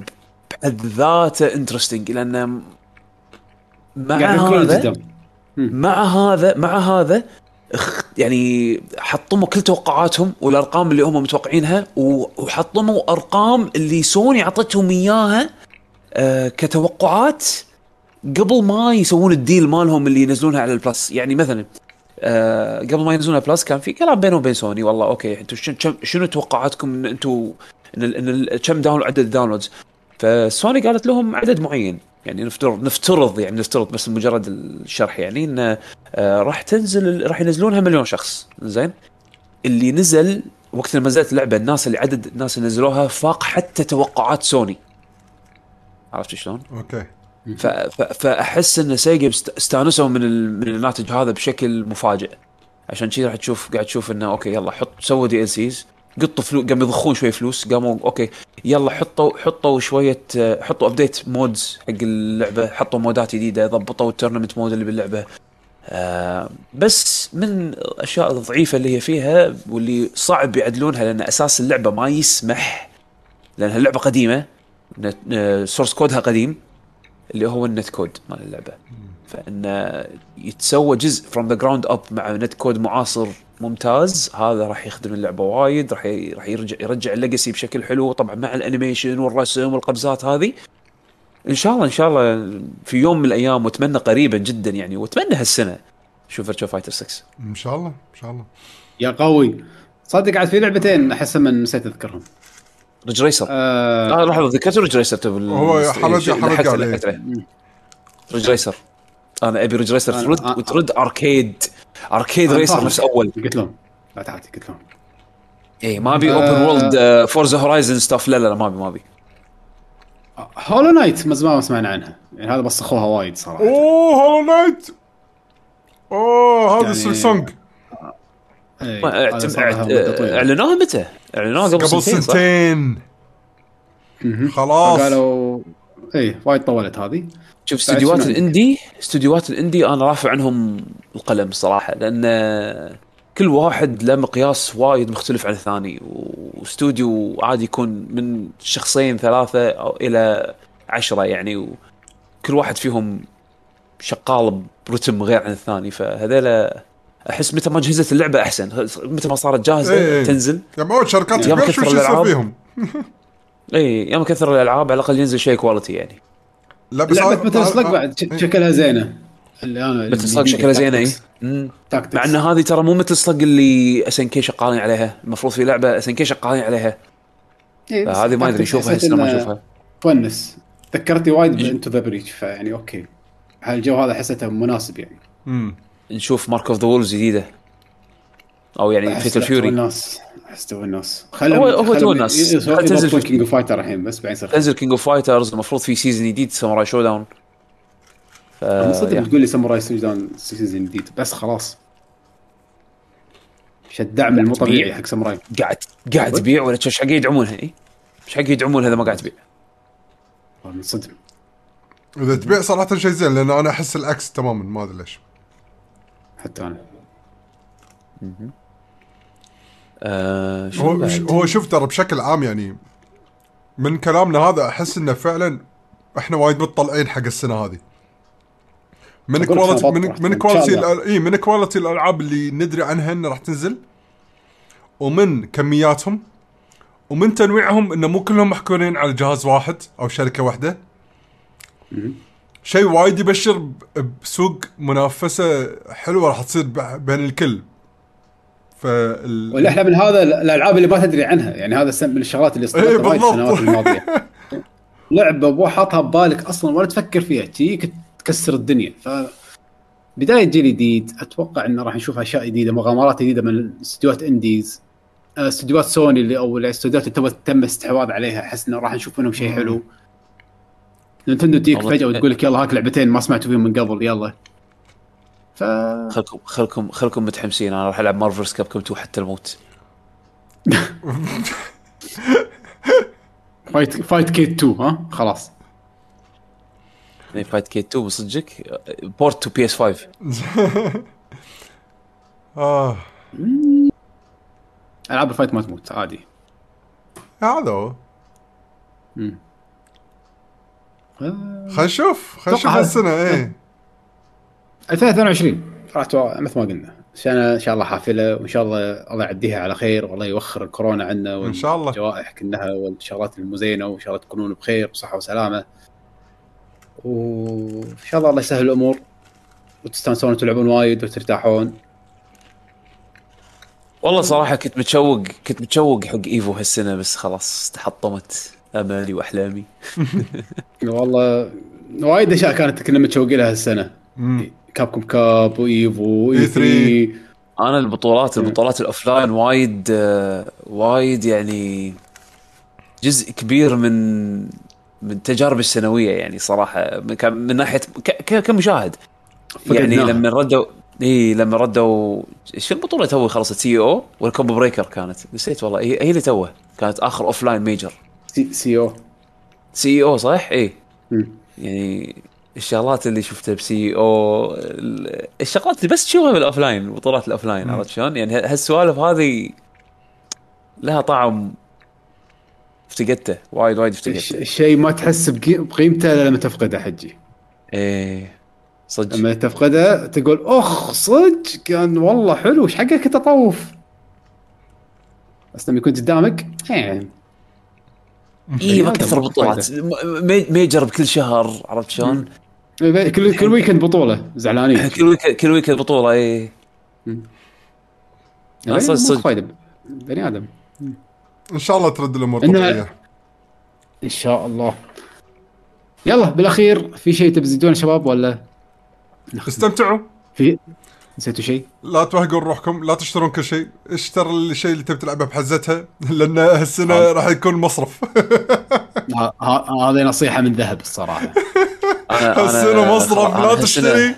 بحد ذاته interesting لأن مع هذا مع هذا مع هذا يعني حطموا كل توقعاتهم والأرقام اللي هم متوقعينها وحطموا أرقام اللي سوني عطتهم إياها آه كتوقعات قبل ما يسوون ال deal مالهم اللي ينزلونها على ال Plus. يعني مثلا آه قبل ما ينزلونها Plus كان في كلام بينهم وبين سوني. والله أوكي أنتم شن- شن- شنو توقعاتكم إن أنتم إن, كم down عدد ال downloads فسوني قالت لهم عدد معين. يعني نفترض نفترض يعني نفترض بس مجرد الشرح يعني انه آه راح تنزل راح ينزلونها مليون شخص زين اللي نزل وقت لما نزلت اللعبة الناس اللي عدد الناس اللي نزلوها فاق حتى توقعات سوني عرفت شلون؟ أوكي. فأحس إن سيجا است- استانسوا من. من الناتج هذا بشكل مفاجئ عشان كذا راح تشوف قاعد تشوف إنه أوكي يلا حط سووا DLCs قطوا فلوس قاموا يضخون شوي فلوس قاموا أوكي يلا حطوا حطوا شوية آه، حطوا update modes حق اللعبة حطوا mode ات جديدة ضبطوا ال tournament mode اللي باللعبة. آه بس من الأشياء الضعيفة اللي هي فيها واللي صعب يعدلونها لأن أساس اللعبة ما يسمح لانها اللعبه قديمة source code ها قديم اللي هو ال netcode مال اللعبة. فإن يتسوى جزء from the ground up مع netcode معاصر ممتاز. هذا راح يخدم اللعبة وايد راح راح يرجع يرجع ال legacy بشكل حلو طبعا مع ال animation والرسم والقفزات هذه. إن شاء الله إن شاء الله في يوم من الأيام وأتمنى قريبا جدا يعني وأتمنى هالسنة شوف Virtua Fighter 6
إن شاء الله إن شاء الله.
يا قوي. صدق عاد في لعبتين احس من نسيت أذكرهم.
Ridge Racer
آه
آه لحظة ذكرت Ridge Racer تبل
هو قال إيه.
Ridge Racer أنا أبي Ridge Racer
أنا-
ترد
أنا-
وترد
arcade
arcade
racer.
نفس أول
قلت لهم لا تعال قلت لهم
اي ما ابي
آه.
open world Forza Horizon stuff لا لا لا ما ابي ما ابي
Hollow Knight من زمان ما سمعنا عنها يعني هذا بسخوها وايد صراحة
أوه Hollow Knight أوه هذا
يعني-
ال Silksong
إيه،
ما. إعلنوها متى؟ إعلنوها قبل,
قبل
سنتين صح؟
سنتين. خلاص
قالوا إيه وايد طولت هذه
شوف استديوهات؟ الإندي استديوهات الإندي أنا رافع عنهم القلم الصراحه لأن كل واحد له مقياس وايد مختلف عن الثاني واستوديو عادي يكون من شخصين ثلاثة أو إلى عشرة يعني وكل واحد فيهم شغال برتم غير عن الثاني فهذيلا أحس متى ما جهزت اللعبة أحسن متى ما صارت جاهزة
إيه، إيه.
تنزل
يعني ما هو شركات كبيره شو يصير. فيهم <laughs>
إي يوم كثر الألعاب على الأقل ينزل شيء كواليتي يعني.
لا بس
لعبة سلق
هذا-
بعد. شكلها زينة. اللي أنا
مثل صق شكلها زينة
إي.
مع إن هذه ترى مو مثل صق اللي اس ان كي شغالين عليها. المفروض في لعبة اس ان كي شغالين عليها.
إيه، بس
فهذه ما
أدري
اشوفها هسه ما اشوفها
تونس. ذكرتني وايد؟ بإنتو ذا بريتش فيعني أوكي. هالجو هذا حسيته مناسب يعني.
مم.
نشوف Mark of the Wolves جديدة. أو يعني
Fatal
Fury
الناس أحس تو الناس
هو- هو تو الناس.
تنزل King of Fighter الحين بس بعدين يصير
تنزل King of Fighters المفروض في season جديد Samurai Shodown ف
أنا صدق
يا.
بتقول لي Samurai Shodown season جديد بس خلاص. إيش الدعم المو طبيعي
تبيع.
حق Samurai
قاعد قاعد تبيع ولا إيش حق يدعمونها؟ اي إيش حق يدعمونها اذا ما قاعد تبيع؟
منصدم
إذا تبيع صراحة شيء زين لأن أنا أحس العكس تماما ما أدري ليش.
حتى أنا.
آه شو
هو
بعد؟
هو شوف ترى بشكل عام يعني من كلامنا هذا أحس إنه فعلا إحنا وايد متطلعين حق السنة هذه من
quality
من. من
quality.
إي من quality الألعاب اللي ندري عنها إنها راح تنزل ومن كمياتهم ومن تنويعهم إنه مو كلهم محكورين على جهاز واحد أو شركة واحدة شيء وايد يبشر بسوق منافسة حلوة راح تصير بين الكل فال...
والأحلى من هذا الألعاب اللي ما تدري عنها يعني هذا من الشغلات اللي
إيه،
صارت
بالضبط.
السنوات الماضية. <laughs> لعبة مو حاطها ببالك أصلا ولا تفكر فيها تجيك تكسر الدنيا. ف بداية جيل جديد أتوقع إنه راح نشوف أشياء جديدة مغامرات جديدة من استديوهات إنديز آه، استديوهات سوني اللي أو الاستديوهات اللي تم استحواذ عليها أحس إنه راح نشوف منهم شيء حلو. Nintendo تجيك فجأة وتقول لك يلا هاك لعبتين ما سمعتوا فيهم من قبل يلا. ف
خلكم خلكم خلكم متحمسين. أنا راح ألعب Marvel vs Capcom 2 حتى الموت
Fight Fightcade 2 ها؟ خلاص.
Fightcade 2 بصدقك port to PS5 آه.
ألعاب
ال fight ما تموت عادي.
هذا هو. خلينا نشوف خلينا نشوف هالسنة إيه.
2022 راح مثل ما قلنا. سنه إن شاء الله حافلة وإن شاء الله الله يعديها على خير والله يوخر الكورونا عنا
إن شاء الله.
والجوائح كلها والشغلات المزينة وإن شاء الله تكونون بخير وصحه وسلامة. وإن شاء الله الله يسهل الأمور وتستانسون وتلعبون وايد وترتاحون.
والله صراحة كنت متشوق كنت متشوق حق Evo هالسنة بس خلاص تحطمت أمالي وأحلامي. <laughs>
والله وايد أشياء كانت كنا متشوقين لها السنة
مم.
Capcom Cup و Evo وإي
E3.
3
أنا البطولات البطولات ال offline وايد آه، وايد يعني جزء كبير من من تجاربي السنوية يعني صراحة. من- ناحية ك- ك- كمشاهد. يعني. لما ردوا إي لما ردوا شو البطولة تو خلصت؟ CEO وال Combo Breaker كانت؟ نسيت والله. هي, هي اللي توه. كانت آخر
offline major C,
CEO. CEO صح؟
إي.
يعني الشغلات اللي شفتها ب CEO ال- الشغلات اللي بس تشوفها بال offline بطولات ال offline عرفت شلون؟ يعني هالسوالف هذه لها طعم افتقدته وايد وايد افتقدته.
الشيء ما تحس بقي- بقيمته إلا لما تفقده حجي.
إيه صدق.
لما تفقده تقول أخ صدق كان والله حلو إيش حقك كنت اطوف بس لما يكون قدامك يعني
اي ما كثر بطولات. major بكل شهر عرفت شلون؟
كل كل weekend بطولة زعلانين. <laughs>
كل week كل week بطولة اي
يعني
صدق-
مو
صدق.
فايده بني آدم.
إن شاء الله ترد
الأمور
طبيعيه
إن شاء الله. يلا بالأخير في شيء تبي تزيدونه شباب ولا؟
استمتعوا.
في نسيتوا شيء؟
لا توهقون روحكم لا تشترون كل شيء. اشتر الشيء اللي تبي تلعبه بحزتها لأن هالسنة راح يكون مصرف. <laughs>
هذه نصيحة من ذهب الصراحة. <laughs>
أنا
هالسنه مصرف لا تشتري.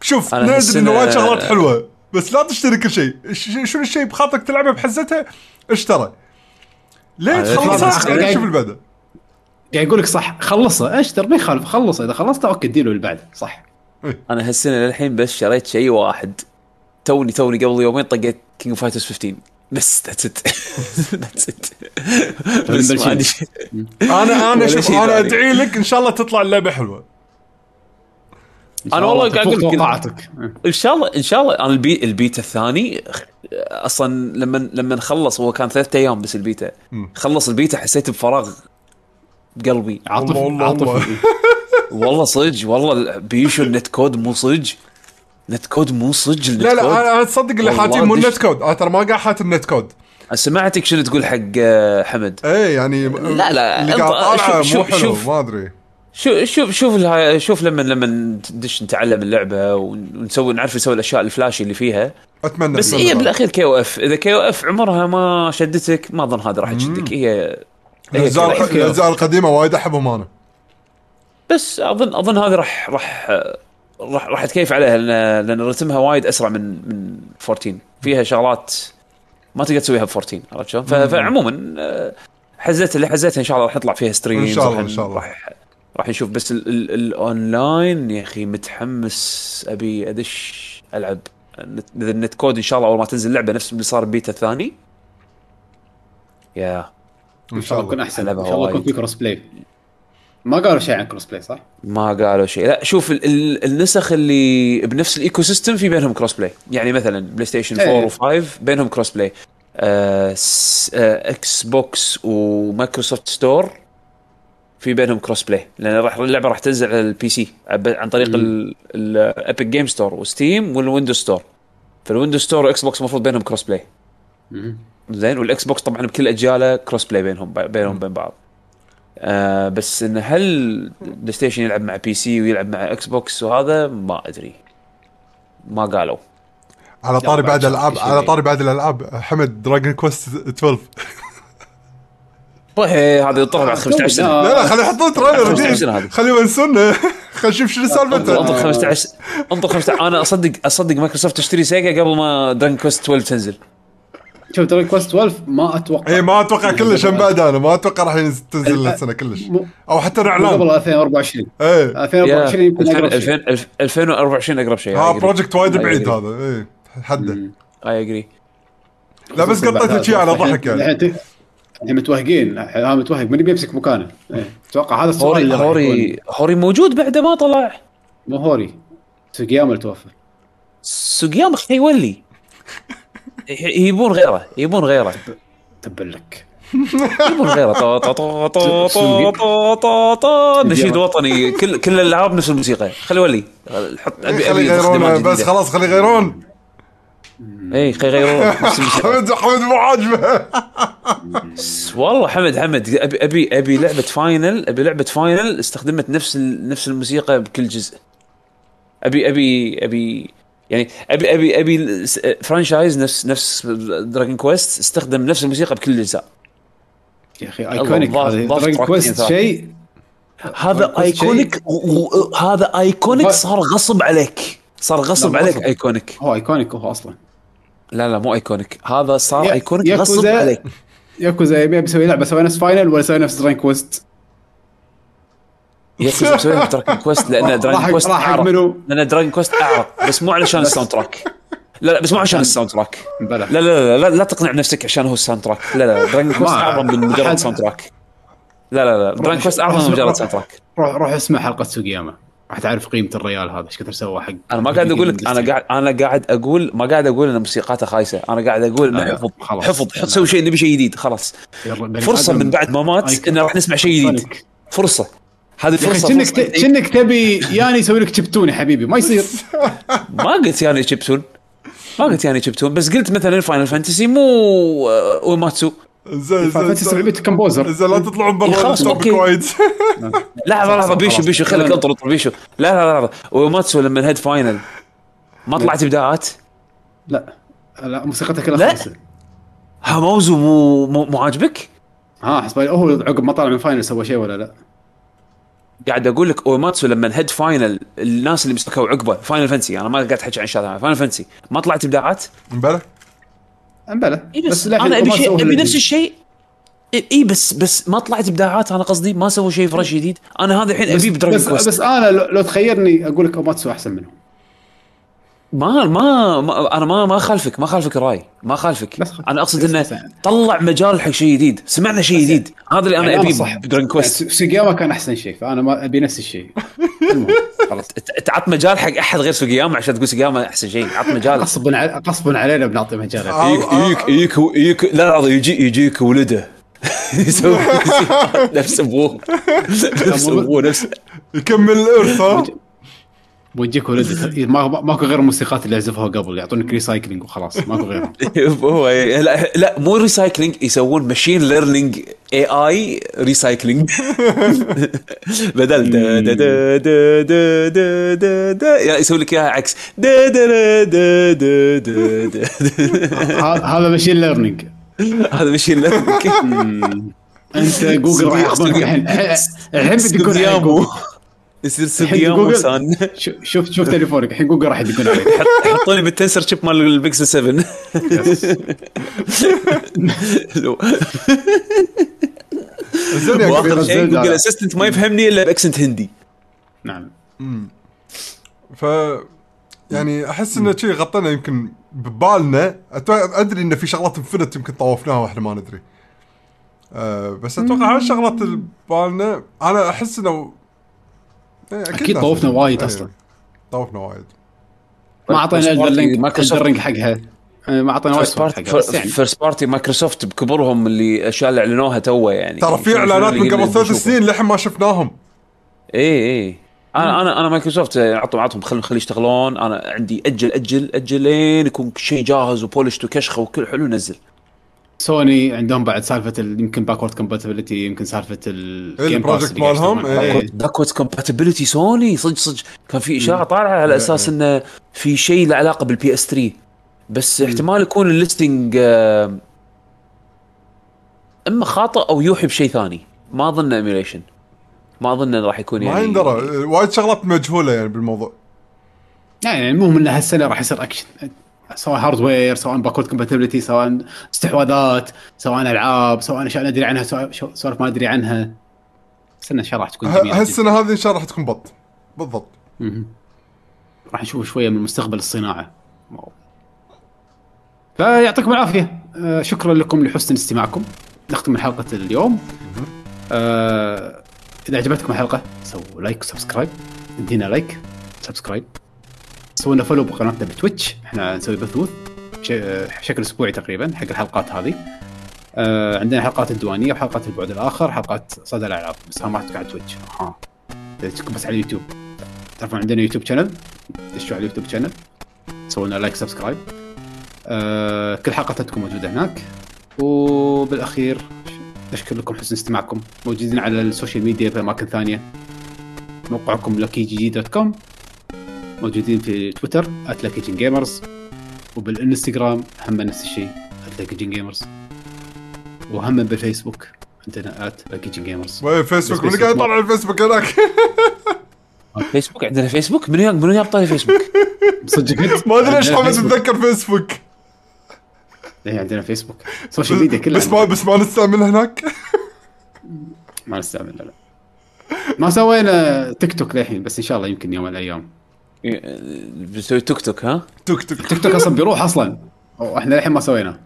شوف ندري إنه وايد شغلات حلوة بس لا تشتري كل شيء. ش- شنو الشيء بخاطرك تلعبه بحزتها؟ اشترى. ليه تخلصها؟
خلاص،
بعدين
قاعد-
شوف اللي بعده
قاعد يقول لك صح خلصه اشتر ما يخالف خلصه إذا خلصته okay اديله اللي بعده صح
أنا هالسنه للحين بس شريت شيء واحد. توني توني قبل يومين طقيت King Fighters 15 بس that's it that's it بس ما عندي شيء؟ <laughs>
أنا
أنا
شوف
أنا.
أدعي لك إن شاء الله تطلع
اللعبة حلوة.
أنا والله
الله
قاعد لك-
توقعاتك
إن شاء الله إن شاء الله أنا ال b- ال beta الثاني أصلا لما لما خلص هو كان ثلاثة أيام بس البيتا. خلص البيتا حسيت بفراغ بقلبي
عاطف
والله-
عاطف
والله.
والله صدق والله بيشو ال netcode مو صدق. netcode مو صدق النت
لا لا أنا أنا تصدق اللي حاتين مو ال netcode أنا ترى ما قاعد حات ال netcode
سمعتك شنو تقول حق آه، حمد؟
إيه يعني
لا، لا،
اللي قاعد طالعه
شوف-
مو
شوف-
حلو
شوف.
ما أدري.
شوف شوف شوف الها- شوف لما لما ندش نتعلم اللعبة ونسوي نعرف نسوي الأشياء ال flashy اللي فيها.
أتمنى
بس. هي بالأخير KOF. إذا KOF عمرها ما شدتك ما أظن هذا راح تشدك. هي
الأجزاء القديمة وايد أحبهم أنا.
بس اظن أظن هذه راح راح راح راح تكيف عليها لأن لأن رتمها وايد أسرع من من 14 فيها شغلات ما تقدر تسويها ب 14 عرفت شلون؟ فعموما آه، حزتها اللي حزتها إن شاء الله راح يطلع فيها streams
إن شاء الله، إن شاء الله.
راح راح نشوف بس ال- ال- الاونلاين يا أخي متحمس أبي أدش ألعب. ال net- إذا ال netcode إن شاء الله أول ما تنزل اللعبه نفس اللي صار بيتا الثاني. يا
إن شاء الله. يكون أحسن
إن
شاء الله يكون. في crossplay ما قالوا شيء عن crossplay صح؟
ما قالوا شيء. لا شوف ال ال النسخ اللي بنفس ال ecosystem في بينهم crossplay يعني مثلا PlayStation
إيه.
4 و5 بينهم crossplay آه آه Xbox و Microsoft Store في بينهم crossplay لأن راح اللعبة راح تنزل على ال PC عن طريق الابيك جيم ستور وستيم والويندوز ستور فالويندوز ستور واكس بوكس المفروض بينهم crossplay زين وال Xbox طبعا بكل أجياله crossplay بينهم بينهم بين بعض. آه بس إن هل PlayStation يلعب مع PC ويلعب مع Xbox وهذا ما أدري. ما قالوا.
على طاري
بعد
الالعاب. على طاري بعد الألعاب حمد Dragon Quest 12
طيب هذا يطلع بعد 15 سنة.
آه.
لا لا خلي يحطون trailer
15 سنة
جديد
هذه.
خلي يونسونا <laughs> خلي نشوف شنو
انطر
سالفته
15 انطر 15 أنا اصدق أصدق مايكروسوفت تشتري Sega قبل ما Dragon Quest 12 تنزل.
شوف Dragon Quest 12 ما أتوقع.
اي ما أتوقع كلش هم بعد أنا ما أتوقع راح تنزل
ال-
السنة كلش. أو حتى
مو قبل
اعلان
2024
إيه.
2024 يمكن أقرب شيء.
2000 2024 أقرب شيء.
ها project وايد بعيد هذا. إيه. حده
اي اجري
لا بس قطيت شيء على ضحك يعني.
الحين الحين متوهقين. ها متوهق. من بيمسك مكانه. إيه. أتوقع هذا السؤال
هوري
اللي
هوري. هوري موجود بعده ما طلع.
مو هوري. سوقياما اللي توفى.
سوقياما حيولي. <laughs> يبون غيره يبون غيره.
تبل لك.
يبون غيره. نشيد وطني. كل كل الألعاب نفس الموسيقى. خلي ولي. حط ابي أبي
بس خلاص خلي يغيرون
اي خلي يغيرون <laughs>
حمد حمد مو عاجبه.
والله حمد حمد. أبي أبي أبي لعبة Final أبي لعبة Final استخدمت نفس نفس الموسيقى بكل جزء. أبي أبي أبي يعني ابي ابي أبي franchise نفس نفس Dragon Quest استخدم نفس الموسيقى بكل الاجزاء
يا أخي
iconic
Dragon Quest. شيء
هذا ايكونيك هذا ايكونيك صار غصب عليك. صار غصب عليك. iconic
هو iconic هو أصلا.
لا لا مو ايكونيك هذا صار ايكونيك غصب عليك.
ياكوزا يبي يسوي لعبة سوي نفس Final ولا يسوي نفس Dragon Quest
ياكوزا مسويها
Dragon
Quest لأن
Dragon
Quest
أعرق؟
لأن Dragon Quest أعرق. بس مو علشان ال soundtrack لا لا بس مو عشان ال
soundtrack
لا لا لا لا, لا تقنع نفسك عشان هو ال soundtrack لا لا Dragon
Quest
أعظم من مجرد soundtrack لا لا لا Dragon Quest أعظم من مجرد soundtrack
روح روح اسمع حلقة سوقياما راح تعرف قيمة الريال هذا إيش كثر سوى حق
أنا ما قاعد أقول لك أنا قاعد أنا قاعد أقول ما قاعد أقول إن موسيقاته خايسة. أنا قاعد أقول
إنه
حفظ
خلاص.
حفظ سوي شيء نبي شيء جديد خلاص. فرصة من بعد ما مات إنه راح نسمع شيء جديد. فرصة. هذه
يا أخي
فرصه
كأنك
فرصة.
ت- كأنك تبي ياني يسوي لك chiptune يا حبيبي. ما يصير. <laughs>
ما قلت يعني chiptune ما قلت يعني chiptune بس قلت مثلا Final Fantasy مو آه، اوماتسو
زين
فانتسي
زين
لعبه composer
زين لا تطلعون برا
ال
topic
okay.
وايد. <laughs>
لحظة لحظة بيشو
خلاص.
بيشو خليك انطر بيشو. لا لا لا لحظه اوماتسو لما الهيد فاينل ما طلعت إبداعات؟
لا. لا موسيقتها كلها
لا. هاموزو مو مو, مو عاجبك؟
ها حسب هو عقب ما طلع من فاينل سوى شيء ولا لا؟
قاعد أقول لك أوماتسو لما الهيد فاينل الناس اللي مسكوا عقبه فاينل فانسي أنا ما قاعد أحكي عن ثاني فاينل فانسي ما طلعت إبداعات؟
بلى
بلى
اي بس,
للحين
أنا ابي
ما
شيء ابي نفس. الشيء. اي بس بس ما طلعت إبداعات أنا قصدي ما سووا شيء fresh جديد. أنا هذا الحين
بس,
أبي ب Dragon
بس,
Quest
بس أنا لو تخيرني أقول لك أوماتسو أحسن منهم.
ما ما, ما أنا ما ما خالفك ما خالفك الرأي ما خالفك.
أنا
أقصد إنه
بس-
طلع مجال حق شيء جديد سمعنا شيء جديد. هذا اللي أنا
يعني
أبيه
صح.
ب Dragon Quest
يعني سوقياما كان أحسن شيء فأنا ما أبي نفس الشيء. <laughs> خلاص.
ت- تعط مجال حق أحد غير سوقياما عشان تقول سوقياما أحسن شيء. عط مجال.
غصبا غصبا علينا بنعطي مجال.
يجيك يجيك يجيك يجيك لا لا يجي يجيك ولده. <laughs> يسوي <laughs> نفس أبوه. نفس أبوه نفس
يكمل الإرث
بوجيك ولد ما ماكو غير الموسيقات اللي يعزفها قبل يعطونك recycling وخلاص ماكو غيرها
هو لا, لا مو recycling يسوون machine learning اي اي recycling بدل دا دا دا دا دا دا دا دا يعني يسوي لك اياها عكس دا دا دا دا دا دا
هذا machine learning
هذا machine learning
انت جوجل راح ياخذونك الحين الحين جوجل.
يصير
الحين
سوقيامو
جوجل <laughs>
سان
شو- شوف شوف تليفونك. الحين جوجل راح يدقون عليك. <laughs>
حطوني بال tensor chip مال البيكسل 7 <laughs> لو-
زين يا
واخر شيء جوجل. Assistant ما يفهمني إلا ب accent هندي.
نعم.
ف يعني أحس إنه شيء غطينا يمكن ببالنا. أدري انه في شغلات انفنت يمكن طوفناها وإحنا ما ندري. أه بس أتوقع هالشغلات اللي ببالنا. أنا أحس إنه إيه،
أكيد
ناس-
طوفنا وايد
إيه،
أصلاً.
طوفنا وايد.
ما أعطينا
مايكروسوفت-
Elden Ring حقها. آه، ما أعطينا وايد party يعني.
first party مايكروسوفت بكبرهم اللي الاشياء اللي أعلنوها توه يعني.
ترى في إعلانات من قبل ثلاث سنين للحين ما شفناهم.
اي اي أنا أنا أنا مايكروسوفت عطوا عطهم خلوا خلي يشتغلون. أنا عندي أجل أجل أجل لين يكون شيء جاهز و polished وكشخة وكل حلو نزل
سوني عندهم بعد سالفة ال- يمكن backward compatibility يمكن سالفة ال
game ال project مالهم، إيه.
backward compatibility سوني؟ صدق صدق. كان في اشاعه طالعة على أساس إنه في شيء له علاقة بال PS 3 بس احتمال يكون ال listing آه، إما خاطئ أو يوحي بشيء ثاني. ما أظن emulation ما أظن راح يكون يعني
ما يندرى. وايد شغلات مجهولة يعني بالموضوع.
يعني المهم ان هالسنة راح يصير اكشن سواء hardware سواء backward compatibility سواء استحواذات سواء ألعاب سواء أشياء ندري عنها سوالف ما ندري عنها. السنة ان شاء الله راح تكون جميلة.
هالسنة هذه إن شاء الله راح تكون بط. بالضبط.
راح نشوف شوية من مستقبل الصناعة. فيعطيكم العافية. آه، شكرا لكم لحسن استماعكم. نختم حلقة اليوم. آه، إذا عجبتكم الحلقة سووا like و subscribe إدينا like subscribe سووا لنا follow بقناتنا بتويتش. إحنا نسوي بثوث بشكل أسبوعي تقريبا حق الحلقات هذه. آه عندنا حلقات الديوانية وحلقات البعد الآخر حلقات صدى الألعاب. بس ما تكون على تويتش. ها. تكون بس على اليوتيوب. تعرفون عندنا يوتيوب channel دشوا على اليوتيوب شانل سووا لنا لايك سبسكرايب آه كل حلقاتكم موجودة هناك. وبالأخير أشكر لكم حسن استماعكم. موجودين على السوشيال ميديا في أماكن ثانية. موقعكم لكي جي جي دوت كوم موجودين في تويتر @لكيجن جيمرز وبالإنستغرام هم نفس الشيء @لكيجن جيمرز وهم بالفيسبوك عندنا @لكيجن جيمرز
وين <laughs> فيسبوك من قاعد يطلع الفيسبوك هناك؟
فيسبوك عندنا فيسبوك؟ منو يا- منو يابطاني فيسبوك؟
صدق
ما أدري ليش حمد
فيسبوك.
اتذكر فيسبوك.
إيه عندنا فيسبوك. social media كلها
بس ما بس ما نستعمل هناك؟
ما نستعمل لا. لا ما سوينا تيك توك للحين بس إن شاء الله يمكن يوم من الأيام.
بتسوي توك توك ها؟
توك توك.
تيك توك أصلا بيروح أصلا. وإحنا للحين ما سوينا.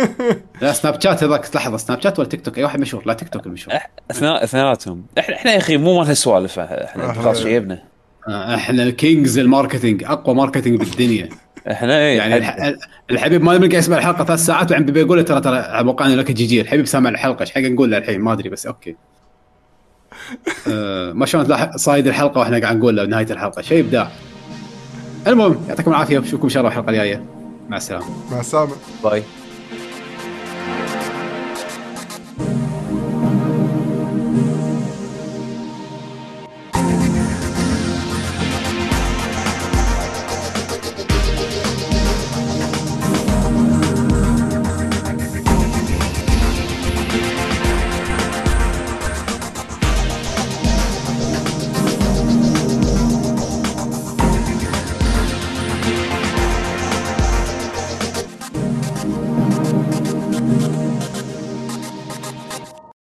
<laughs> لا سناب شات هذاك لحظه سناب شات ولا تيك توك؟ أي واحد مشهور. لا تيك توك المشهور
اثناء أثنيناتهم. إحنا إحنا يا أخي مو مال هالسوالف إحنا خلاص شيبنا.
آه، إحنا ال kings ال marketing أقوى marketing بالدنيا.
إحنا إيه
يعني الح... الحبيب ما نبقى يسمع الحلقة ثلاث ساعات وعم بيقول ترى ترى على موقعنا لك جي جي. الحبيب سامع الحلقة إيش حق نقول له الحين؟ ما أدري بس okay. <laughs> آه ما شلون صايد الحلقة وإحنا قاعد نقول له نهاية الحلقة. شيء إبداع. المهم يعطيكم العافية واشوفكم ان شاء الله الحلقة الجاية. مع السلامة.
مع السلامة.
bye.